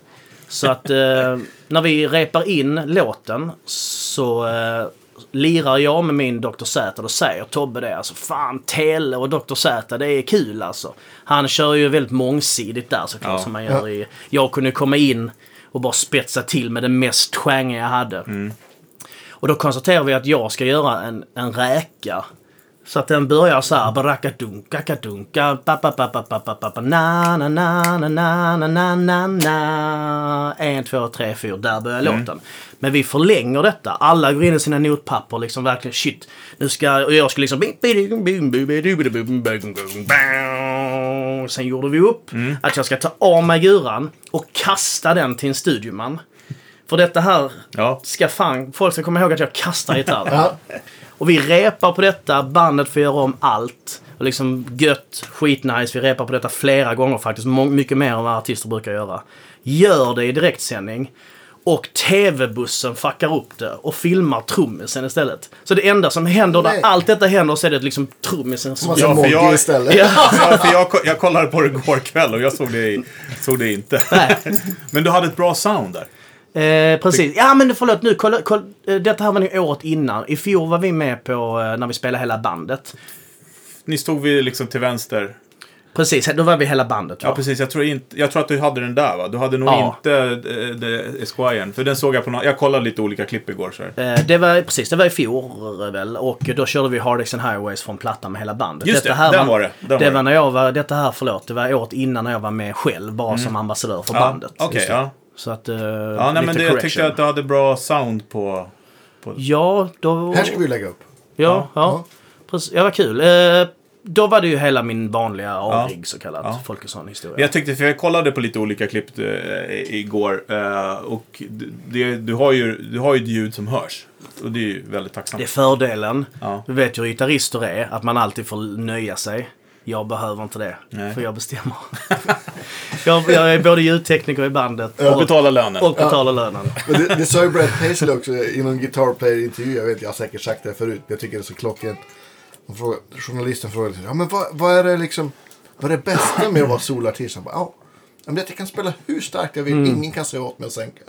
Så att eh, när vi repar in låten så eh, lirar jag med min Dr. Z. Då säger Tobbe det. Alltså fan, Tele och Dr. Z, det är kul alltså. Han kör ju väldigt mångsidigt där såklart Ja. som man gör i... Jag kunde komma in och bara spetsa till med det mest stjänga jag hade. Och då konstaterar vi att jag ska göra en, en räka. Så att den börjar så här. Barakadunka, kadunka, pa pa pa pa pa pa pa pa na na na na na na na na na En, två, tre, fyra. Där börjar låten. Men vi förlänger detta. Alla går in i sina notpapper liksom verkligen shit. Nu ska... Och jag ska liksom... Sen gjorde vi upp att jag ska ta av mig guran och kasta den till en studioman. För detta här Ja. ska fan... Folk ska komma ihåg att jag kastar gitarr. Ja. Och vi repar på detta, bandet får göra om allt. Och liksom gött, skitnice. Vi repar på detta flera gånger faktiskt. Mycket mer än vad artister brukar göra. Gör det i direktsändning. Och TV-bussen fuckar upp det och filmar trummisen istället. Så det enda som händer Nej. där allt detta händer så är det liksom trummisen som... Ja, för jag- istället. Ja. Ja, för jag, jag kollade på det igår kväll och jag såg det, såg det inte. Nej. Men du hade ett bra sound där. Eh, precis. Ja men förlåt nu, kolla, kolla, eh, detta här var nog året innan. I fjol var vi med på eh, när vi spelade hela bandet. Ni stod vi liksom till vänster. Precis, då var vi hela bandet va? Ja, precis. Jag tror, inte, jag tror att du hade den där va? Du hade nog Ja. inte eh, the Esquiren. För den såg jag på någon, Jag kollade lite olika klipp igår. Så. Eh, Det var precis, det var i fjol väl. Och då körde vi Hard and Highways från plattan med hela bandet. Just detta det, här den var det. Den det var var det. när jag var, detta här, förlåt, det var året innan när jag var med själv. Bara som ambassadör för bandet. Mm. Okej, Just det. ja. Så att, eh, Ja, nej, men det, jag tyckte att du hade bra sound på... Ja, då... Här ska vi lägga upp. Ja, ja. Ja. Precis, ja, vad kul. Eh, då var det ju hela min vanliga A-rigg så kallat. Ja. Folkesson historia. Jag tyckte, för jag kollade på lite olika klipp eh, igår. Eh, och det, du, har ju, du har ju ett ljud som hörs. Och det är ju väldigt tacksamt. Det är fördelen. Ja. Du vet ju hur gitarrister är, att man alltid får nöja sig. Jag behöver inte det, Nej. för jag bestämmer. jag, jag är både ljudtekniker i bandet Och betala lönen. och betalar lönen. Men det, det sa ju Brad Paisley också i någon Guitar Player-intervju. Jag vet, jag har säkert sagt det förut, men jag tycker det är så klockrent. Frågar, journalisten frågade ja, men vad, vad är det liksom, vad är det bästa med att vara solartist? Han bara, ja, men jag kan spela hur starkt jag vill, Mm. ingen kan säga åt mig att sänka.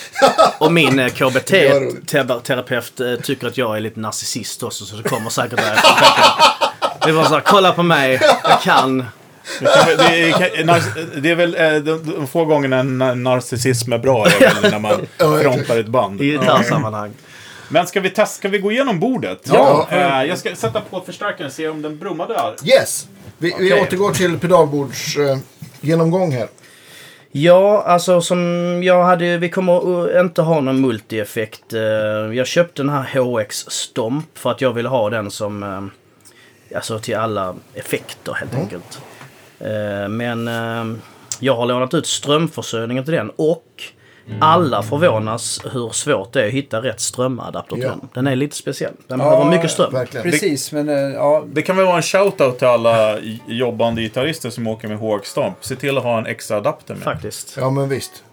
Och min eh. KBT-terapeut eh, tycker att jag är lite narcissist också, så det kommer säkert därifrån. Det var så här, kolla på mig, jag kan. Det är, det är, det är väl eh, de, de få gångerna narcissism är bra är väl när man frontar ett band. I gitarrsammanhang. Men ska vi, testa, ska vi gå igenom bordet? Ja. Eh, jag ska sätta på förstärkaren och se om den brummar där. Yes! Vi, vi Okej. återgår till pedalbords eh, genomgång här. Ja, alltså som jag hade, vi kommer att inte ha någon multi-effekt. Eh, Jag köpte den här HX Stomp för att jag ville ha den som, alltså till alla effekter helt enkelt. Eh, Men eh, jag har lånat ut strömförsörjningen till den och alla förvånas hur svårt det är att hitta rätt strömadapter till Ja. den. Den är lite speciell. Den Ja, behöver mycket ström. Verkligen. Precis, men eh, ja. Det kan väl vara en shoutout till alla jobbande gitarrister som åker med HX-stomp. Se till att ha en extra adapter med. Faktiskt. Ja, men visst.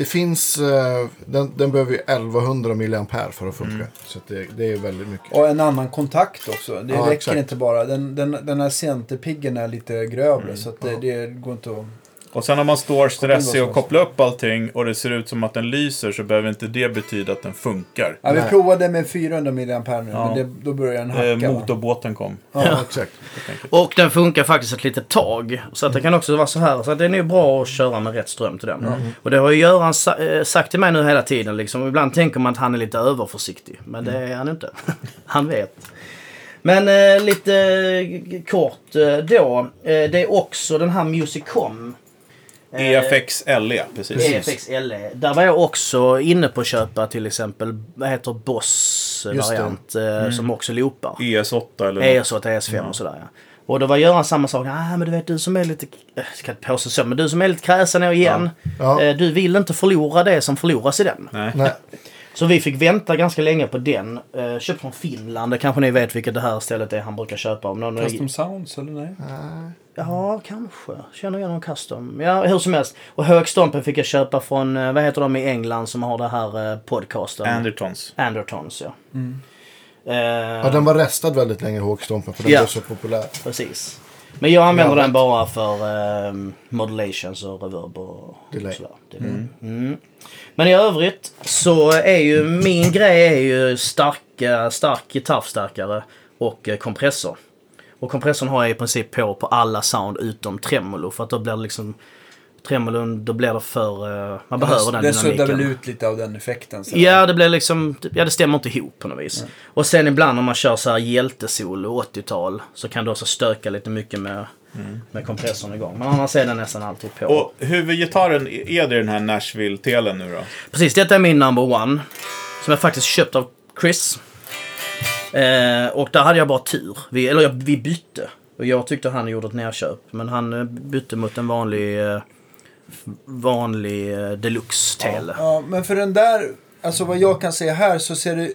Det finns, eh, den, den behöver ju 1100 mAh för att funka. Så att det, det är väldigt mycket. Och en annan kontakt också. Det Ja, räcker exakt. inte bara. Den, den, den här centerpiggen är lite grövre. Så att det, det går inte att... Och sen om man står stressig och Koppla kopplar upp allting och det ser ut som att den lyser så behöver inte det betyda att den funkar. Ja, vi Nej. provade med 400 mAh nu, Ja. men det, då börjar den Eh, hacka. va? motorbåten kom. Ja, exakt. Och den funkar faktiskt ett litet tag. Så att det kan också vara så här. Så att den är bra att köra med rätt ström till den. Och det har ju Göran sa eh, sagt till mig nu hela tiden. Liksom. Ibland tänker man att han är lite överförsiktig. Men det är han inte. han vet. Men eh, lite eh, kort eh, då. Eh, det är också den här Musicom. Eh, EFX LE, precis. EFX LE. Där var jag också inne på att köpa till exempel, vad heter. Boss-variant. Eh, Som också loopar. ES8 eller något. ES8, ES5 och sådär ja. Och då var Göran samma sak. Ah, men du vet du som är lite, äh, jag ska inte påstå så, men du som är lite kräsen igen. Ja. Eh, du vill inte förlora det som förloras i den. Nej. Nej. Så vi fick vänta ganska länge på den. Eh, köpt från Finland, det kanske ni vet vilket det här stället är han brukar köpa. Om någon Custom Sounds, eller nej? Ja, kanske. Känner jag någon custom. Ja, hur som helst. Och högstompen fick jag köpa från, eh, vad heter de i England som har det här eh, podcasten? Andertons. Andertons, ja. Eh, Ja, den var restad väldigt länge, Håkstompen, för den Ja. blev så populär. Precis. Men jag använder den bara för um, modulations och reverb och Delay. sådär. Delay. Mm. Men i övrigt så är ju min grej är ju starka, stark gitarrförstärkare och eh, kompressor. Och kompressorn har jag i princip på på alla sound utom tremolo för att då blir det liksom tremolon, då blir det för... eh, man behöver den Det suddar dynamiken. väl ut lite av den effekten. sen. Ja, det blir liksom... Ja, det stämmer inte ihop på något vis. Och sen ibland om man kör så här hjältesolo 80-tal så kan det också stöka lite mycket med, med kompressorn igång. Men annars är den nästan alltid på. Och huvudgitarren, är det den här Nashville-telen nu då? Precis, detta är min number one. Som jag faktiskt köpt av Chris. Eh, och där hade jag bara tur. Vi, eller jag, vi bytte. Och jag tyckte han gjorde ett nerköp. Men han eh, bytte mot en vanlig... Eh, vanlig eh, deluxe-tele. Ja, men för den där, alltså vad jag kan se här så ser det...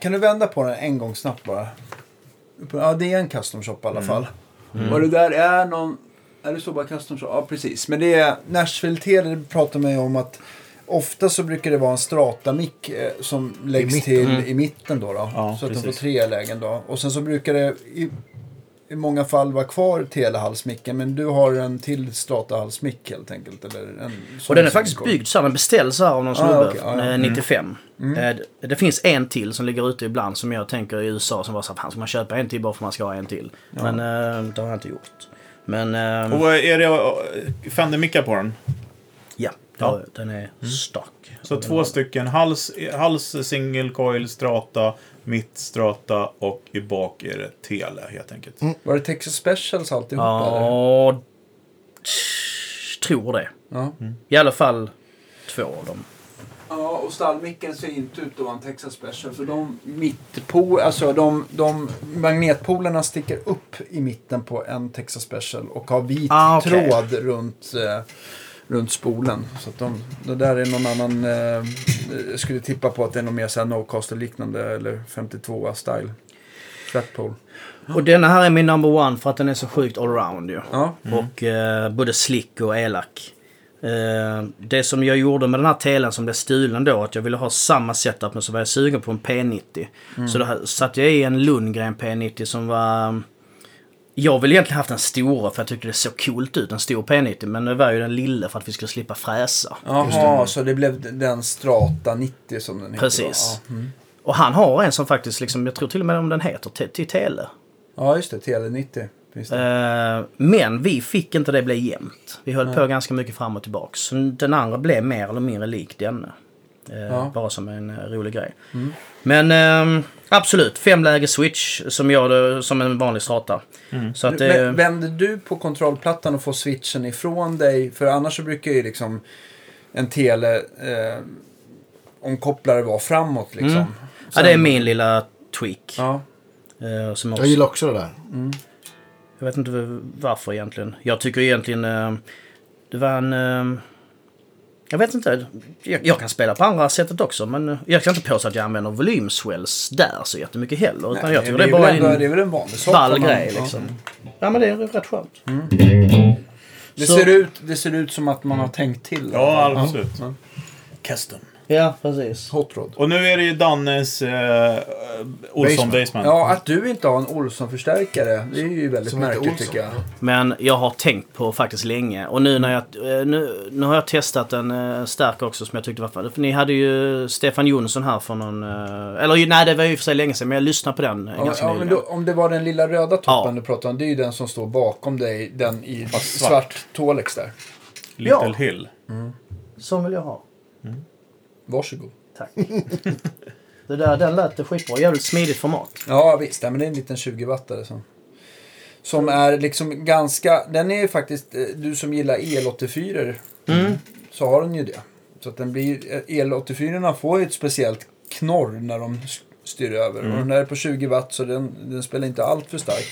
Kan du vända på den en gång snabbt bara? Ja, det är en custom shop i alla fall. Och det där är någon... Är det så bara custom shop? Ja, precis. Men det är Nashville Tele, det pratar man ju om att ofta så brukar det vara en strata-mick eh, som läggs mitten. till i mitten då. då Ja, så att den får precis. tre lägen då. Och sen så brukar det i, i många fall vara kvar telehalsmicken. Men du har en till strata-halsmick helt enkelt. Eller en, Och den är faktiskt byggd så här. Den beställs här av någon Ah, snubbe. okej, ja, ja. eh, 95. Eh, det- Det finns en till som ligger ute ibland som jag tänker i USA som var så här, fan ska man köpa en till bara för att man ska ha en till? Men eh, det har jag inte gjort. Men eh, Och är det Fender-mickar på den? ja, Ja. ja, den är stark. Så två stycken. Hals, hals single coil strata, mitt strata och i bak är det tele helt enkelt. Var det Texas Specials alltihopa? eller? Ja, tch, tror det. Ja. I alla fall två av dem. ja, och stallmicken ser inte ut att vara en Texas Special. För de mittpol, alltså de, de magnetpolerna sticker upp i mitten på en Texas Special och har vit Ah, okej. tråd runt, eh, runt spolen. Så att de, det där är någon annan, eh, jag skulle tippa på att det är någon mer såhär no-caster liknande eller 52 style. Flatpole. Och denna här är min number one för att den är så sjukt allround ju. Ja. Och eh, både slick och elak. Eh, det som jag gjorde med den här telen som blev stulen då, att jag ville ha samma setup men så var jag sugen på en P90. Så då satte jag i en Lundgren P90 som var... Jag ville egentligen haft den stora för jag tyckte det såg coolt ut, en stor P90. Men det var ju den lilla för att vi skulle slippa fräsa. Jaha, så det blev den Strata 90 som den heter. Precis. Ja. Mm. Och han har en som faktiskt, liksom, jag tror till och med om den heter, te- till tele. ja, just det. Tele 90. Finns det. Eh, men vi fick inte det bli jämnt. Vi höll på ganska mycket fram och tillbaks. Så den andra blev mer eller mindre lik denne. Eh, Ja. Bara som en eh, rolig grej. Men ehm, absolut, femläge switch som gör det som en vanlig strata. Så att, Men eh, Vänder du på kontrollplattan och får switchen ifrån dig? För annars så brukar ju liksom en tele eh, omkopplare vara framåt liksom. Mm. ja, det är min lilla tweak. Ja. Eh, som Jag också, gillar också det där. jag vet inte varför egentligen. Jag tycker egentligen eh, det var en... Jag vet inte. Jag, jag kan spela på andra sättet också men jag kan inte påstå att jag använder volymswells där så jättemycket heller. Utan Nej, jag tycker det är väl bara en det är väl en vanlig ball grej ja. liksom. Ja men det är rätt skönt. Det, Så- ser ut, det ser ut som att man har tänkt till. Ja, absolut. Ja. Custom. Ja, precis. Hot Rod. Och nu är det ju Dannes eh, Olsson Basement. Basement. Ja, att du inte har en Olsson-förstärkare, det är ju väldigt Som heter märkligt Olsson. tycker jag. Men jag har tänkt på faktiskt länge. Och nu när jag... eh, Nu, nu har jag testat en stark också som jag tyckte var. För ni hade ju Stefan Jonsson här för någon... eh, eller ju- nej, det var ju för sig länge sedan. Men jag lyssnade på den uh, Ja, ganska ja, men nyligen. då, om det var den lilla röda toppen Ja. du pratade om, det är ju den som står bakom dig, den i svart. svart Tolex där. Little Ja. Hill. Som vill jag ha. Varsågod. Tack. det där, den lät skitbra. Jävligt smidigt format. Ja visst, nej, men det är en liten 20 wattare som, som är liksom ganska, den är ju faktiskt, eh, du som gillar el-84 Mm. så har den ju det. Så att den blir, eh, el-84 får ju ett speciellt knorr när de styr över. Och den där är på 20 watt så den, den spelar inte allt för starkt.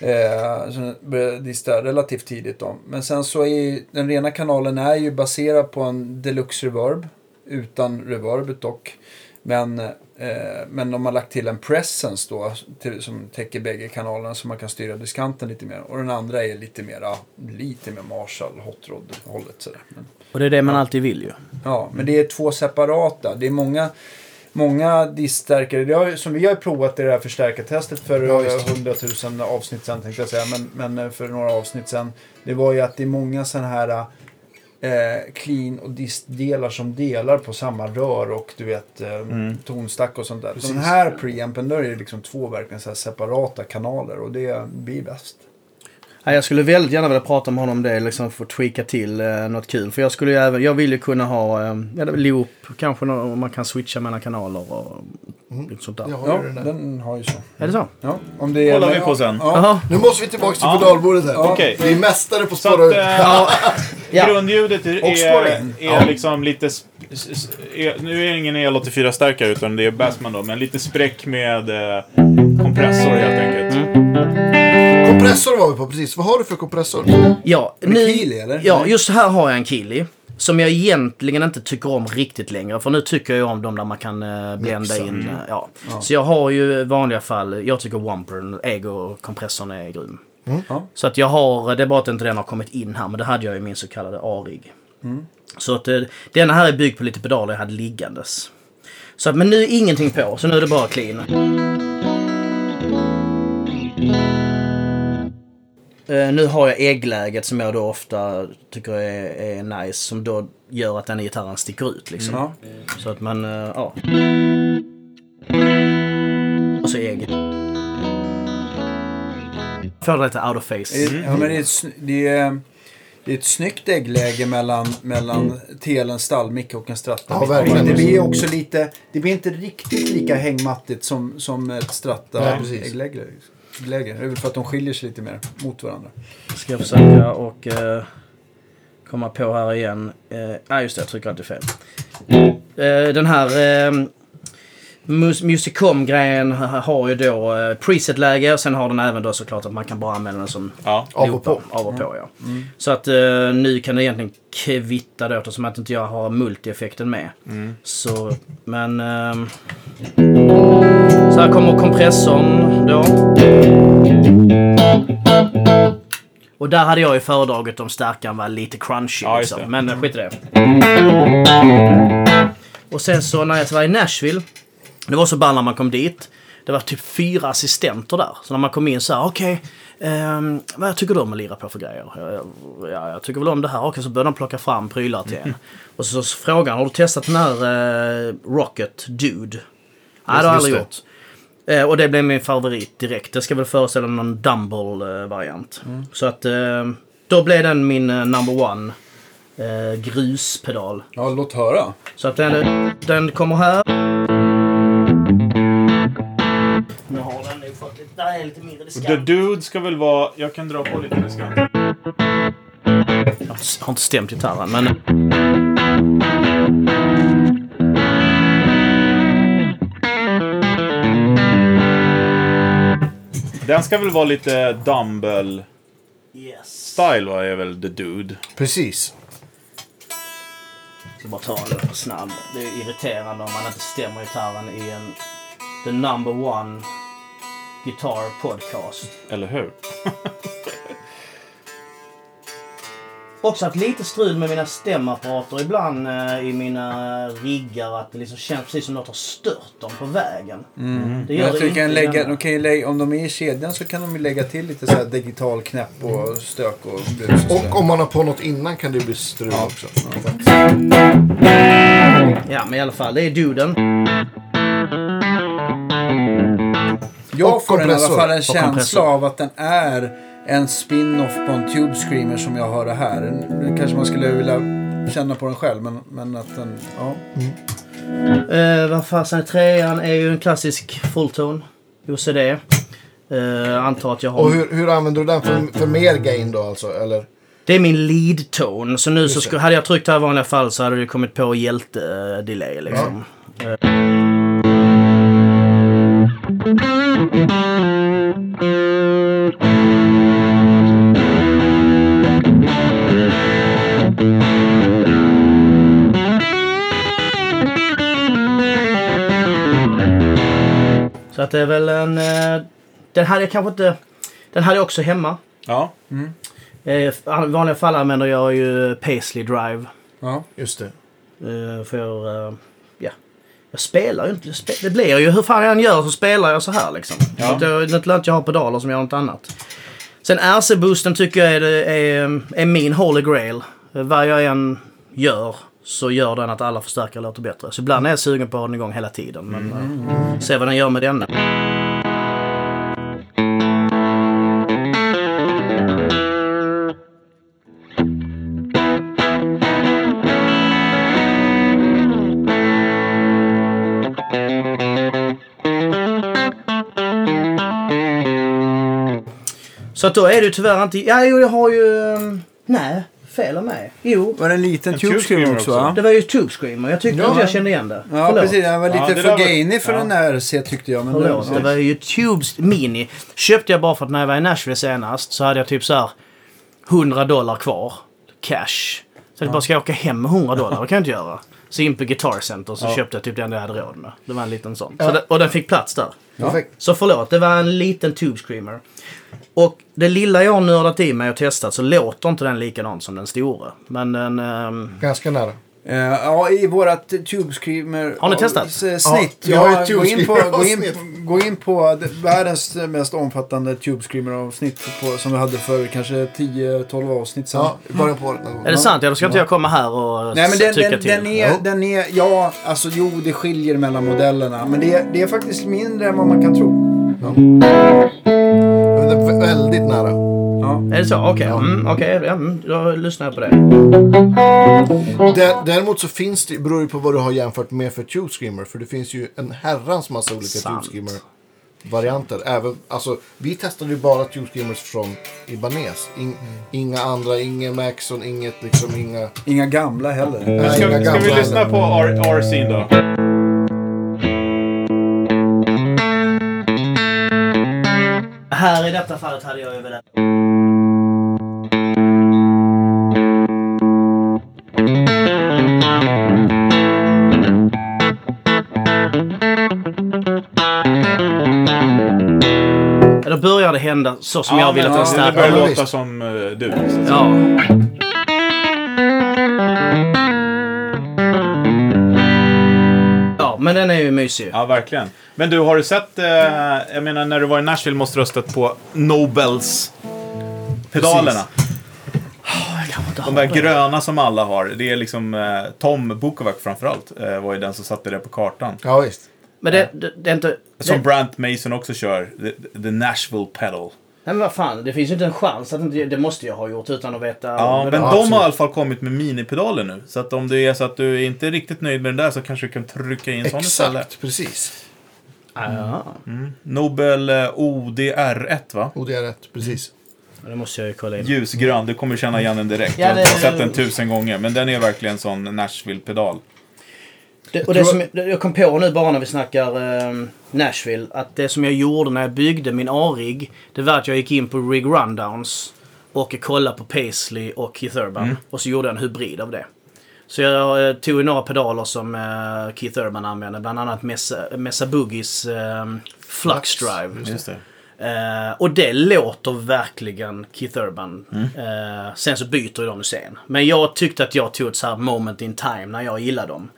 Eh, så den börjar dista relativt tidigt då. Men sen så är ju, den rena kanalen är ju baserad på en deluxe reverb. Utan reverbet dock. Men, eh, men de har lagt till en presence då till, som täcker bägge kanalerna så man kan styra diskanten lite mer. Och den andra är lite mer, lite mer Marshall Hot Rod hållet sådär. Men, Och det är det man alltid vill ju. ja, men det är två separata. Det är många, många diststärkare. Det har, ju- som vi har provat i det här förstärkartestet för Ja, ja, visst. 100 000 avsnitt sedan tänkte jag säga. Men, men eh, för några avsnitt sedan. Det var ju att det är många sådana här eh, clean och distdelar som delar på samma rör och du vet eh, tonstack och sånt där. Precis. Den här preampen där är det liksom två verkligen så här separata kanaler och det blir bäst. Ja, jag skulle väldigt gärna vilja prata med honom om det, liksom få tweaka till eh, något kul. För jag skulle ju även, jag vill ju kunna ha eh, ja, loop, kanske om man kan switcha mellan kanaler och lite sånt där. Jag har Ja, ju den där. den har ju så. Är det så? Ja, om det är, Kollar vi på sen. Ja. Nu måste vi tillbaka till Ja. pedalbordet här. Okej. Vi är mästare på att ut. eh, Ja. grundljudet är, Och är, är liksom lite... är, nu är det ingen El84-stärkare utan det är Bassman då, men lite spräck med eh, kompressor helt enkelt. Kompressor var vi på precis. Vad har du för kompressor? Ja, det Keeley, eller? Ja, just här har jag en Keeley. Som jag egentligen inte tycker om riktigt längre. För nu tycker jag om dem där man kan uh, blända in. eh, ja. Så jag har ju i vanliga fall, jag tycker Wampern, Ego-kompressorn är grym. Ja. Så att jag har, det är bara att inte den har kommit in här, men det hade jag i min så kallade A-rigg. Så att eh, denna här är byggd på lite pedaler jag hade liggandes. Så att, men nu är ingenting på, så nu är det bara clean. Eh, nu har jag äggläget som jag då ofta tycker är, är nice. Som då gör att den gitarren sticker ut liksom. Ja. Så att man, eh, ja. Och så ägg. Får det lite out of face. Ja, men det, är ett, sn- det, är, det är ett snyggt äggläge mellan, mellan telens stallmick och en stratta. Ja, verkligen. det blir också lite, det blir inte riktigt lika hängmattigt som, som ett stratta äggläge. Läge. Det är väl för att de skiljer sig lite mer mot varandra. Ska jag försöka och eh, komma på här igen. Eh, Nej, just det. Jag trycker alltid fel. Eh, den här eh, Mus- Musicom-grejen ha- har ju då eh, preset-läge och sen har den även då såklart att man kan bara använda den som Ja. Av och på. Av och på, ja. Så att eh, nu kan det egentligen kvitta då eftersom att inte jag har multi-effekten med. Så, men... ehm, så här kommer kompressorn då. Och där hade jag ju föredragit om stärkan var lite crunchy. Ja, liksom. Men eh, skit i det. Och sen så när jag var i Nashville. Det var så ball när man kom dit. Det var typ fyra assistenter där. Så när man kom in så här, okej. ehm, vad tycker du om att lira på för grejer? Ja, jag- Ja, jag tycker väl om det här. Okej, så började de plocka fram prylar till en. Och så, så frågan, har du testat den här eh, Rocket Dude? Nej, det har jag aldrig gjort. Eh, och det blev min favorit direkt. Det ska väl föreställa någon Dumble-variant. Så att eh, då blev den min number one. gruspedal. Ja, låt höra. Så att den, den kommer här. Där är lite mindre The diskant. Dude ska väl vara... Jag kan dra på lite diskant. Jag har inte stämt gitarren men... Den ska väl vara lite Dumble-style Yes. va, är väl The Dude. Precis. Så bara ta lite snabb. Det är irriterande om man inte stämmer gitarren i en... The number one guitar podcast. Eller hur? Också haft lite strul med mina stämapparater ibland eh, i mina riggar. Att det liksom känns precis som något har stört dem på vägen. Det gör Jag det inte kan i lägga, denna. de kan ju lägga, om de är i kedjan så kan de ju lägga till lite så här digital knäpp och stök och och om man har på något innan kan det bli strul också. Ja, men i alla fall. Det är duden. Jag och får en, i alla fall en känsla av att den är en spin-off på en Tube Screamer som jag hör det här. Nu kanske man skulle vilja känna på den själv, men, men att den... Ja. Eh, vad fasen, trean är ju en klassisk fulltone. OCD. Eh, antar att jag har... Och hur, hur använder du den för, för mer gain då alltså? Eller? Det är min lead tone. Så nu så Just skulle, hade jag tryckt här i vanliga fall så hade det kommit på hjälte-delay liksom. Så att det är väl en... eh, Den hade jag kanske inte... Den hade jag också hemma. Ja. Eh, I vanliga fall använder jag ju Paisley Drive. ja. Just det. Eh, för. Jag spelar ju inte. Det blir ju hur fan jag än gör så spelar jag så här liksom. Ja. Det är att jag har pedaler som gör något annat. Sen RC-boosten tycker jag är, är, är min holy grail. Vad jag än gör så gör den att alla förstärkare låter bättre. Så ibland är jag sugen på att ha den igång hela tiden. Men eh, se vad den gör med denna. Så att då är det tyvärr inte... Ja, jo, jag har ju... ehm, Nej, fel av mig. Jo, Var det en liten En Tube Screamer också? också. va? det var ju Tube Screamer. Jag tyckte Ja. inte jag kände igen det. Ja, Förlåt. precis. Den var Ja, lite det för var- gainig för ja. den här RC tyckte jag. Men Förlåt, det, det var ju Tubes Mini. Köpte jag bara för att när jag var i Nashville senast så hade jag typ så här 100 dollar kvar. Cash. Så jag bara, ska jag åka hem med 100 dollar? Det kan jag inte göra. Så in på Guitar Center så Ja. köpte jag typ enda jag hade råd med. Det var en liten sån. Ja. Så det, och den fick plats där. Perfekt. Så förlåt, det var en liten Tube Screamer. Och det lilla jag har nördat i mig och testat så låter inte den likadan som den stora. Men den... ehm, Ganska nära. Eh, ja, i vårat Tube Screamer Har ni testat? snitt. Ja, Ja, gå, in på, gå, in, gå in på världens mest omfattande Tube Screamer avsnitt på, som vi hade för kanske 10-12 avsnitt sedan. Ja, början på året är det sant? Ja, då ska inte jag komma här och Nej men den, tycka den, till. den, är, Ja. den är, ja alltså jo det skiljer mellan modellerna. Men det, är- det är faktiskt mindre än vad man kan tro. Vä- väldigt nära. Ja. Är det så? Okej, mm, okej, ja, mm, då lyssnar jag på det. Dä- Däremot så finns det, beror det på vad du har jämfört med för Tube Screamer. För det finns ju en herrans massa olika Sant. Tube Screamer varianter. Även, alltså, vi testade ju bara Tube Screamers från Ibanez. In, Inga andra, inga Maxon, inget liksom, inga... Inga gamla heller. Nej, Ska, inga ska vi gamla lyssna heller. på R- RC då? Här i detta fallet hade jag ju velat... börjar det hända så som jag vill att den Det startar. börjar Ja, låta visst. som uh, du. Ja. Ja, men den är ju mysig. Ja, verkligen. Men du, har du sett... Eh, jag menar, när du var i Nashville måste du ha stött på Nobels pedalerna. Inte De där det. gröna som alla har. Det är liksom eh, Tom Bukovac framförallt. Eh, var ju den som satte det på kartan. Ja, visst. Men det, det, det är inte... Som Det, Brant Mason också kör. The, the Nashville pedal. Nej men vad fan, det finns ju inte en chans att inte, det måste jag ha gjort utan att veta. Ja, men de absolut. har i alla fall kommit med minipedaler nu. Så att om det är så att du inte är riktigt nöjd med den där så kanske du kan trycka in sån istället. Exakt, precis. Ja, Nobel eh, ODR1 va? Och det är rätt, precis. det måste jag ju kolla in. Ljusgrön, du kommer känna igen den direkt. Ja, jag det- har sett den tusen gånger. Men den är verkligen sån Nashville-pedal. Det, och det som jag- jag kom på nu bara när vi snackar eh, Nashville, att det som jag gjorde när jag byggde min A-rigg, det var att jag gick in på Rig Rundowns och kollade på Paisley och Keith Urban. Och så gjorde jag en hybrid av det. Så jag eh, tog några pedaler som eh, Keith Urban använder, bland annat Mesa, Mesa Boogies eh, Flux Drive. Just det. Eh, och det låter verkligen Keith Urban. Eh, sen så byter de sen. Men jag tyckte att jag tog ett så här moment in time när jag gillade dem.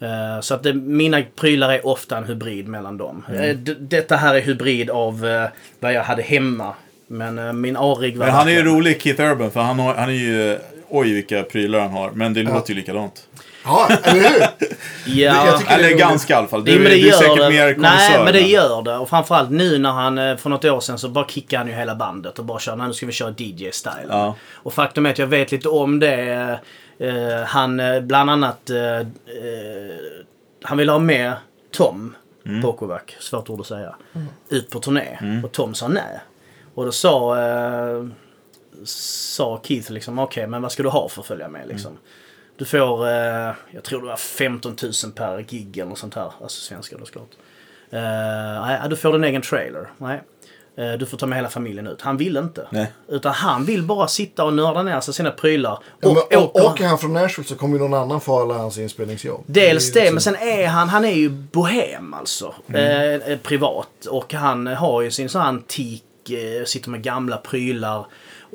Eh, så att det, mina prylar är ofta en hybrid mellan dem. D- detta här är hybrid av vad jag hade hemma. Men min A-rigg var... Men han är ju rolig, Keith Urban, för han, har, han är ju... Oj, vilka prylar han har. Men det låter ju likadant. Ja, eller hur? Ja. Jag tycker- det är Eller ganska i alla fall. Du, men det du är säkert det. mer konnässör. Nej, men det gör det. Och framförallt nu när han eh, för något år sedan så bara kickade han ju hela bandet och bara kör, "Nej, nu ska vi köra DJ-style. Ja. Och faktum är att jag vet lite om det. Eh, han eh, bland annat, eh, eh, han ville ha med Tom Mm. Pokovac, svårt ord att säga, ut på turné. Och Tom sa nej. Och då sa, eh, sa Keith liksom, okej men vad ska du ha för att följa med liksom? Du får, eh, jag tror det var 15 000 per gig eller sånt här. Alltså svenska då såklart. Eh, nej, du får din egen trailer. Nej. Eh, du får ta med hela familjen ut. Han vill inte. Nej. Utan han vill bara sitta och nörda ner sig sina prylar. Ja, Och men, å- åker- åker han från Nashville så kommer ju någon annan få alla hans inspelningsjobb. Dels det, men liksom- sen är han, han är ju bohem alltså. Eh, eh, privat. Och han har ju sin sån här antik, eh, sitter med gamla prylar.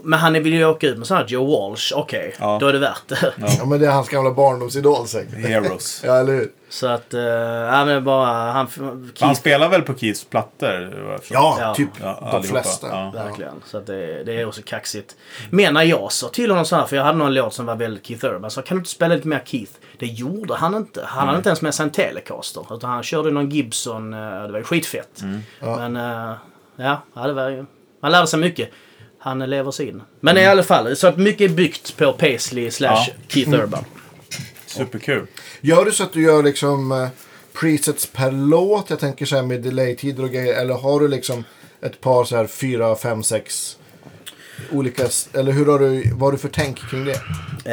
Men han vill ju åka ut med sån här Joe Walsh, okej, Ja. då är det värt det. Ja, men det är hans gamla barndomsidol säkert. Heroes. Ja, eller hur? Så att, eh, ja men bara, han... Keith, Han spelar väl på Keiths plattor? Ja, Ja. typ Ja, de allihopa. flesta. Ja. Verkligen. Så att det, det är också kaxigt. Men när jag sa till honom så här, för jag hade någon låt som var väldigt Keith Urban. Så kan du inte spela lite mer Keith? Det gjorde han inte. Han hade inte ens med sig en Telecaster. Utan han körde någon Gibson. eh, Det var ju skitfett. Men eh, ja, ja, det var ju... Man lärde sig mycket. Han lever sig in. Men i alla fall, så att mycket är byggt på Paisley slash Ja. Keith Urban. Superkul. Gör du så att du gör liksom eh, presets per låt? Jag tänker så här med delay-tider och grejer. Eller har du liksom ett par så här fyra, fem, sex olika... Eller hur har du, vad har du för tänk kring det?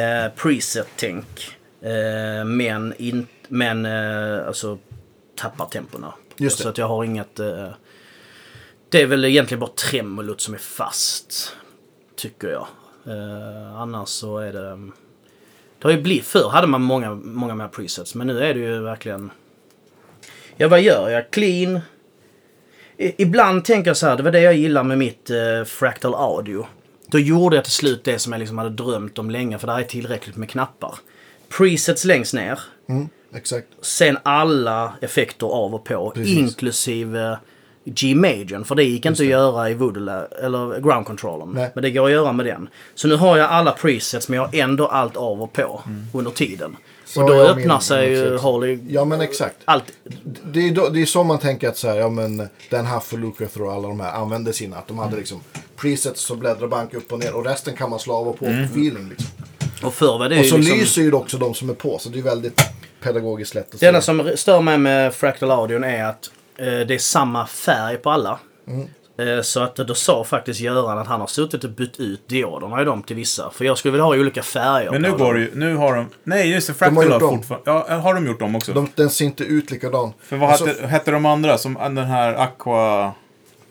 Eh, preset-tänk. Eh, men, in, men eh, alltså tappar tempona. Just det. Så att jag har inget... Eh, det är väl egentligen bara tremolot som är fast. Tycker jag. Eh, annars så är det... Det har ju blivit... Förr hade man många, många mer presets. Men nu är det ju verkligen... Ja, vad gör jag? Clean. I, ibland tänker jag så här, det var det jag gillar med mitt eh, Fractal Audio. Då gjorde jag till slut det som jag liksom hade drömt om länge, för det här är tillräckligt med knappar. Presets längst ner, Mm, exakt. sen alla effekter av och på, Precis. inklusive G-Majorn. För det gick inte att göra i Voodoo, eller Ground Controllern. Nej. Men det går att göra med den. Så nu har jag alla presets, men jag har ändå allt av och på under tiden. Så och då öppnar min sig ju. Harley... Ja, men exakt. Allt. Det är, då, det är så man tänker att så här, ja men Den och Lucas och alla de här använde sina. Att de hade liksom presets som bläddrar bank upp och ner. Och resten kan man slava på på feeling liksom. Och förr var det Och så liksom... lyser ju också de som är på. Så det är väldigt pedagogiskt lätt Det enda som stör mig med Fractal Audion är att eh, det är samma färg på alla. Mm. Eh, så att då sa faktiskt Göran att han har suttit och bytt ut dioderna i dem till vissa. För jag skulle vilja ha olika färger. Men nu går det ju, nu har de, nej just det, har Fractal gjort har fortfarande, ja har de gjort dem också? De, den ser inte ut likadan. För vad Alltså, hette, hette de andra, som den här Aqua,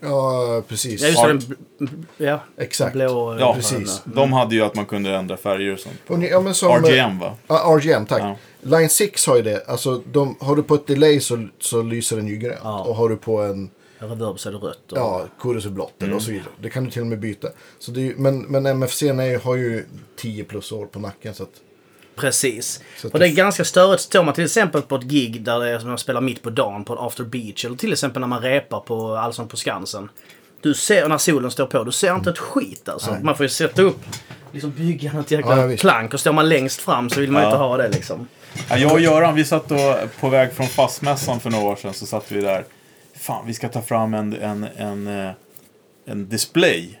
Ja, precis. Ja, just det. Den, ja, Exakt. blå. ja precis. de hade ju att man kunde ändra färger och sånt. Och ja, men som, eh, RGM va? Ja, RGM, tack. Ja. Line 6 har ju det. Alltså, de, har du på ett delay så, så lyser den ju grönt. Ja. Och har du på en Reverb så är det rött. Och, ja, chorus är blått eller och så Mm. vidare. Det kan du till och med byta. Så det är, men, men MFC har ju 10 plus år på nacken. Så att, Precis. Så och det är ganska störigt. Står man till exempel på ett gig där det är som man spelar mitt på dagen på en after beach. Eller till exempel när man repar på Allsång på Skansen. Du ser när solen står på, du ser inte ett skit alltså. Nej. Man får ju sätta upp, liksom bygga något jäkla Ja, plank. Och står man längst fram så vill man Ja. inte ha det liksom. Ja, jag och Göran, vi satt då på väg från fastmässan för några år sedan, så satt vi där. Fan, vi ska ta fram en, en, en, eh, en display.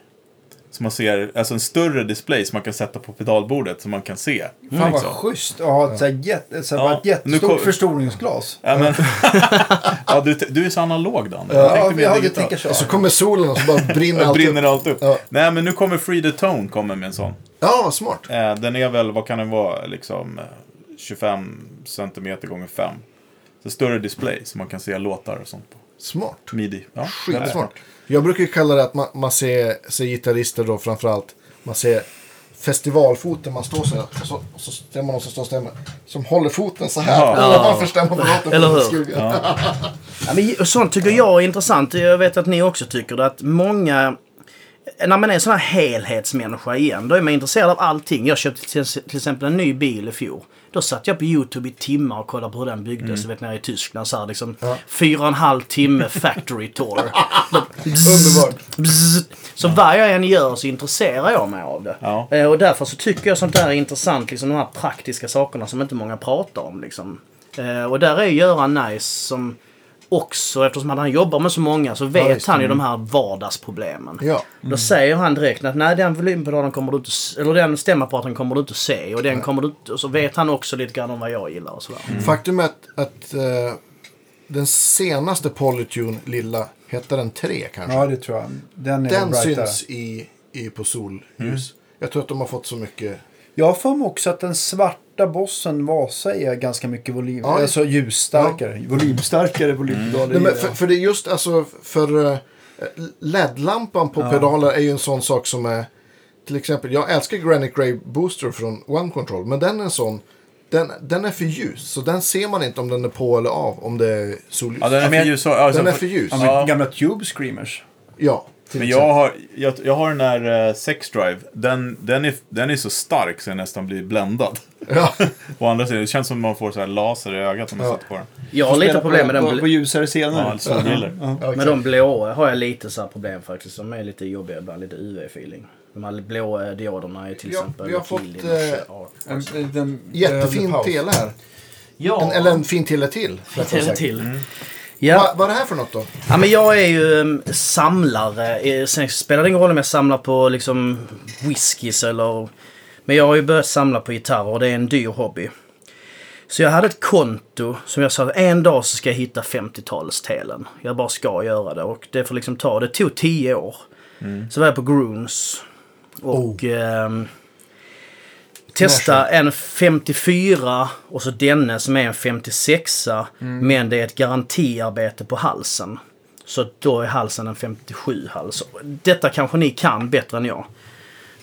Så man ser, alltså en större display som man kan sätta på pedalbordet så man kan se. Fan vad liksom. schysst att ha ett, så här, ett, så här, Ja, ett jättestort nu kom- förstoringsglas. Ja, men, ja, du, du är så analog Dan. Ja, ja, mer ja, det digitalt. tänker så. Och så kommer solen och så bara brinner allt brinner upp. allt upp. Ja. Nej, men nu kommer Free the Tone kommer med en sån. Ja, smart. Eh, den är väl, vad kan den vara, liksom eh, 25 centimeter gånger 5. Så större display så man kan se låtar och sånt på. Smart. Midi. Ja, Skitsmart. Jag brukar kalla det att man, man ser, ser gitarrister då framförallt. Man ser festivalfoten, man står så här och så, och så stämmer någon som står och stämmer. Som håller foten så här. Ja. Och man får stämma på låten. Eller hur? skuggan. Ja, men sånt tycker jag är intressant. Jag vet att ni också tycker det. Att många... När man är en sån här helhetsmänniska igen, då är man intresserad av allting. Jag köpte till, till exempel en ny bil i fjol. Då satt jag på YouTube i timmar och kollade på hur den byggdes. Du vet nere i Tyskland. Så här, liksom, Fyra och en halv timme factory tour. Underbart. Så vad jag än gör så intresserar jag mig av det. Ja. Eh, Och därför så tycker jag sånt där är intressant. Liksom de här praktiska sakerna som inte många pratar om. Liksom. Eh, Och där är Göran Nice som också, eftersom han jobbar med så många, så vet just det. han ju de här vardagsproblemen. Ja. Då säger han direkt att nej den volympedalen kommer du inte, eller den stämapparaten kommer du inte se. Och den kommer du inte, och så vet han också lite grann om vad jag gillar och sådär. Faktum är att, att eh, den senaste Polytune lilla, hette den 3 kanske? Ja, det tror jag. Den är den syns i, i på solljus. Jag tror att de har fått så mycket. Jag har för mig också att den svarta bossen Vasa är ganska mycket volym. Ja. Alltså ljusstarkare. Volymstarkare volympedaler. Nej, men gillar för, för det är just alltså för eh, LED-lampan på pedaler är ju en sån sak som är till exempel. Jag älskar Granite Grey Booster från One Control, men den är en sån. Den, den är för ljus, så den ser man inte om den är på eller av om det är solljus. Ja, den är Ja, för ljus. Alltså, Den är för ljus. Ja, Ja. Gamla Tube Screamers. Ja. Men jag har, jag, jag har den där uh, Sex Drive. Den, den, är, den är så stark så jag nästan blir bländad. Ja. Å andra sidan, det känns som man får så här laser i ögat om man Ja. sätter på den. Jag har lite problem med den. på, på ljusare scener. Ja, solbrillor. Ja. Ja, Med de blåa har jag lite så här problem faktiskt. De är lite jobbiga ibland, lite UV-feeling. De här blåa dioderna är till Ja, exempel... vi har fått, eh. Ja, En, en, en Jättefin tele här. Ja, En, eller en fin tele till. rättare till. sagt. Ja. Va, vad är det här för något då? ja, men jag är ju um, samlare. Eh, Sen spelar det ingen roll om jag samlar på liksom whiskys eller... Men jag har ju börjat samla på gitarrer och det är en dyr hobby. Så jag hade ett konto som jag sa en dag så ska jag hitta 50-talstelen. Jag bara ska göra det och det får liksom ta. Det tog 10 år. Så var jag på Groons. Och ehm, testa en 54 och så denne som är en 56 Men det är ett garantiarbete på halsen. Så då är halsen en 57 hals. Detta kanske ni kan bättre än jag.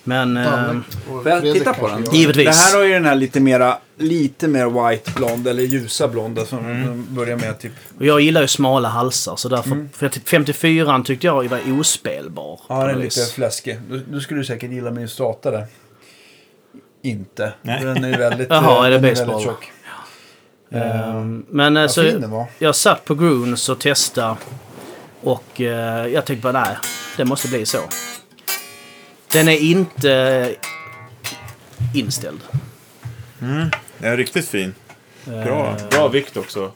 Men... ehm, Får jag titta på den? Givetvis. Det här har ju den här lite mera, lite mer white blond eller ljusa blonda som de börjar med typ. Och jag gillar ju smala halsar så därför... Tyckte 54 tyckte jag var ospelbar. Ja, den är lite fläskig. Då, då skulle du säkert gilla min strata där. Inte. Nej. Den är väldigt, Jaha, är det baseball? väldigt tjock. Ehm, men eh, Vad så, jag satt på Groons och testade. Och eh, jag tänkte bara nej, det måste bli så. Den är inte inställd. Den är riktigt fin. Bra, Eh, bra vikt också.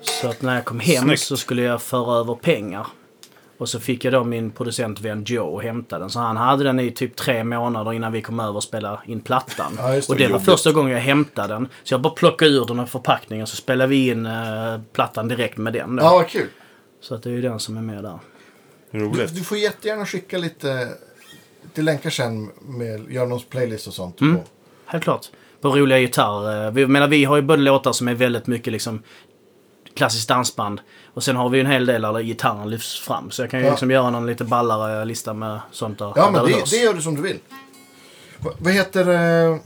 Så att när jag kom hem Snyggt. så skulle jag föra över pengar. Och så fick jag då min producentvän Joe och hämta den. Så han hade den i typ tre månader innan vi kom över och spelade in plattan. Ja, det. och det var Jobbigt. första gången jag hämtade den. Så jag bara plockade ur den ur förpackningen så spelade vi in eh, plattan direkt med den. Då. Ja, vad kul. Så att det är ju den som är med där. Du, Roligt. du får jättegärna skicka lite, lite länkar sen med göra någon playlist och sånt. Mm. på. Helt klart. På roliga gitarrer. Vi, menar, vi har ju både låtar som är väldigt mycket liksom klassiskt dansband. Och sen har vi ju en hel del där gitarren lyfts fram. Så jag kan ju Ja. liksom göra någon lite ballare lista med sånt där. Ja, där men det, hörs. det gör du som du vill. Va, vad heter eh,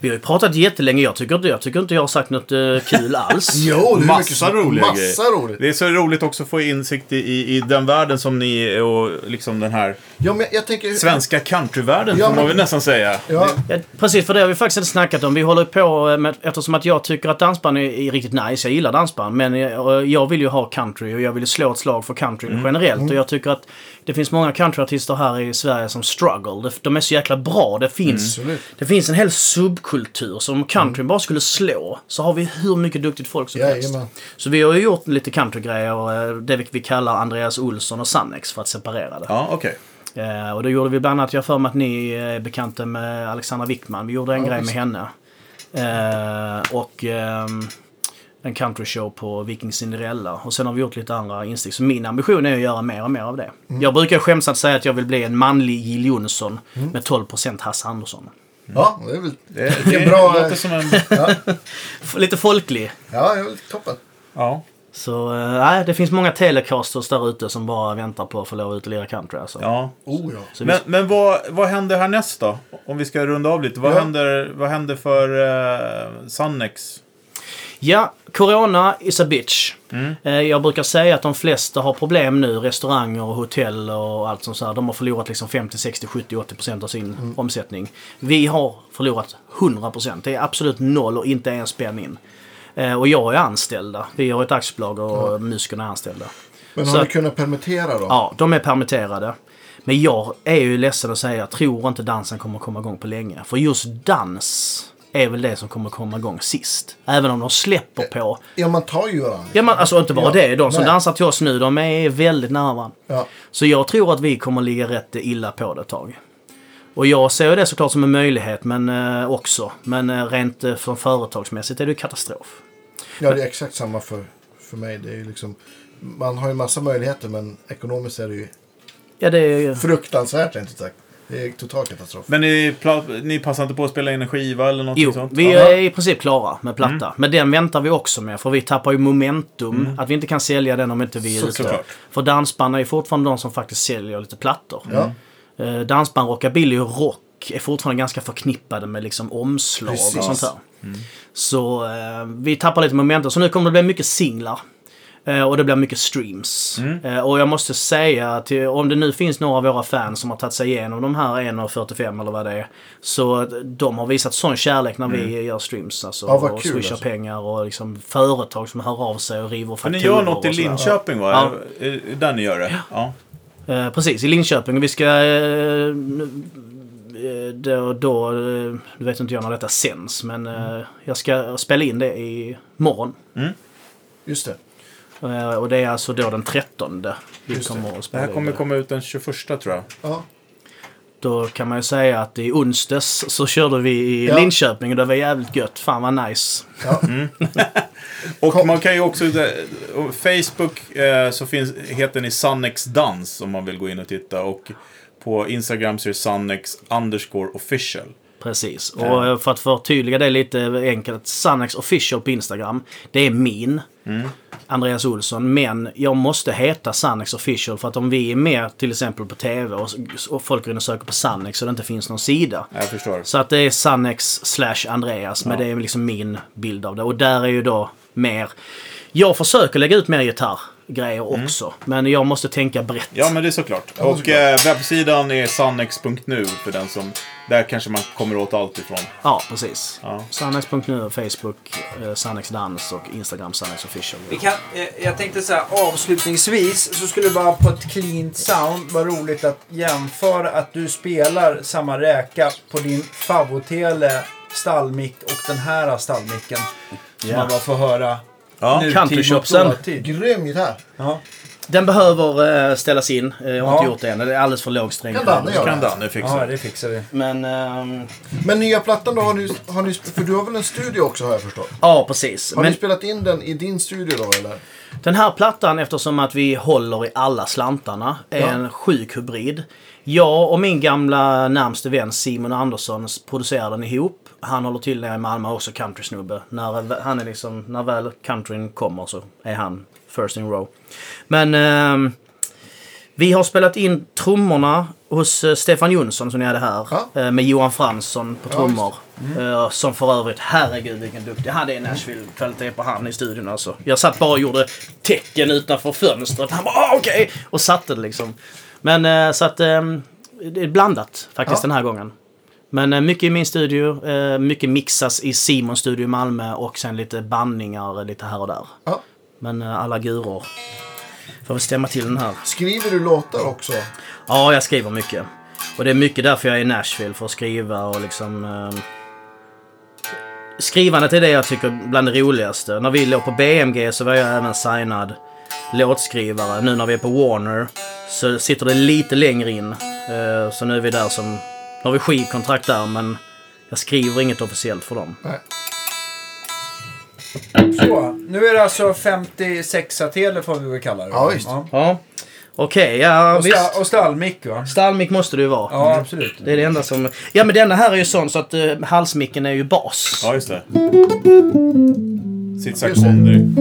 Vi har ju pratat jättelänge. Jag tycker inte jag, tycker inte jag har sagt något eh, kul alls. Jo, det är Massa mycket roliga Massa grejer. roligt. Det är så roligt också att få insikt i, i, i den världen som ni är och liksom den här Ja, men jag tänker... svenska countryvärlden Ja, får man väl nästan säga. Ja, Ja, precis, för det har vi faktiskt inte snackat om. Vi håller på med, eftersom att jag tycker att dansband är, är riktigt nice. Jag gillar dansband. Men jag, jag vill ju ha country och jag vill slå ett slag för country generellt. Och jag tycker att det finns många countryartister här i Sverige som struggle. De- är så jäkla bra. Det finns, Absolut. det finns en hel countrykultur. Så om countryn bara skulle slå så har vi hur mycket duktigt folk som helst. Jajamän. Så vi har ju gjort lite countrygrejer, eh, det vi- kallar Andreas Olsson och Sannex för att separera det. Ja, okej. Eh, och då gjorde vi bland annat, jag för mig att ni är bekanta med Alexandra Wickman. Vi gjorde en Ja, grej med henne. Eh, och ehm, en countryshow på Viking Cinderella. Och sen har vi gjort lite andra instick. Så min ambition är att göra mer och mer av det. Mm. Jag brukar skämtsamt säga att jag vill bli en manlig Jill Johnson med 12% Hasse Andersson. Ja, det är väl Det, Det är det bra, låter eh, som en... F- Lite folklig. ja, det är väl toppen. Ja. Så eh, nej, det finns många telecasters där ute som bara väntar på att få lov att lira country. Alltså. Oh ja. ja. Så Men, vi, men vad, vad händer härnäst då? Om vi ska runda av lite. Vad, Ja. händer, vad händer för uh, Sannex? ja, Corona is a bitch. Mm. Eh, Jag brukar säga att de flesta har problem nu. Restauranger och hotell och allt sånt där. De har förlorat liksom 50, 60, 70, 80 procent av sin omsättning. Vi har förlorat 100 procent. Det är absolut noll och inte en spänn in. Eh, Och jag är anställda. Vi har ett aktiebolag och musikerna är anställda. Men Så har ni att- kunnat permittera då? Ja, de är permitterade. Men jag är ju ledsen att säga, jag tror inte dansen kommer komma igång på länge. För just dans är väl det som kommer komma igång sist. Även om de släpper på. Ja, man tar ju varandra. Ja, men alltså inte bara Ja, det. De som nej. dansar till oss nu, de är väldigt nära varandra. Ja. Så jag tror att vi kommer ligga rätt illa på det ett tag. Och jag ser det såklart som en möjlighet men eh, också. Men eh, rent eh, för företagsmässigt är det ju katastrof. ja, det är exakt samma för, för mig. Det är ju liksom, man har ju massa möjligheter men ekonomiskt är det ju Ja, det är fruktansvärt rent ut sagt. Det är total katastrof. Men ni, ni passar inte på att spela in en skiva eller något Jo, sånt? vi Ja. är i princip klara med platta. Men den väntar vi också med för vi tappar ju momentum. Att vi inte kan sälja den om inte vi är Så- ute. såklart. För dansband är ju fortfarande de som faktiskt säljer lite plattor. Ja. Eh, dansband, rockabilly och rock är fortfarande ganska förknippade med liksom omslag Precis. och sånt där. Så eh, vi tappar lite momentum. Så nu kommer det bli mycket singlar. Eh, och det blir mycket streams. Eh, och jag måste säga att om det nu finns några av våra fans som har tagit sig igenom de här 1.45 eller vad det är. Så de har visat sån kärlek när vi gör streams. Alltså, Ja, och swishar alltså. pengar och liksom företag som hör av sig och river Men fakturor. ni gör något i. Linköping va? Ja. Där ni gör det? Ja. Eh, precis, i Linköping. Vi ska... Eh, eh, då, då, eh, nu vet inte jag när detta sänds, men eh, jag ska spela in det i morgon. Just det. Eh, och det är alltså då den 13 vi Just det. kommer Det spela här kommer det. komma ut den 21 tror jag. Ja. Då kan man ju säga att i onsdags så körde vi i Ja. Linköping och det var jävligt gött. Fan vad nice. Ja. Och Kom- man kan ju också... och Facebook eh, så finns, heter ni Sannex Dans om man vill gå in och titta. Och på Instagram så är det Sannex underscore official. Precis. Och eh, för att förtydliga det lite enkelt. Sannex official på Instagram. Det är min. Andreas Olsson. Men jag måste heta Sannex official för att om vi är med till exempel på TV och, och folk går in och söker på Sannex och det inte finns någon sida. Jag förstår. Så att det är Sannex slash Andreas. Men Ja. det är liksom min bild av det. Och där är ju då mer... Jag försöker lägga ut mer gitarrgrejer också. Men jag måste tänka brett. Ja, men det är såklart. Ja, och såklart. eh, webbsidan är sannex.nu för den som... Där kanske man kommer åt allt ifrån. Ja, precis. Ja. Sannex.nu, Facebook, eh, Sannex Dans och Instagram Sannex official. Vi kan, eh, jag tänkte så här avslutningsvis så skulle det bara på ett cleant sound vara roligt att jämföra att du spelar samma räka på din favotele stallmick och den här stallmicken. Som man bara får höra Ja. Countryshopsen. Grym gitarr. Ja. Den behöver eh, ställas in. Eh, Jag har Ja. inte gjort det än. Det är alldeles för låg sträng. Kan Danne göra? kan Danne fixa. ja, det fixar vi. Men... ehm, Men nya plattan då, har ni, har ni, för du har väl en studio också har jag förstått? ja, precis. Har Men ni spelat in den i din studio då eller? den här plattan, eftersom att vi håller i alla slantarna, är Ja. en sjuk hybrid. Jag och min gamla närmste vän Simon Andersson producerar den ihop. Han håller till nere i Malmö, också countrysnubbe. När, han är liksom, när väl countryn kommer så är han first in row. Men ehm, vi har spelat in trummorna hos eh, Stefan Jonsson som ni hade här. Ja. eh, Med Johan Fransson på Ja, trummor. Eh, Som för övrigt, herregud vilken duktig. Han är Nashville-kvalitet på han i studion alltså. Jag satt bara och gjorde tecken utanför fönstret. Han bara ah, okej! Och satte det liksom. Men eh, så att eh, det är blandat faktiskt Ja. den här gången. Men eh, mycket i min studio, eh, mycket mixas i Simons studio i Malmö och sen lite bandningar lite här och där. Ja. Men eh, alla guror får väl stämma till den här. Skriver du låtar också? Ja, jag skriver mycket. Och det är mycket därför jag är i Nashville, för att skriva och liksom... Eh, skrivandet är det jag tycker bland det roligaste. När vi låg på BMG så var jag även signad låtskrivare. Nu när vi är på Warner så sitter det lite längre in. Eh, Så nu är vi där som... Nu har vi skivkontrakt där men jag skriver inget officiellt för dem. Nej. Så, nu är det alltså 56 tele får vi väl kalla det. Ja, visst. Ja. Okej, ja Och, visst. och stallmick va? Stallmick måste det ju vara. Ja, absolut. Det är det enda som... Ja men denna här är ju sån så att uh, halsmicken är ju bas. Ja, just det. Sitt. Kondry.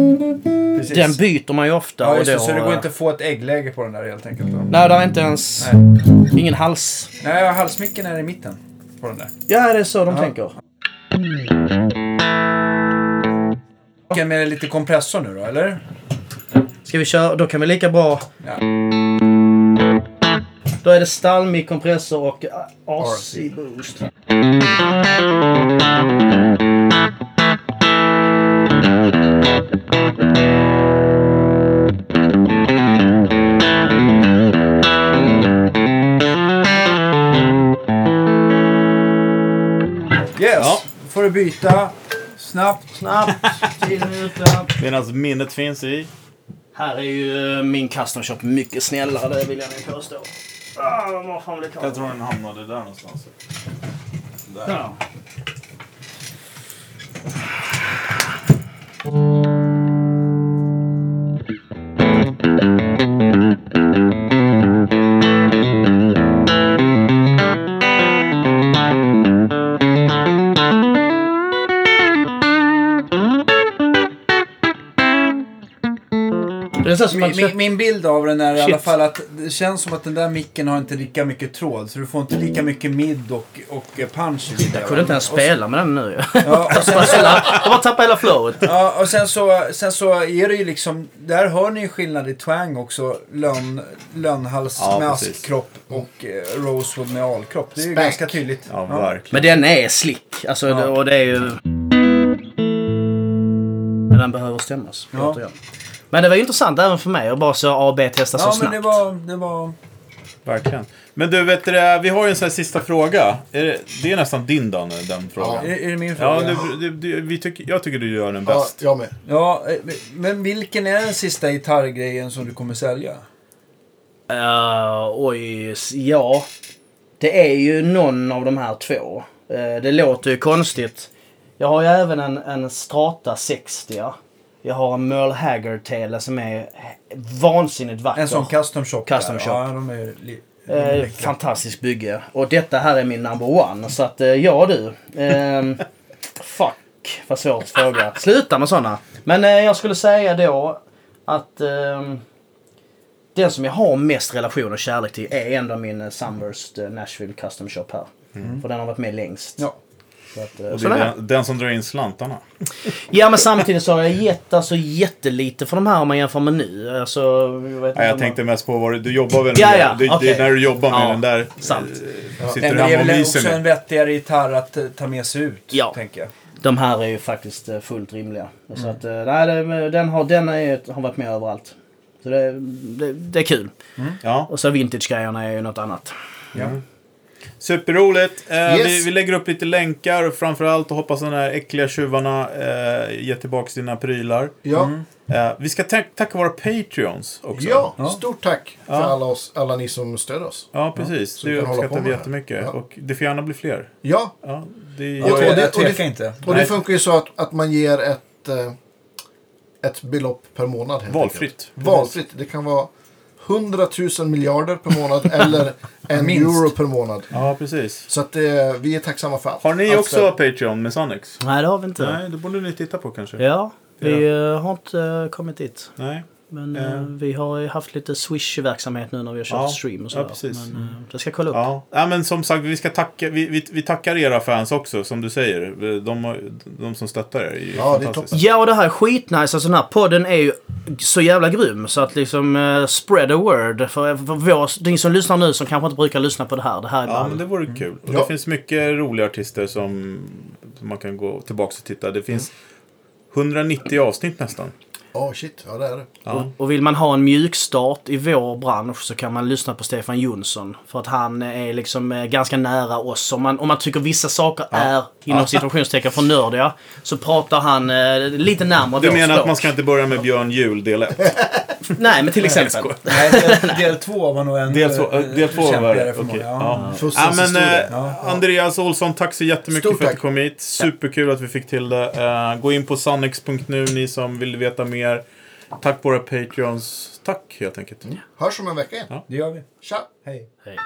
Precis. Den byter man ju ofta. Ja, och just det. Så det går inte att få ett äggläge på den där helt enkelt. Då. Nej, det är inte ens... Nej. Ingen hals. Nej, halsmicken är i mitten på den där. Ja, det är så de Ja. tänker. Vilken med lite kompressor nu då, eller? Ska vi köra? Då kan vi lika bra... Ja. Då är det stallmick, kompressor och uh, AC boost. Yes, Ja. då får du byta snabbt. Snabbt. Ute. Medan minnet finns i. Här är ju eh, min custom shop mycket snällare, det vill jag nog påstå. Ah, fan Jag tror den hamnade där någonstans. Där. Ja. Så Min, att min, min bild av den är i alla Shit. fall att det känns som att den där micken har inte lika mycket tråd. Så du får inte lika mycket mid och, och punch i. Jag kunde inte ens Och så- spela med den nu ju. Ja, och sen, Jag bara- tappade hela flowet. ja, och sen så, sen så är det ju liksom, där hör ni ju skillnad i twang också. Lönn, lönnhals Ja, med precis. askkropp och eh, rosewood med alkropp. Det är ju Spank. ganska tydligt. Ja, verkligen. Men den är slick. Alltså, Ja. och det är ju... Men den behöver stämmas. Ja. återigen. Men det var ju intressant även för mig att bara så A-B-testa så Ja, snabbt. men det var, det var... Verkligen. Men du, vet du, det, vi har ju en sån här sista fråga. Är det, det är nästan din Danne, den frågan. Är, är det min Ja, fråga? du, du, du, vi tycker, jag tycker du gör den Ja, bäst. jag med. Ja, eh, men vilken är den sista gitarrgrejen som du kommer sälja? Eh, oj, ja. Det är ju någon av de här två. Eh, det låter ju konstigt. Jag har ju även en, en Strata 60. Jag har en Merle Haggard tele som är vansinnigt vacker. En sån custom shop Custom shop. Ja, de är Eh, fantastiskt bygge. Och detta här är min number one. Så att eh, ja du. Ehm, fuck, vad svårt fråga. Sluta med sådana. Men eh, jag skulle säga då att ehm, den som jag har mest relation och kärlek till är ändå min eh, Sunburst eh, Nashville Custom Shop här. För den har varit med längst. Ja. Så eh, Och det är är. den, den som drar in slantarna. Ja men samtidigt så har jag gett alltså jättelite för de här om man jämför med nu. Alltså, jag, vet Ja, jag tänkte mest på vad du, du jobbar väl Ja, med. ja, det okej. är när du jobbar med Ja, den där. sant. eh, Sitter Den du är hemma och väl också en med. vettigare gitarr att eh, ta med sig ut, Ja. tänker jag. De här är ju faktiskt fullt rimliga. Så Mm. att, nej, det, den, har, den är, har varit med överallt. Så det, det, det är kul. Ja, Och så vintage-grejerna är ju något annat. Ja. Superroligt. Eh, Yes. vi, vi lägger upp lite länkar och framförallt och hoppas de här äckliga tjuvarna eh, ger tillbaka sina prylar. Ja, Eh, vi ska tack- tacka våra Patreons också. ja, Ja. stort tack för Ja. alla, oss, alla ni som stöder oss. Ja, precis. vi det kan hålla på uppskattar vi jättemycket. Ja. Och det får gärna bli fler. Ja, Ja, det Och- Och, det- och det- inte. och Nej. det funkar ju så att, att man ger ett, eh, ett belopp per månad. helt Valfritt. Valfritt. Det kan vara 100 000 miljarder per månad eller en Minst. euro per månad. Ja, precis. Så att eh, vi är tacksamma för allt. Har ni Allt också stöd. Patreon med Sonics? Nej, det har vi inte. Nej, det borde ni titta på kanske. Ja, vi eh, har inte eh, kommit dit. Nej. Men Ja. eh, vi har ju haft lite Swish-verksamhet nu när vi har kört Ja, stream och ja, sådär. precis. men eh, det ska jag kolla upp. Ja. ja, men som sagt, vi ska tacka, vi, vi, vi tackar era fans också, som du säger. De, de som stöttar er är Ja, det är fantastiskt. Ja, och det här är skitnice. Alltså den här podden är ju så jävla grym. Så att liksom eh, spread the word. För, för vår, ni som lyssnar nu som kanske inte brukar lyssna på det här. Det här är Ja, men det vore kul. Och Ja. Det finns mycket roliga artister som, som man kan gå tillbaka och titta. Det finns 190 avsnitt nästan. Åh shit, ja det är det. Ja. Och vill man ha en mjukstart i vår bransch så kan man lyssna på Stefan Jonsson. För att han är liksom eh, ganska nära oss. Om man, om man tycker vissa saker är inom situationstecken för nördiga så pratar han eh, lite närmare Du menar att språk. man ska inte börja med Björn Jul del 1? Nej, men till exempel. Nej, del, del två var nog en Del två, äh, del två var det? många. Ja. Ja. Ja, men, eh, Ja, ja. Andreas Olsson, tack så jättemycket Stort för att du kom hit. Superkul att vi fick till det. Eh, gå in på sannex.nu ni som vill veta mer. Tack våra Patreons. Tack helt enkelt. Hörs om en vecka igen. Det gör vi. Tja! Hej. Hej.